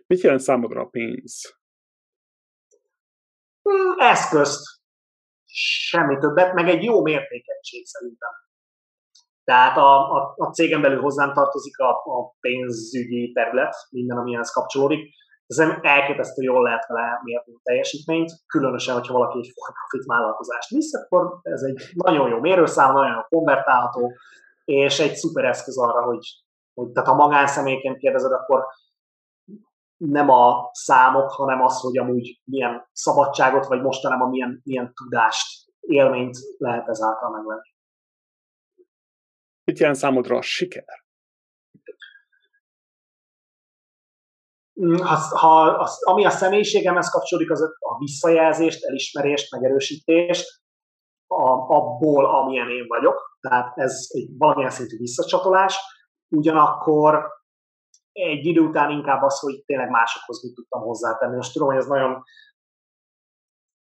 Mit jelent számodra a pénz? Hmm, eszközt. Semmi többet, meg egy jó mértékegység szerintem. Tehát a, a, a cégen belül hozzám tartozik a, a pénzügyi terület, minden, ami ehhez kapcsolódik. Ez elképesztő jól lehet vele mérni a teljesítményt, különösen, hogyha valaki egy for-profit vállalkozást visz, akkor ez egy nagyon jó mérőszám, nagyon jó konvertálható, és egy szuper eszköz arra, hogy, hogy tehát ha magánszemélyként kérdezed, akkor nem a számok, hanem az, hogy amúgy milyen szabadságot, vagy mostanában milyen, milyen tudást, élményt lehet ezáltal megvenni. Mit jelent számodra a siker? Mm, ha, ha, az, ami a személyiségemhez kapcsolódik, az a visszajelzést, elismerést, megerősítést, a, abból, amilyen én vagyok. Tehát ez egy valamilyen szintű visszacsatolás. Ugyanakkor egy idő után inkább az, hogy tényleg másokhoz mit tudtam hozzátenni. Most tudom, hogy ez nagyon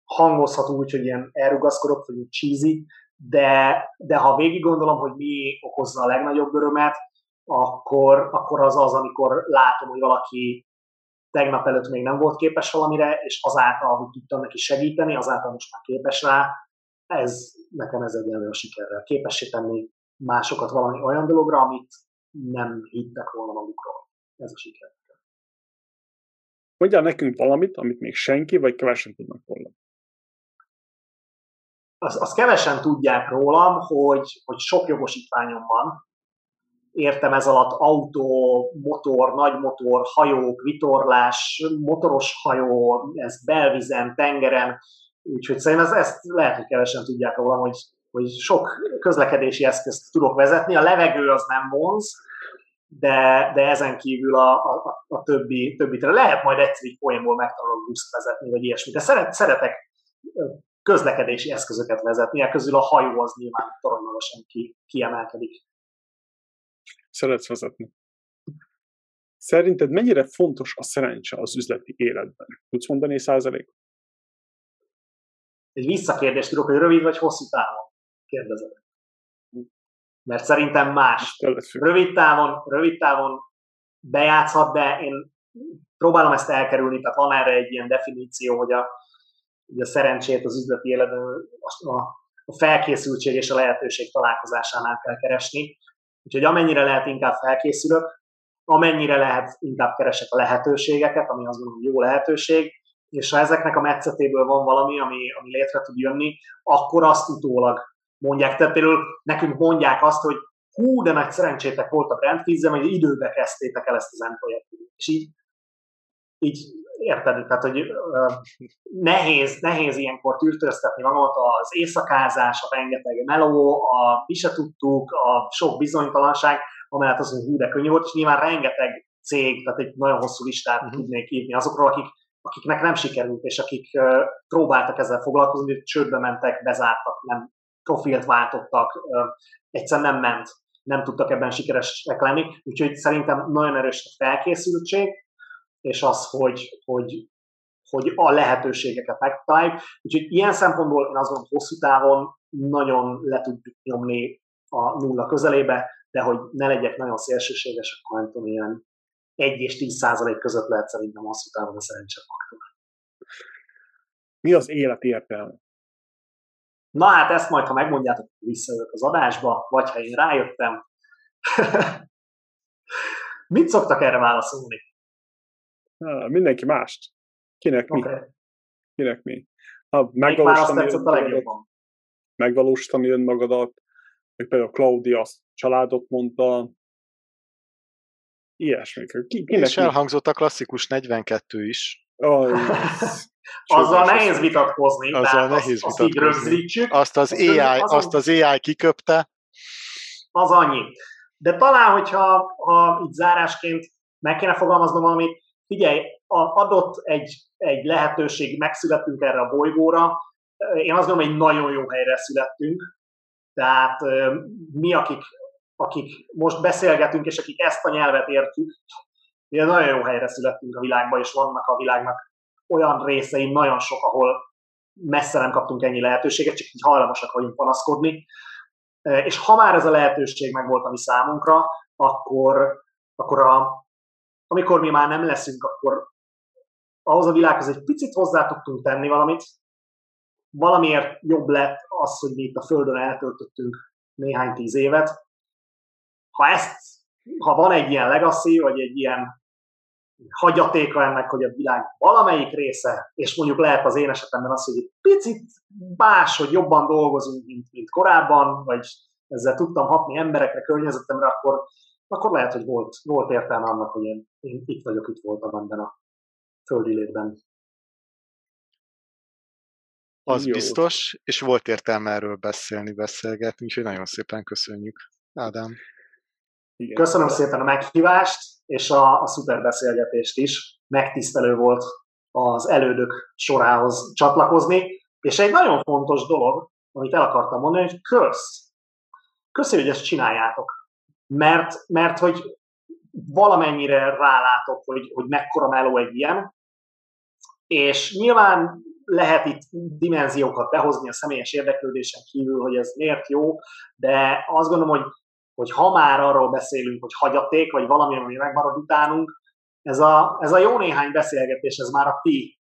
hangozható úgy, hogy ilyen elrugaszkodok, vagy cheesy, de, de ha végig gondolom, hogy mi okozza a legnagyobb örömet, akkor, akkor az az, amikor látom, hogy valaki tegnap előtt még nem volt képes valamire, és azáltal, hogy tudtam neki segíteni, azáltal most már képes rá, ez nekem ez egyenlő a sikerrel. Képessé tenni másokat valami olyan dologra, amit nem hittek volna magukról. Ez a siker. Mondjál nekünk valamit, amit még senki vagy kevesen tudnak róla. Azt, azt kevesen tudják rólam, hogy, hogy sok jogosítványom van, értem ez alatt autó, motor, nagy motor, hajók, vitorlás, motoros hajó, ez belvizen, tengeren, úgyhogy szerintem ezt, ezt lehet, hogy kevesen tudják rólam, hogy, hogy sok közlekedési eszközt tudok vezetni, a levegő az nem vonz, de, de ezen kívül a, a, a többi, többi lehet majd egyszer így poénból megtanulok buszt vezetni, vagy ilyesmi, de szeret, szeretek közlekedési eszközöket vezetni, a közül a hajó az nyilván toronymagasan ki, kiemelkedik szeretsz vezetni. Szerinted mennyire fontos a szerencse az üzleti életben? Tudsz mondani százalékot? Egy visszakérdést tudok, hogy rövid vagy hosszú távon? Kérdezem. Mert szerintem más. Rövid távon, rövid távon bejátszhat, de én próbálom ezt elkerülni, tehát van erre egy ilyen definíció, hogy a, hogy a szerencsét az üzleti életben a, a felkészültség és a lehetőség találkozásánál kell keresni. Úgyhogy amennyire lehet inkább felkészülök, amennyire lehet inkább keresek a lehetőségeket, ami azt gondolom jó lehetőség, és ha ezeknek a metszetéből van valami, ami, ami létre tud jönni, akkor azt utólag mondják. Tehát például nekünk mondják azt, hogy hú, de nagy szerencsétek volt a brandfizem, hogy időbe kezdtétek el ezt az projektet. És így, így érted, tehát, hogy uh, nehéz, nehéz ilyenkor tűrtőztetni magamat az éjszakázás, a rengeteg meló, a mi se tudtuk, a sok bizonytalanság, amellett az, hogy hú, de könnyű volt, és nyilván rengeteg cég, tehát egy nagyon hosszú listát uh-huh. tudnék írni azokról, akik, akiknek nem sikerült, és akik uh, próbáltak ezzel foglalkozni, hogy csődbe mentek, bezártak, nem profilt váltottak, uh, egyszerűen nem ment, nem tudtak ebben sikeresek lenni, úgyhogy szerintem nagyon erős a felkészültség, és az, hogy, hogy, hogy a lehetőségeket megtaláljuk. Úgyhogy ilyen szempontból én azt gondolom, hosszú távon nagyon le tudjuk nyomni a nulla közelébe, de hogy ne legyek nagyon szélsőséges, akkor nem tudom, ilyen 1 és 10 százalék között lehet szerintem hosszú távon a szerencsefaktor. Mi az élet értelme? Na hát ezt majd, ha megmondjátok, visszajövök az adásba, vagy ha én rájöttem. Mit szoktak erre válaszolni? Mindenki mást. Kinek mi? Okay. Kinek mi? Ha megvalósítani, önmagadat, megvalósítani önmagadat, meg például Claudia azt családot mondta, ilyesmi. Ki, kinek És elhangzott a klasszikus 42 is. Oh, azzal nehéz vitatkozni, azzal nehéz azt, vitatkozni. azt. Azt az, azt AI, az, azt az AI kiköpte. Az annyi. De talán, hogyha ha így zárásként meg kéne fogalmaznom valamit, figyelj, adott egy, egy lehetőség, megszülettünk erre a bolygóra, én azt gondolom, hogy nagyon jó helyre születtünk, tehát mi, akik, akik most beszélgetünk, és akik ezt a nyelvet értjük, mi nagyon jó helyre születtünk a világban, és vannak a világnak olyan részei, nagyon sok, ahol messze nem kaptunk ennyi lehetőséget, csak így hajlamosak vagyunk panaszkodni. És ha már ez a lehetőség megvolt a mi számunkra, akkor, akkor a, amikor mi már nem leszünk, akkor ahhoz a világhoz egy picit hozzá tudtunk tenni valamit. Valamiért jobb lett az, hogy mi itt a Földön eltöltöttünk néhány tíz évet. Ha ezt, ha van egy ilyen legacy, vagy egy ilyen hagyatéka ennek, hogy a világ valamelyik része, és mondjuk lehet az én esetemben az, hogy egy picit más, hogy jobban dolgozunk, mint, mint korábban, vagy ezzel tudtam hatni emberekre, környezetemre, akkor akkor lehet, hogy volt, volt értelme annak, hogy én, én itt vagyok, itt voltam ebben a földi létben. Az Jó. biztos, és volt értelme erről beszélni, beszélgetni, úgyhogy nagyon szépen köszönjük. Ádám. Igen. Köszönöm szépen a meghívást, és a, a szuper beszélgetést is. Megtisztelő volt az elődök sorához csatlakozni, és egy nagyon fontos dolog, amit el akartam mondani, hogy kösz. Köszi, hogy ezt csináljátok. Mert, mert hogy valamennyire rálátok, hogy, hogy mekkora meló egy ilyen, és nyilván lehet itt dimenziókat behozni a személyes érdeklődésen kívül, hogy ez miért jó, de azt gondolom, hogy, hogy ha már arról beszélünk, hogy hagyaték, vagy valami, ami megmarad utánunk, ez a, ez a jó néhány beszélgetés, ez már a ti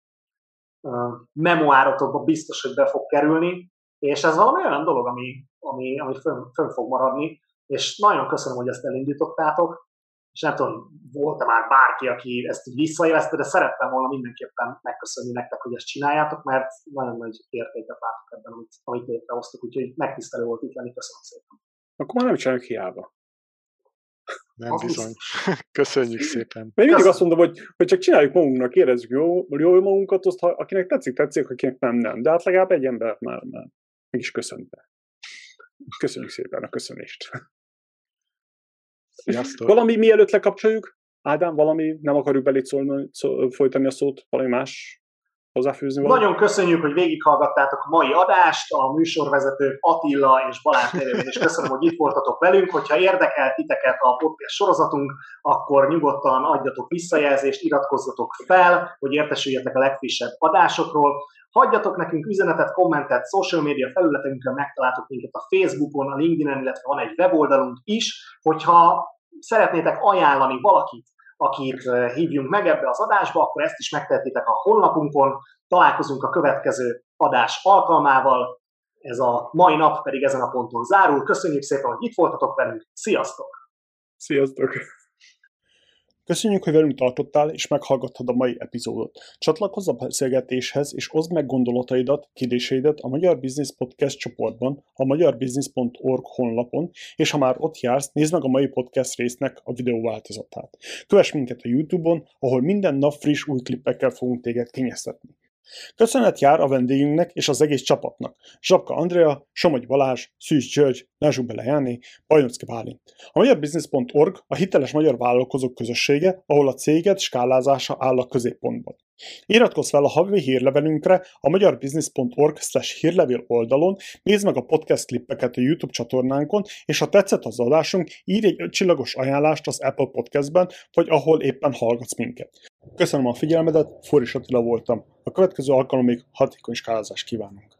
uh, memoárotokba biztos, hogy be fog kerülni, és ez valami olyan dolog, ami, ami, ami fönn, fönn fog maradni, és nagyon köszönöm, hogy ezt elindítottátok, és nem tudom, volt-e már bárki, aki ezt így visszaélezte, de szerettem volna mindenképpen megköszönni nektek, hogy ezt csináljátok, mert nagyon nagy értéket látok ebben, amit, amit létrehoztuk, úgyhogy megtisztelő volt itt lenni, köszönöm szépen. Akkor már nem csináljuk hiába. Nem az bizony. Köszönjük szépen. Még mindig azt mondom, hogy, hogy csak csináljuk magunknak, érezzük jó, jó magunkat, azt, ha, akinek tetszik, tetszik, akinek nem, nem. De hát legalább egy ember már, már mégis köszönte. Köszönjük szépen a köszönést. Sziasztok. Valami mielőtt lekapcsoljuk? Ádám, valami, nem akarjuk belét szólni, szó, folytani a szót, valami más hozzáfűzni valamit? Nagyon köszönjük, hogy végighallgattátok a mai adást, a műsorvezetők Attila és Balázs nevében, és köszönöm, hogy itt voltatok velünk. Hogyha érdekel titeket a podcast sorozatunk, akkor nyugodtan adjatok visszajelzést, iratkozzatok fel, hogy értesüljetek a legfrissebb adásokról. Hagyjatok nekünk üzenetet, kommentet, social media felületünkön, megtaláltok minket a Facebookon, a LinkedIn-en, illetve van egy weboldalunk is. Hogyha szeretnétek ajánlani valakit, akit hívjunk meg ebbe az adásba, akkor ezt is megtehetitek a honlapunkon. Találkozunk a következő adás alkalmával. Ez a mai nap pedig ezen a ponton zárul. Köszönjük szépen, hogy itt voltatok velünk. Sziasztok! Sziasztok! Köszönjük, hogy velünk tartottál, és meghallgattad a mai epizódot. Csatlakozz a beszélgetéshez, és oszd meg gondolataidat, kérdéseidet a Magyar Business Podcast csoportban, a magyarbusiness.org honlapon, és ha már ott jársz, nézd meg a mai podcast résznek a videó változatát. Kövess minket a YouTube-on, ahol minden nap friss új klippekkel fogunk téged kényeztetni. Köszönet jár a vendégünknek és az egész csapatnak. Zsapka Andrea, Somogy Balázs, Szűz György, Lázsú Bele Bajnocki Bálint. A magyarbusiness.org a hiteles magyar vállalkozók közössége, ahol a céget skálázása áll a középpontban. Iratkozz fel a havi hírlevelünkre a magyarbusiness.org hírlevél oldalon, nézd meg a podcast klippeket a YouTube csatornánkon, és ha tetszett az adásunk, írj egy csillagos ajánlást az Apple Podcastben, vagy ahol éppen hallgatsz minket. Köszönöm a figyelmedet, Foris Attila voltam. A következő alkalomig hatékony skálázást kívánunk.